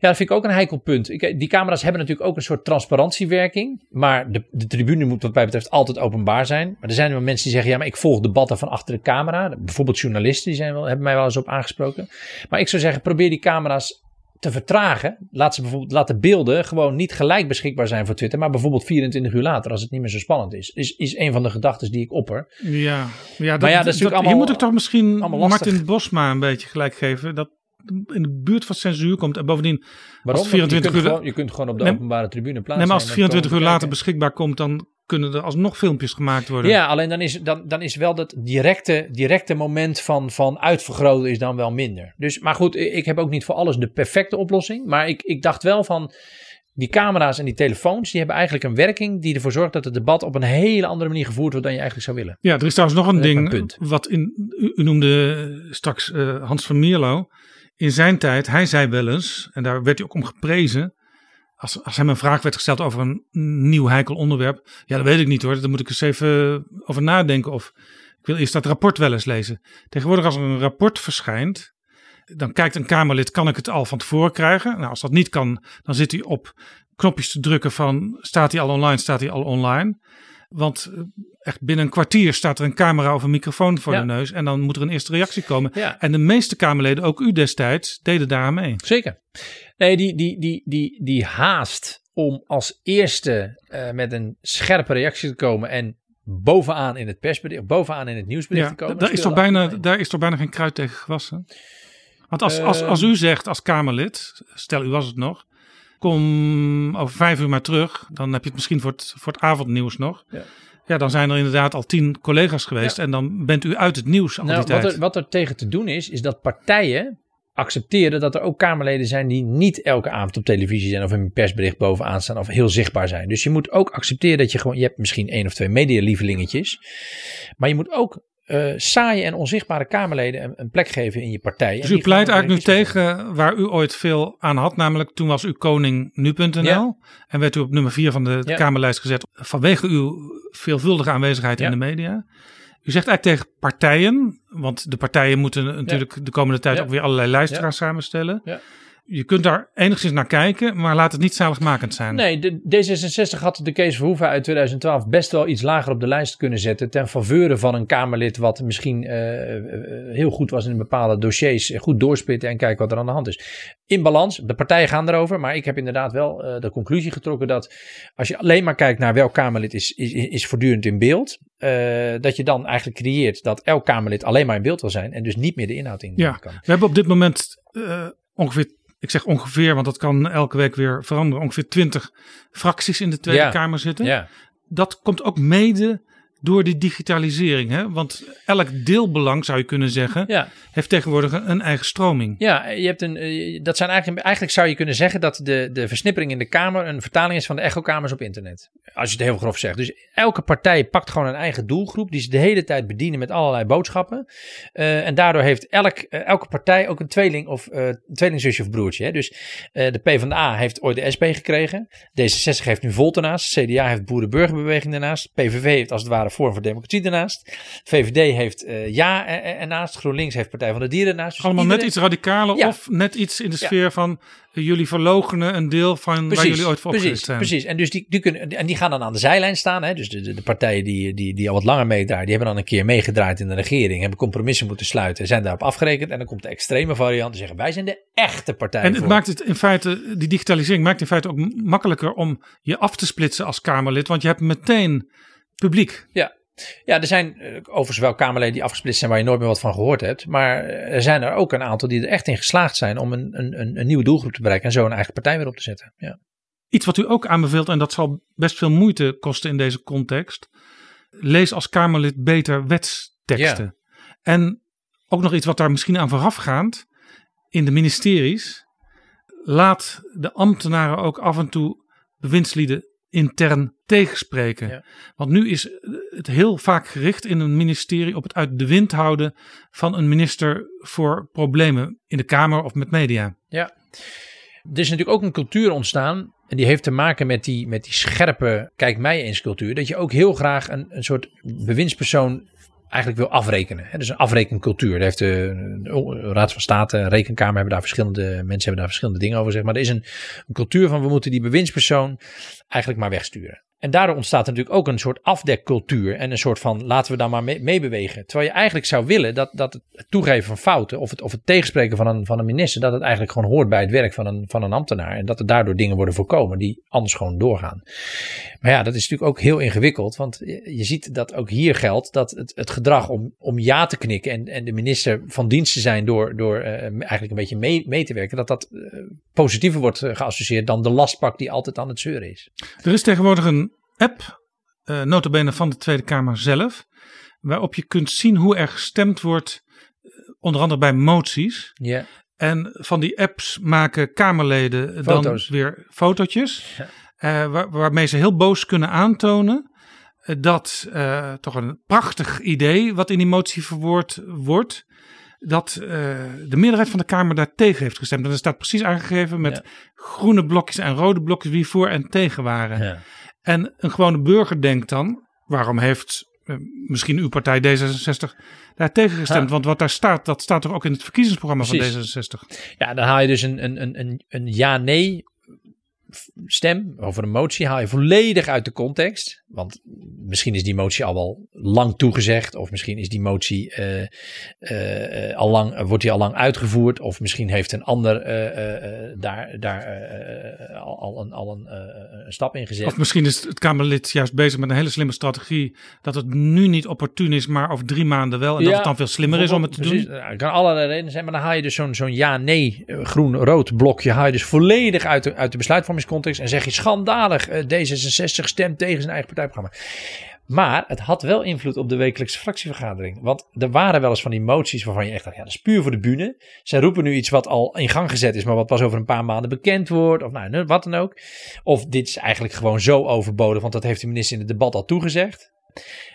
Ja, dat vind ik ook een heikel punt. Ik, die camera's hebben natuurlijk ook een soort transparantiewerking. Maar de, de tribune moet wat mij betreft altijd openbaar zijn. Maar er zijn wel mensen die zeggen, ja, maar ik volg debatten van achter de camera. Bijvoorbeeld journalisten, die zijn wel, hebben mij wel eens op aangesproken. Maar ik zou zeggen, probeer die camera's te vertragen. Laat, ze bijvoorbeeld, laat de beelden gewoon niet gelijk beschikbaar zijn voor Twitter. Maar bijvoorbeeld 24 uur later, als het niet meer zo spannend is. Is, is een van de gedachten die ik opper. Ja, ja, Maar ja, dat is natuurlijk allemaal- hier moet ik toch misschien. Martin Bosma een beetje gelijk geven. Dat in de buurt van censuur komt. En bovendien, Waarom? als het 24 je, kunt uur... gewoon, je kunt gewoon op de Nee, openbare tribune plaatsen. Nee, maar als het 24 uur later beschikbaar komt, dan kunnen er alsnog filmpjes gemaakt worden. Ja, alleen dan is, dan, dan is wel dat directe, directe moment van, van uitvergroten is dan wel minder. Dus, maar goed, ik heb ook niet voor alles de perfecte oplossing. Maar ik, ik dacht wel van, die camera's en die telefoons, die hebben eigenlijk een werking die ervoor zorgt dat het debat op een hele andere manier gevoerd wordt dan je eigenlijk zou willen. Ja, er is trouwens nog een Dat ding. Wat in, u, u noemde straks eh, Hans van Mierlo. In zijn tijd, hij zei wel eens, en daar werd hij ook om geprezen. Als, als hem een vraag werd gesteld over een nieuw heikel onderwerp. Ja, dat weet ik niet hoor. Daar moet ik eens even over nadenken. Of ik wil eerst dat rapport wel eens lezen. Tegenwoordig, als er een rapport verschijnt. Dan kijkt een Kamerlid, kan ik het al van tevoren krijgen? Nou, als dat niet kan, dan zit hij op knopjes te drukken van staat hij al online, staat hij al online. Want eh, echt binnen een kwartier staat er een camera of een microfoon voor Ja. de neus. En dan moet er een eerste reactie komen. Ja. En de meeste Kamerleden, ook u destijds, deden daar aan mee. Zeker. Nee, die, die, die, die, die haast om als eerste eh, met een scherpe reactie te komen en bovenaan in het persbericht, bovenaan in het nieuwsbericht Ja, te komen. daar, is toch bijna, daar is toch bijna geen kruid tegen gewassen? Want als, als, als Ehm. u zegt als Kamerlid, stel u was het nog, kom over vijf uur maar terug. Dan heb je het misschien voor het, voor het avondnieuws nog. Ja. Ja, dan zijn er inderdaad al tien collega's geweest. En dan bent u uit het nieuws al Nou, die wat, er, wat er tegen te doen is, is dat partijen accepteren dat er ook Kamerleden zijn die niet elke avond op televisie zijn of in een persbericht bovenaan staan of heel zichtbaar zijn. Dus je moet ook accepteren dat je gewoon, je hebt misschien één of twee medialievelingetjes, maar je moet ook eh saaie en onzichtbare Kamerleden een, een plek geven in je partij. Dus u pleit eigenlijk nu tegen waar u ooit veel aan had. Namelijk toen was u koning nu.nl. Ja. En werd u op nummer vier van de Ja. Kamerlijst gezet. Vanwege uw veelvuldige aanwezigheid Ja. in de media. U zegt eigenlijk tegen partijen. Want de partijen moeten natuurlijk de komende tijd ook weer allerlei luisteraars samenstellen. Ja. Je kunt daar enigszins naar kijken. Maar laat het niet zaligmakend zijn. Nee, de, D66 had de Kees Verhoeven uit 2012 best wel iets lager op de lijst kunnen zetten. Ten faveur van een Kamerlid wat misschien eh, eh, heel goed was in bepaalde dossiers. Goed doorspitten en kijken wat er aan de hand is. In balans, de partijen gaan erover. Maar ik heb inderdaad wel eh, de conclusie getrokken dat als je alleen maar kijkt naar welk Kamerlid is, is, is voortdurend in beeld. eh, dat je dan eigenlijk creëert dat elk Kamerlid alleen maar in beeld wil zijn. En dus niet meer de inhoud in Ja, kan. we hebben op dit moment eh, ongeveer, ik zeg ongeveer, want dat kan elke week weer veranderen, ongeveer twintig fracties in de Tweede Ja, Kamer zitten. ja. Dat komt ook mede door die digitalisering. Hè? Want elk deelbelang, zou je kunnen zeggen, Ja. heeft tegenwoordig een, eigen stroming. Ja, je hebt een, eh, dat zijn eigenlijk, eigenlijk zou je kunnen zeggen dat de, de versnippering in de Kamer een vertaling is van de echokamers op internet. Als je het heel grof zegt. Dus elke partij pakt gewoon een eigen doelgroep die ze de hele tijd bedienen met allerlei boodschappen. Eh, en daardoor heeft elk, eh, elke partij ook een tweeling of een tweelingzusje of broertje. Hè? Dus de PvdA heeft ooit de SP gekregen. D66 heeft nu Volt ernaast. CDA heeft Boerenburgerbeweging ernaast. PVV heeft als het ware Forum voor Democratie ernaast. VVD heeft eh, Ja eh, eh, ernaast. GroenLinks heeft Partij van de Dieren ernaast. Dus Allemaal iedereen- net iets radicaler Ja. of net iets in de Ja. sfeer van jullie verlogenen een deel van waar jullie ooit voor precies, zijn. Precies, en, dus die, die kunnen, en die gaan dan aan de zijlijn staan. Hè? Dus de, de, de partijen die, die, die al wat langer meedraaien, die hebben dan een keer meegedraaid in de regering, hebben compromissen moeten sluiten, zijn daarop afgerekend. En dan komt de extreme variant en zeggen wij zijn de echte partij. En het voor. maakt het in feite, die digitalisering maakt in feite ook makkelijker om je af te splitsen als Kamerlid, want je hebt meteen publiek. Ja. Ja, er zijn eh, overigens wel Kamerleden die afgesplitst zijn waar je nooit meer wat van gehoord hebt. Maar eh, er zijn er ook een aantal die er echt in geslaagd zijn om een, een, een, nieuwe doelgroep te bereiken en zo een eigen partij weer op te zetten. Ja. Iets wat u ook aanbeveelt, en dat zal best veel moeite kosten in deze context. Lees als Kamerlid beter wetsteksten. En ook nog iets wat daar misschien aan voorafgaand. In de ministeries. Laat de ambtenaren ook af en toe bewindslieden intern tegenspreken. Ja. Want nu is het heel vaak gericht in een ministerie op het uit de wind houden van een minister voor problemen in de Kamer of met media. Ja. Er is natuurlijk ook een cultuur ontstaan. En die heeft te maken met die, met die scherpe kijk mij eens cultuur. Dat je ook heel graag een, een soort bewindspersoon eigenlijk wil afrekenen. Hè? Dus een afrekencultuur. Daar heeft de, de Raad van State, Rekenkamer hebben daar verschillende mensen hebben daar verschillende dingen over. Zeg maar er is een cultuur van we moeten die bewindspersoon eigenlijk maar wegsturen. En daardoor ontstaat er natuurlijk ook een soort afdekcultuur en een soort van laten we daar maar mee, mee bewegen. Terwijl je eigenlijk zou willen dat, dat het toegeven van fouten of het, of het tegenspreken van een, van een minister, dat het eigenlijk gewoon hoort bij het werk van een, van een ambtenaar. En dat er daardoor dingen worden voorkomen die anders gewoon doorgaan. Maar ja, dat is natuurlijk ook heel ingewikkeld, want je, ziet dat ook hier geldt dat het, het gedrag om, om ja te knikken en, en de minister van dienst te zijn door, door uh, eigenlijk een beetje mee, mee te werken, dat dat uh, positiever wordt geassocieerd dan de lastpak die altijd aan het zeuren is. Er is tegenwoordig een app, uh, notabene van de Tweede Kamer zelf, waarop je kunt zien hoe er gestemd wordt, onder andere bij moties. Ja. En van die apps maken Kamerleden Foto's. dan weer fotootjes, Ja. uh, waar, waarmee ze heel boos kunnen aantonen dat uh, toch een prachtig idee wat in die motie verwoord wordt, dat de meerderheid van de Kamer daar tegen heeft gestemd. En er staat precies aangegeven met Ja. groene blokjes en rode blokjes wie voor en tegen waren. Ja. En een gewone burger denkt dan, waarom heeft eh, misschien uw partij D66 daar tegen gestemd? Want wat daar staat, dat staat toch ook in het verkiezingsprogramma Precies. van D66? Ja, dan haal je dus een, een, een- een, een ja-nee stem over een motie haal je volledig uit de context. Want misschien is die motie al wel lang toegezegd. Of misschien is die motie eh, eh, eh, al lang, wordt die al lang uitgevoerd. Of misschien heeft een ander daar, daar al, al een, al een, een stap in gezet. Of misschien is het Kamerlid juist bezig met een hele slimme strategie. Dat het nu niet opportun is, maar over drie maanden wel. En dat Ja, het dan veel slimmer is om het te precies. doen. Het kan allerlei redenen zijn, maar dan haal je dus zo'n zo'n ja-nee groen-rood blokje haal je dus volledig uit de, uit de besluitvormingscontext en zeg je schandalig, eh, D66 stemt tegen zijn eigen Maar het had wel invloed op de wekelijkse fractievergadering. Want er waren wel eens van die moties waarvan je echt dacht, ja, dat is puur voor de bühne. Zij roepen nu iets wat al in gang gezet is, maar wat pas over een paar maanden bekend wordt. Of nou, wat dan ook. Of dit is eigenlijk gewoon zo overbodig, want dat heeft de minister in het debat al toegezegd.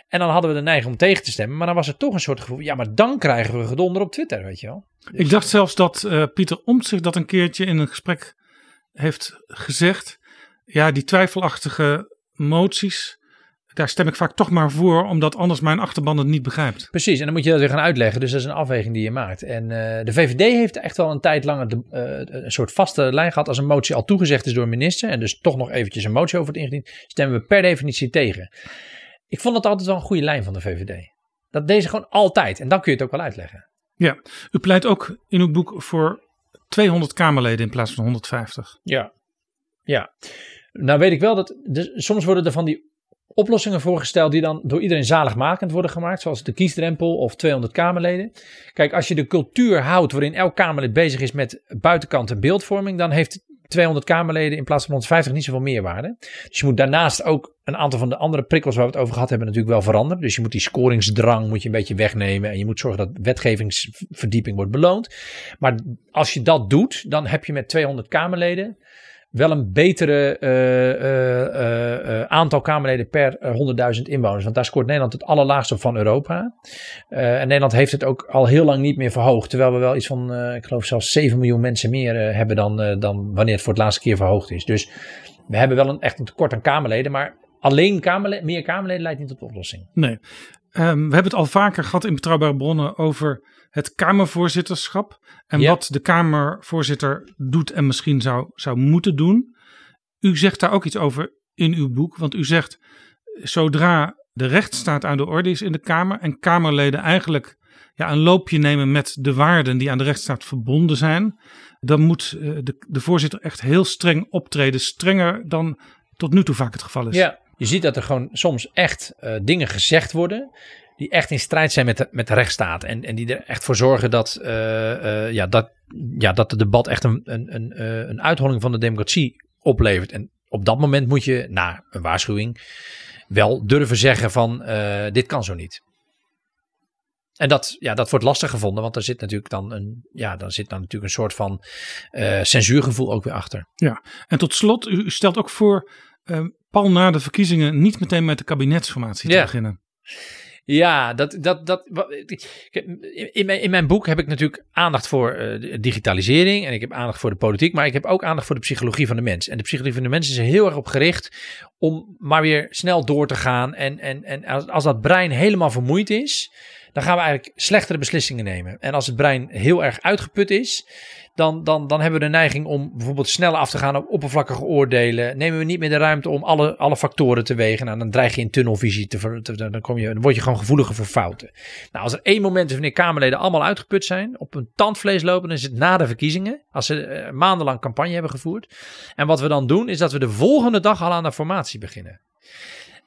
En dan hadden we de neiging om tegen te stemmen. Maar dan was er toch een soort gevoel. Ja, maar dan krijgen we gedonder op Twitter, weet je wel. Ik dacht zelfs dat eh, Pieter Omtzigt dat een keertje in een gesprek heeft gezegd. Ja, die twijfelachtige moties, daar stem ik vaak toch maar voor, omdat anders mijn achterban het niet begrijpt. Precies, en dan moet je dat weer gaan uitleggen. Dus dat is een afweging die je maakt. En eh, de VVD heeft echt wel een tijd lang de, eh, een soort vaste lijn gehad. Als een motie al toegezegd is door een minister. En dus toch nog eventjes een motie over het ingediend. Stemmen we per definitie tegen. Ik vond dat altijd wel een goede lijn van de VVD. Dat deze gewoon altijd. En dan kun je het ook wel uitleggen. Ja, u pleit ook in uw boek voor 200 Kamerleden in plaats van 150. Ja. Ja. Nou weet ik wel dat soms worden er van die oplossingen voorgesteld die dan door iedereen zaligmakend worden gemaakt. Zoals de kiesdrempel of 200 Kamerleden. Kijk, als je de cultuur houdt waarin elk Kamerlid bezig is met buitenkant en beeldvorming. Dan heeft 200 Kamerleden in plaats van 150 niet zoveel meerwaarde. Dus je moet daarnaast ook een aantal van de andere prikkels waar we het over gehad hebben natuurlijk wel veranderen. Dus je moet die scoringsdrang moet je een beetje wegnemen. En je moet zorgen dat wetgevingsverdieping wordt beloond. Maar als je dat doet, dan heb je met 200 Kamerleden wel een betere uh, uh, uh, aantal Kamerleden per 100.000 inwoners. Want daar scoort Nederland het allerlaagst op van Europa. en Nederland heeft het ook al heel lang niet meer verhoogd. Terwijl we wel iets van, ik geloof zelfs 7 miljoen mensen meer hebben dan, dan wanneer het voor het laatste keer verhoogd is. Dus we hebben wel een, echt een tekort aan Kamerleden. Maar alleen meer Kamerleden leidt niet tot oplossing. Nee. Um, we hebben het al vaker gehad in Betrouwbare Bronnen over het Kamervoorzitterschap. En wat de Kamervoorzitter doet en misschien zou, zou moeten doen. U zegt daar ook iets over in uw boek. Want u zegt, zodra de rechtsstaat aan de orde is in de Kamer en Kamerleden eigenlijk ja, een loopje nemen met de waarden die aan de rechtsstaat verbonden zijn, dan moet eh, de, de voorzitter echt heel streng optreden. Strenger dan tot nu toe vaak het geval is. Ja, je ziet dat er gewoon soms echt uh, dingen gezegd worden die echt in strijd zijn met de, met de rechtsstaat. En, en die er echt voor zorgen dat, uh, uh, ja, dat, ja, dat het debat echt een, een, een, een uitholling van de democratie oplevert. En op dat moment moet je, na een waarschuwing, wel durven zeggen van dit kan zo niet. En dat, ja, dat wordt lastig gevonden, want er zit natuurlijk dan een, ja, dan zit dan natuurlijk een soort van censuurgevoel ook weer achter. Ja, en tot slot, u stelt ook voor, pal na de verkiezingen niet meteen met de kabinetsformatie te ja. beginnen. Ja, dat, dat, dat, in, mijn, in mijn boek heb ik natuurlijk aandacht voor uh, digitalisering en ik heb aandacht voor de politiek, maar ik heb ook aandacht voor de psychologie van de mens. En de psychologie van de mens is er heel erg op gericht om maar weer snel door te gaan. En, en, en als, als dat brein helemaal vermoeid is, dan gaan we eigenlijk slechtere beslissingen nemen. En als het brein heel erg uitgeput is, dan, dan, dan hebben we de neiging om bijvoorbeeld sneller af te gaan op oppervlakkige oordelen. Nemen we niet meer de ruimte om alle, alle factoren te wegen. Nou, dan dreig je in tunnelvisie te, te, dan, kom je, dan word je gewoon gevoeliger voor fouten. Nou, als er één moment is wanneer Kamerleden allemaal uitgeput zijn, op hun tandvlees lopen, dan is het na de verkiezingen. Als ze uh, maandenlang campagne hebben gevoerd. En wat we dan doen, is dat we de volgende dag al aan de formatie beginnen.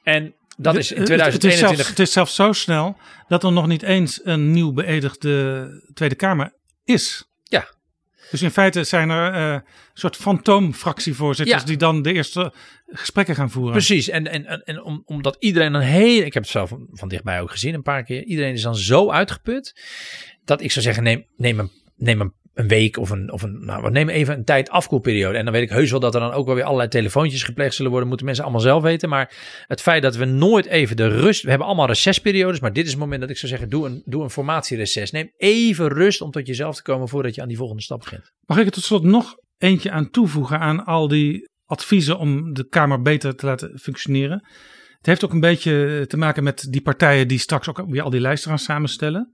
En dat is in 2021. Het is, zelfs, het is zelfs zo snel dat er nog niet eens een nieuw beëdigde Tweede Kamer is. Dus in feite zijn er uh, een soort fantoomfractievoorzitters Ja. die dan de eerste gesprekken gaan voeren. Precies, en, en, en, en om, omdat iedereen een heel, ik heb het zelf van dichtbij ook gezien een paar keer, iedereen is dan zo uitgeput, dat ik zou zeggen neem, neem, een, neem een, een week of een, of een nou, we nemen even een tijd afkoelperiode. En dan weet ik heus wel dat er dan ook wel weer allerlei telefoontjes gepleegd zullen worden, moeten mensen allemaal zelf weten. Maar het feit dat we nooit even de rust, we hebben allemaal recessperiodes, maar dit is het moment dat ik zou zeggen, doe een, doe een formatiereces. Neem even rust om tot jezelf te komen voordat je aan die volgende stap begint. Mag ik er tot slot nog eentje aan toevoegen aan al die adviezen om de Kamer beter te laten functioneren? Het heeft ook een beetje te maken met die partijen die straks ook weer al die lijsten gaan samenstellen.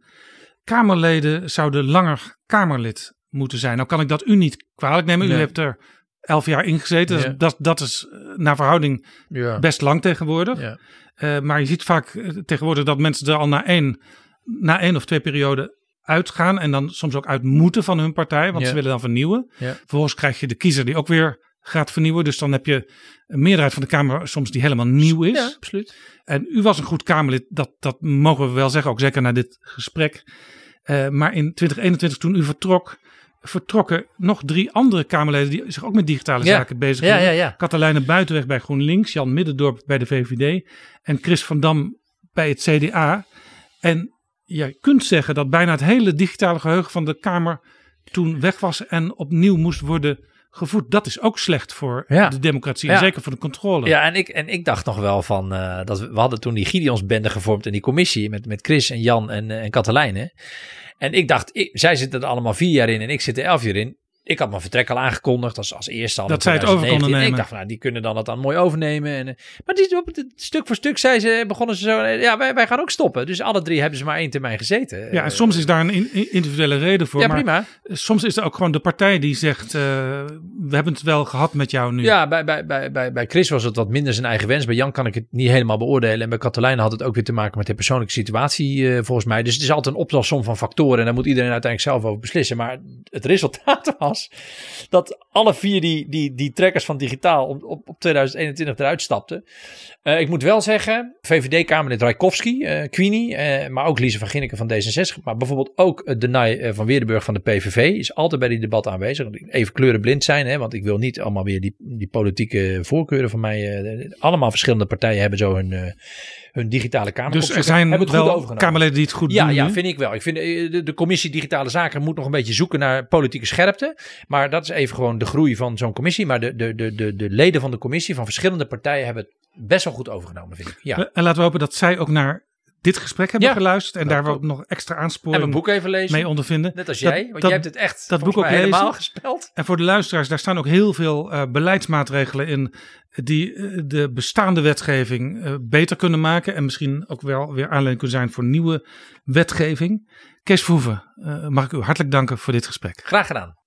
Kamerleden zouden langer Kamerlid moeten zijn. Nou kan ik dat u niet kwalijk nemen. U Nee. hebt er elf jaar in gezeten. Ja. Dat, dat is eh, naar verhouding Ja. best lang tegenwoordig. Ja. Eh, maar je ziet vaak eh, tegenwoordig dat mensen er al na één, na één of twee perioden uitgaan. En dan soms ook uit moeten van hun partij. Want ze willen dan vernieuwen. Vervolgens krijg je de kiezer die ook weer gaat vernieuwen. Dus dan heb je een meerderheid van de Kamer soms die helemaal nieuw is. Ja, absoluut. En u was een goed Kamerlid, dat, dat mogen we wel zeggen, ook zeker na dit gesprek. Eh, maar in 2021, toen u vertrok, vertrokken nog drie andere Kamerleden die zich ook met digitale Ja. zaken bezig Ja, hielden. ja, ja. Katelijne Buitenweg bij GroenLinks, Jan Middendorp bij de VVD en Chris van Dam bij het CDA. En je kunt zeggen dat bijna het hele digitale geheugen van de Kamer toen weg was en opnieuw moest worden gevoed. Dat is ook slecht voor Ja. de democratie en Ja. zeker voor de controle. Ja, en ik, en ik dacht nog wel van, eh, dat we, we hadden toen die Gideonsbende gevormd in die commissie met, met Chris en Jan en, eh, en Katelijne. En ik dacht, ik, zij zitten er allemaal vier jaar in en ik zit er elf jaar in. Ik had mijn vertrek al aangekondigd als, als eerste al Dat zij het over 2019. konden En ik nemen. dacht, van, nou, die kunnen dan dat dan mooi overnemen. En, eh, maar die, op het, stuk voor stuk zei ze, begonnen ze zo, eh, ja, wij, wij gaan ook stoppen. Dus alle drie hebben ze maar één termijn gezeten. Ja, en soms is daar een in- in- individuele reden voor. Ja, maar prima. Soms is er ook gewoon de partij die zegt: eh, We hebben het wel gehad met jou nu. Ja, bij, bij, bij, bij, bij Chris was het wat minder zijn eigen wens. Bij Jan kan ik het niet helemaal beoordelen. En bij Katelijne had het ook weer te maken met de persoonlijke situatie, eh, volgens mij. Dus het is altijd een optelsom van factoren. En daar moet iedereen uiteindelijk zelf over beslissen. Maar het resultaat *laughs* was Dat alle vier die, die, die trekkers van digitaal op, op, op 2021 eruit stapten. Uh, ik moet wel zeggen, VVD-Kamerlid Rijkowski, uh, Queenie, uh, maar ook Lise van Ginneken van D66. Maar bijvoorbeeld ook Denai van Weerdenburg van de PVV is altijd bij die debatten aanwezig. Even kleurenblind zijn, hè, want ik wil niet allemaal weer die, die politieke voorkeuren van mij. allemaal verschillende partijen hebben zo hun hun digitale kamer. Dus er zijn het wel Kamerleden die het goed ja, doen? Ja, vind ik wel. Ik vind de, de, commissie Digitale Zaken moet nog een beetje zoeken naar politieke scherpte. Maar dat is even gewoon de groei van zo'n commissie. Maar de, de, de, de, de leden van de commissie van verschillende partijen hebben het best wel goed overgenomen, vind ik. Ja. En laten we hopen dat zij ook naar dit gesprek hebben geluisterd en daar ook nog extra aansporing en boek even lezen. mee ondervinden. Net als jij, want jij hebt het echt dat boek ook helemaal gespeld. En voor de luisteraars, daar staan ook heel veel uh, beleidsmaatregelen in die uh, de bestaande wetgeving uh, beter kunnen maken en misschien ook wel weer aanleiding kunnen zijn voor nieuwe wetgeving. Kees Verhoeven, mag ik u hartelijk danken voor dit gesprek. Graag gedaan.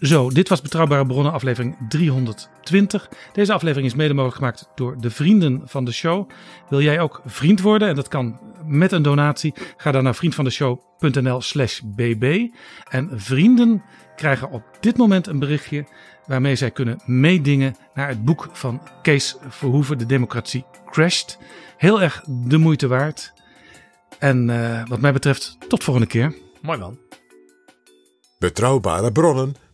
Zo, dit was Betrouwbare Bronnen, aflevering 320. Deze aflevering is mede mogelijk gemaakt door de vrienden van de show. Wil jij ook vriend worden? En dat kan met een donatie. Ga dan naar vriendvandeshow.nl/slash bb. En vrienden krijgen op dit moment een berichtje waarmee zij kunnen meedingen naar het boek van Kees Verhoeven, De Democratie Crashed. Heel erg de moeite waard. En uh, wat mij betreft, tot volgende keer. Mooi man. Betrouwbare bronnen